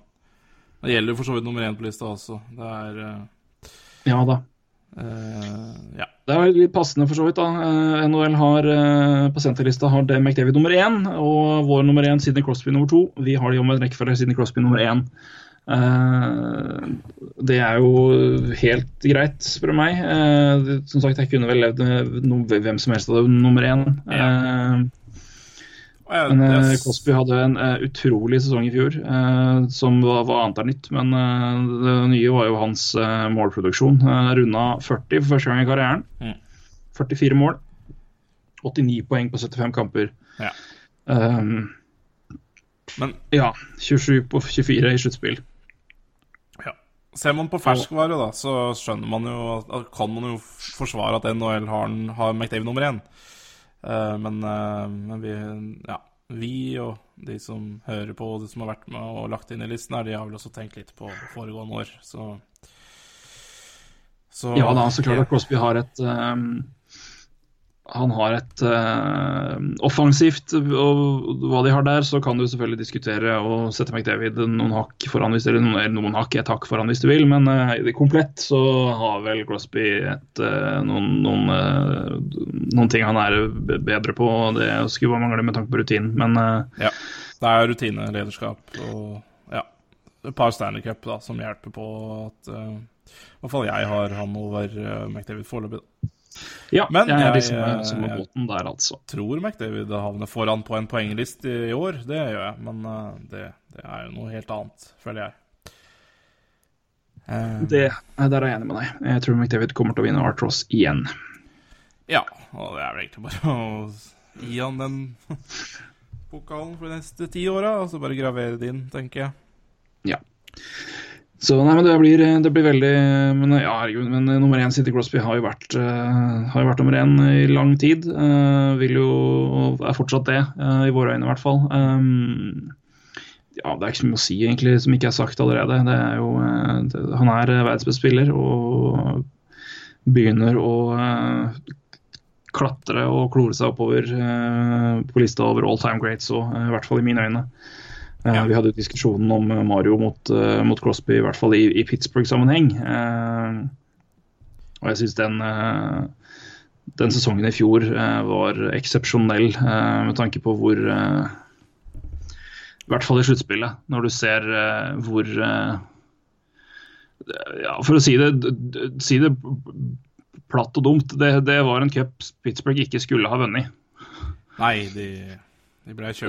Det gjelder for så vidt nummer én på lista også. Det er uh, Ja da. Uh, ja. Det er litt passende for så vidt. da. NHL har på senterlista har det McDavid nummer én, og vår nummer én Sidney Crosby nummer to. Vi har de om en rekkefølge Sidney Crosby nummer én. Eh, det er jo helt greit, spør du meg. Eh, som sagt, jeg kunne vel levd med hvem som helst av det nummer én. Eh, Og men Cosby hadde en eh, utrolig sesong i fjor, eh, som var, var annet er nytt. Men eh, det nye var jo hans eh, målproduksjon. Runda 40 for første gang i karrieren. Mm. 44 mål. 89 poeng på 75 kamper. Ja. Um, Men ja, 27 på 24 i sluttspill. Ser man på ferskvare, da, så skjønner man jo at- kan man jo forsvare at NHL har, har McDavid nummer én. Uh, men, uh, men vi, ja, vi og de som hører på, og de som har vært med og lagt inn i listen her, de har vel også tenkt litt på foregående år, så så, Ja da, så klart at Crosby har et um, Han har et uh, offensivt Og hva de har der, så kan du selvfølgelig diskutere og sette McDavid noen hakk foran hvis eller noen, noen hakk, et hakk foran hvis du vil, men uh, komplett så har vel Crosby et, uh, noen, noen, noen ting han er bedre på, og det skulle bare mangle med tanke på rutinen, men Ja. Det er rutine, lederskap og ja, et par Stanley Cup da, som hjelper på at i hvert fall jeg har han over McDavid foreløpig. Ja, Men jeg er jeg- liksom jeg- som jeg- båten der, altså. Tror McDavid havner foran på en poenglist i, i år, det gjør jeg. Men uh, det, det er jo noe helt annet, føler jeg. Uh, Det, der er jeg enig med deg. Jeg tror McDavid kommer til å vinne Art Ross igjen. Ja, og det er vel egentlig bare å gi han den pokalen for de neste ti åra, og så bare gravere det inn, tenker jeg. Ja. Så nei, men det blir, det blir veldig Men ja, herregud, men nummer én City Crosby har jo vært, uh, har jo vært nummer én i lang tid. Uh, vil jo og er fortsatt det, uh, i våre øyne i hvert fall. Um, ja, det er ikke så mye å si egentlig som ikke er sagt allerede. Det er jo, eh, det, han er eh, verdens beste spiller og begynner å eh, klatre og klore seg oppover eh, på lista over all time greats òg, i hvert fall i mine øyne. Eh, Ja. Vi hadde jo diskusjonen om eh, Mario mot, eh, mot Crosby, i hvert fall i, i Pittsburgh-sammenheng. Og jeg syns den, den sesongen i fjor var eksepsjonell med tanke på hvor I hvert fall i sluttspillet, når du ser hvor ja, For å si det, si det platt og dumt, det, det var en cup Pittsburgh ikke skulle ha vunnet. Nei, de.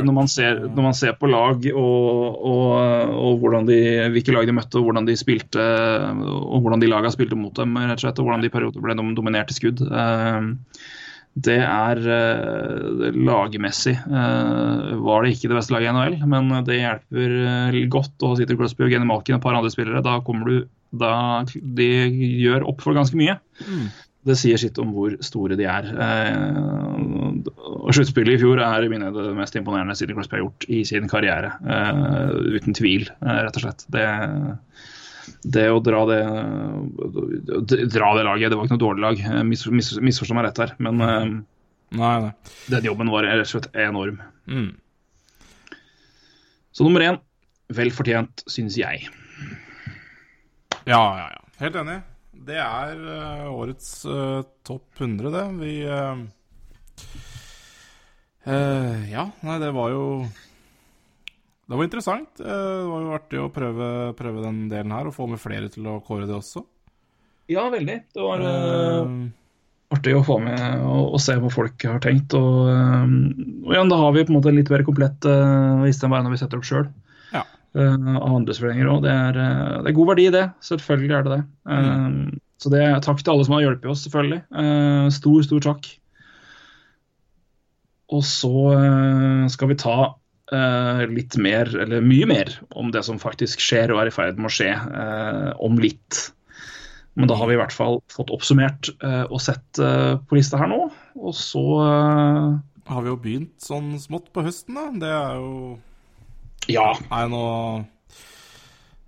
Når man ser, når man ser på lag og, og, og de, hvilke lag de møtte, og hvordan de spilte og hvordan de lagene spilte mot dem, rett og slett, og hvordan de i perioder ble dominert i skudd. eh, Det er eh, lagmessig eh, var det ikke det beste laget i NHL, men det hjelper godt å ha Sitter Crosby og Genny Malkin og et par andre spillere. Da kommer du da De gjør opp for ganske mye. Det sier sitt om hvor store de er. Og Sluttspillet i fjor er i mine det mest imponerende Sidney Crosby har gjort i sin karriere. Uh, uten tvil, uh, rett og slett. Det, det å dra det, dra det laget Det var ikke noe dårlig lag, eh, mis, mis, misforstå meg rett her. Men Nei, nei. den jobben var rett og slett enorm. Mm. Så nummer én, vel fortjent, syns jeg. Ja, ja, ja. Helt enig. Det er årets uh, topp 100, det. Vi eh, eh, Ja, nei, det var jo Det var interessant. Uh, det var jo artig å prøve, prøve den delen her, og få med flere til å kåre det også. Ja, veldig. Det var uh, artig å få med og, og se hva folk har tenkt. Og, og igjen, da har vi på en måte litt mer komplett uh, liste enn når vi setter opp sjøl. Ja. av andre spillinger òg. Det, er, det god verdi det. Selvfølgelig er det det. Mm. Så det takk til alle som har hjulpet oss, selvfølgelig. Stor, stor takk. Og så eh, skal vi ta eh, litt mer, eller mye mer, om det som faktisk skjer og er i ferd med å skje eh, om litt. Men da har vi i hvert fall fått oppsummert og sett på lista her nå. Og så har vi jo begynt sånn smått på høsten, da. Det er jo Ja. Nei, nå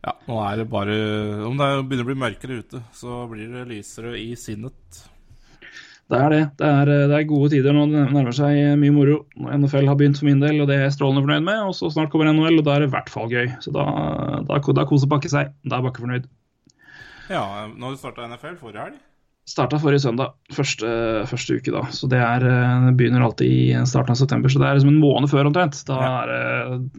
Ja, nå er det bare Om det er- begynner å bli mørkere ute, så blir det lysere i sinnet. Det er det. Det er, eh, det er gode tider nå. Det nærmer seg mye moro. NFL har begynt for min del, og det er jeg strålende fornøyd med. Og så snart kommer NHL, og da er det i hvert fall gøy. Så da, da, da koser Bakke seg. Da er Bakke fornøyd. Ja, når starta NFL forrige helg? Starta forrige søndag, første, første uke da. Så det er, eh, begynner alltid i starten av september, så det er liksom en måned før omtrent. Da er det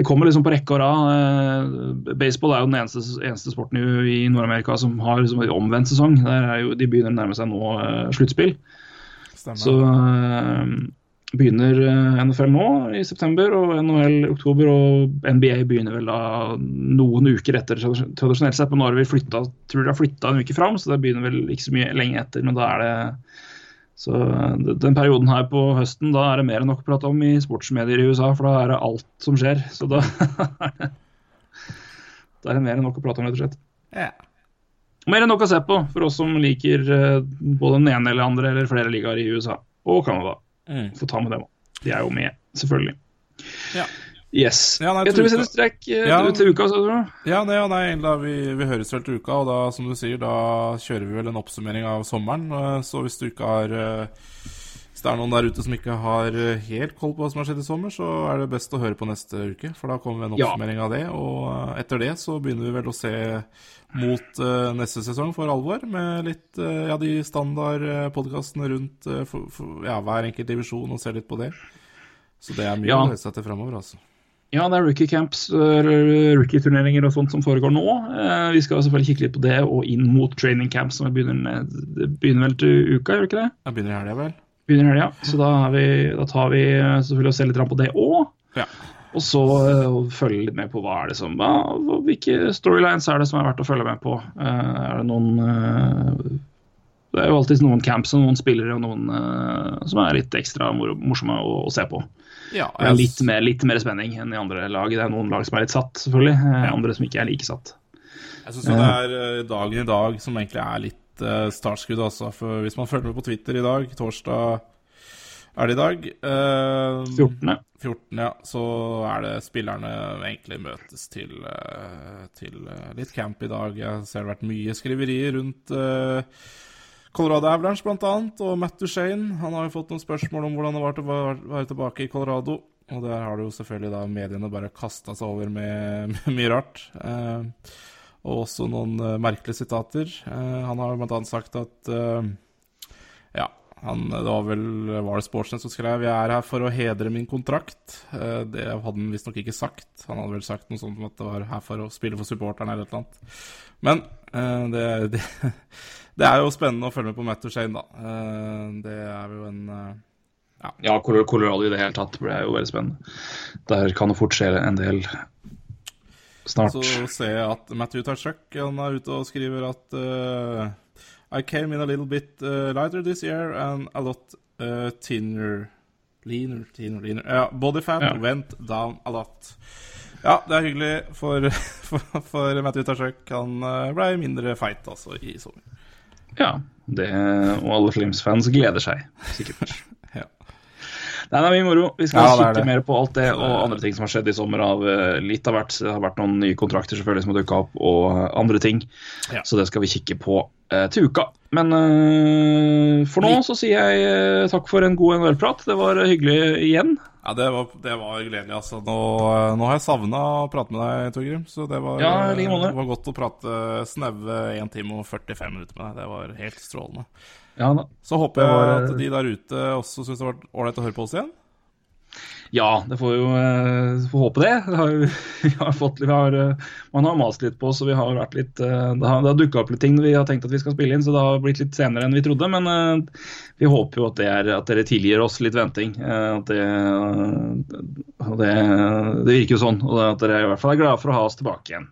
Det kommer liksom på rekke og rad. Eh, Baseball er jo den eneste, eneste sporten i, i Nord-Amerika som har liksom en omvendt sesong. Der er jo, de begynner å nærme seg nå eh, sluttspill. Så uh, begynner NFL nå i september, og NHL i oktober. Og NBA begynner vel da noen uker etter tradisjonelt sett. Men nå har vi flytta, tror de har flytta en uke fram, så det begynner vel ikke så mye lenge etter. Men da er det så eh, den perioden her på høsten, da er det mer enn nok å prate om i sportsmedier i USA, for da er det alt som skjer. Så da er det, da er det mer enn nok å prate om, rett og slett. Ja. Mer enn nok å se på for oss som liker eh, både den ene eller andre eller flere ligaer i USA og Canada. Mm. Få ta med dem òg. De er jo med, selvfølgelig. Ja. Yes. Ja, nei, jeg tror vi setter strek eh, Ja. til uka, sa du? Ja, nei, ja, nei da, vi, vi høres vel til uka, og da, som du sier, da kjører vi vel en oppsummering av sommeren. eh, Så hvis du ikke har eh, Hvis det er noen der ute som ikke har helt koll på hva som har skjedd i sommer, så er det best å høre på neste uke, for da kommer vi en oppsummering av det. Og etter det så begynner vi vel å se mot uh, neste sesong for alvor, med litt uh, ja, de standardpodkastene rundt uh, for, for, ja, hver enkelt divisjon, og se litt på det. Så det er mye Ja. å glede seg til framover, altså. Ja, det er rookie camps, rookie-turneringer og sånt som foregår nå. Eh, Vi skal selvfølgelig kikke litt på det, og inn mot training camps som begynner, begynner vel til uka, gjør det ikke det? Jeg begynner i helga, vel? Begynner i helga. Så da, vi, da tar vi eh, selvfølgelig og ser litt på det òg. Ja. Og så eh, følge litt med på hva er det som, hva, hvilke storylines er det som er verdt å følge med på. Eh, er det noen eh, Det er jo alltid noen camps og noen spillere og noen uh, som er litt ekstra morsomme å, å se på. Ja, er litt mer, litt mer spenning enn i andre lag. Det er noen lag som er litt satt, selvfølgelig. Ja. Andre som ikke er like satt. Jeg syns det er eh, dagen i dag som egentlig er litt uh, startskudd, altså. For hvis man følger med på Twitter i dag, torsdag er det i dag Uh, 14. 14, ja. Så er det spillerne egentlig møtes til, uh, til uh, litt camp i dag. Jeg ser det har vært mye skriverier rundt eh, Colorado Avalanche annet, og Matt Duchene. Han har jo fått noen spørsmål om hvordan det var å være- tilbake i Colorado. Og der har det jo selvfølgelig da mediene bare kasta seg over med, med mye rart. Eh, og også noen eh, merkelige sitater. Eh, han har annet sagt at eh, Ja, han, det var vel var det Sportsnett som skrev 'Jeg er her for å hedre min kontrakt'. Eh, det hadde han visstnok ikke sagt. Han hadde vel sagt noe sånt som at det var her for å spille for supporterne eller et eller annet. Men eh, det, det, det er jo spennende å følge med på Matt Shane, da. Eh, det er jo en eh, Ja, Colorado i det hele tatt blir jo veldig spennende. Der kan det fort skje en del snart. Så ser jeg at Matthew Tachuk er ute og skriver at uh, I came in a little bit uh, lighter this year and a lot uh, thinner Leaner, thinner, leaner Ja, body fat Ja. went down a lot. Ja, det er hyggelig for, for, for Matthew Tachuk. Han ble mindre feit altså i sommer. Ja, det, og alle Flims-fans gleder seg sikkert. Ja. Nei, mye moro. Vi skal Ja, kikke mer på alt det og andre ting som har skjedd i sommer. Av eh, litt av hvert. Det har vært noen nye kontrakter selvfølgelig som har dukka opp, og andre ting. Ja. Så det skal vi kikke på til uka. Men eh, for nå så sier jeg eh, takk for en god NHL-prat. Det var eh, hyggelig igjen. Ja, det var, det var gledelig, altså. Nå, eh, nå har jeg savna å prate med deg, Torgrim. Så det var, Ja, like det var godt å prate snaue 1 time og 45 minutter med deg. Det var helt strålende. Ja da. Så håper jeg var, at eh, de der ute også syns det var ålreit å høre på oss igjen. Ja, det får jo eh, får håpe det. det har, vi har fått, vi har, eh, man har mast litt på oss, og vi har vært litt eh, Det har, det har dukka opp litt ting vi har tenkt at vi skal spille inn, så det har blitt litt senere enn vi trodde. Men vi håper jo at, det er, at dere tilgir oss litt venting. eh, at det, det, det virker jo sånn. Og at dere i hvert fall er glade for å ha oss tilbake igjen.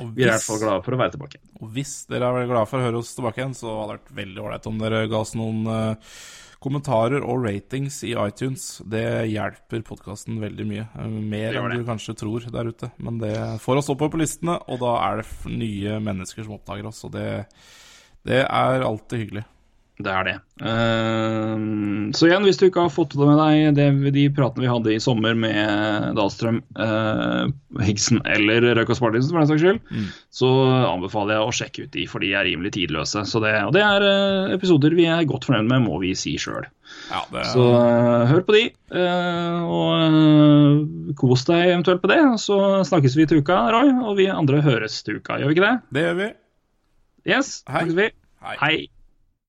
Og Vi er i hvert fall glade for å være tilbake og hvis dere er glade for å høre oss tilbake igjen, så hadde det vært veldig ålreit om dere ga oss noen eh, kommentarer og ratings i iTunes. Det hjelper podkasten veldig mye. eh, Mer enn du kanskje tror der ute. Men det får oss oppover på listene, og da er det nye mennesker som oppdager oss. Og det, det er alltid hyggelig. Det er det. Uh, så igjen, hvis du ikke har fått det med deg det, de pratene vi hadde i sommer med Dahlstrøm, uh, Higgsen eller Røykås Martinsen for den saks skyld, så anbefaler jeg å sjekke ut de, for de er rimelig tidløse. Så det, og det er uh, episoder vi er godt fornøyd med, må vi si sjøl. Ja, det, Så eh, hør på de, eh, og eh, kos deg eventuelt på det. Så snakkes vi til uka, Roy, og vi andre høres til uka, gjør vi ikke det? det gjør vi. Yes, Hei. snakkes vi. Hei. Hei.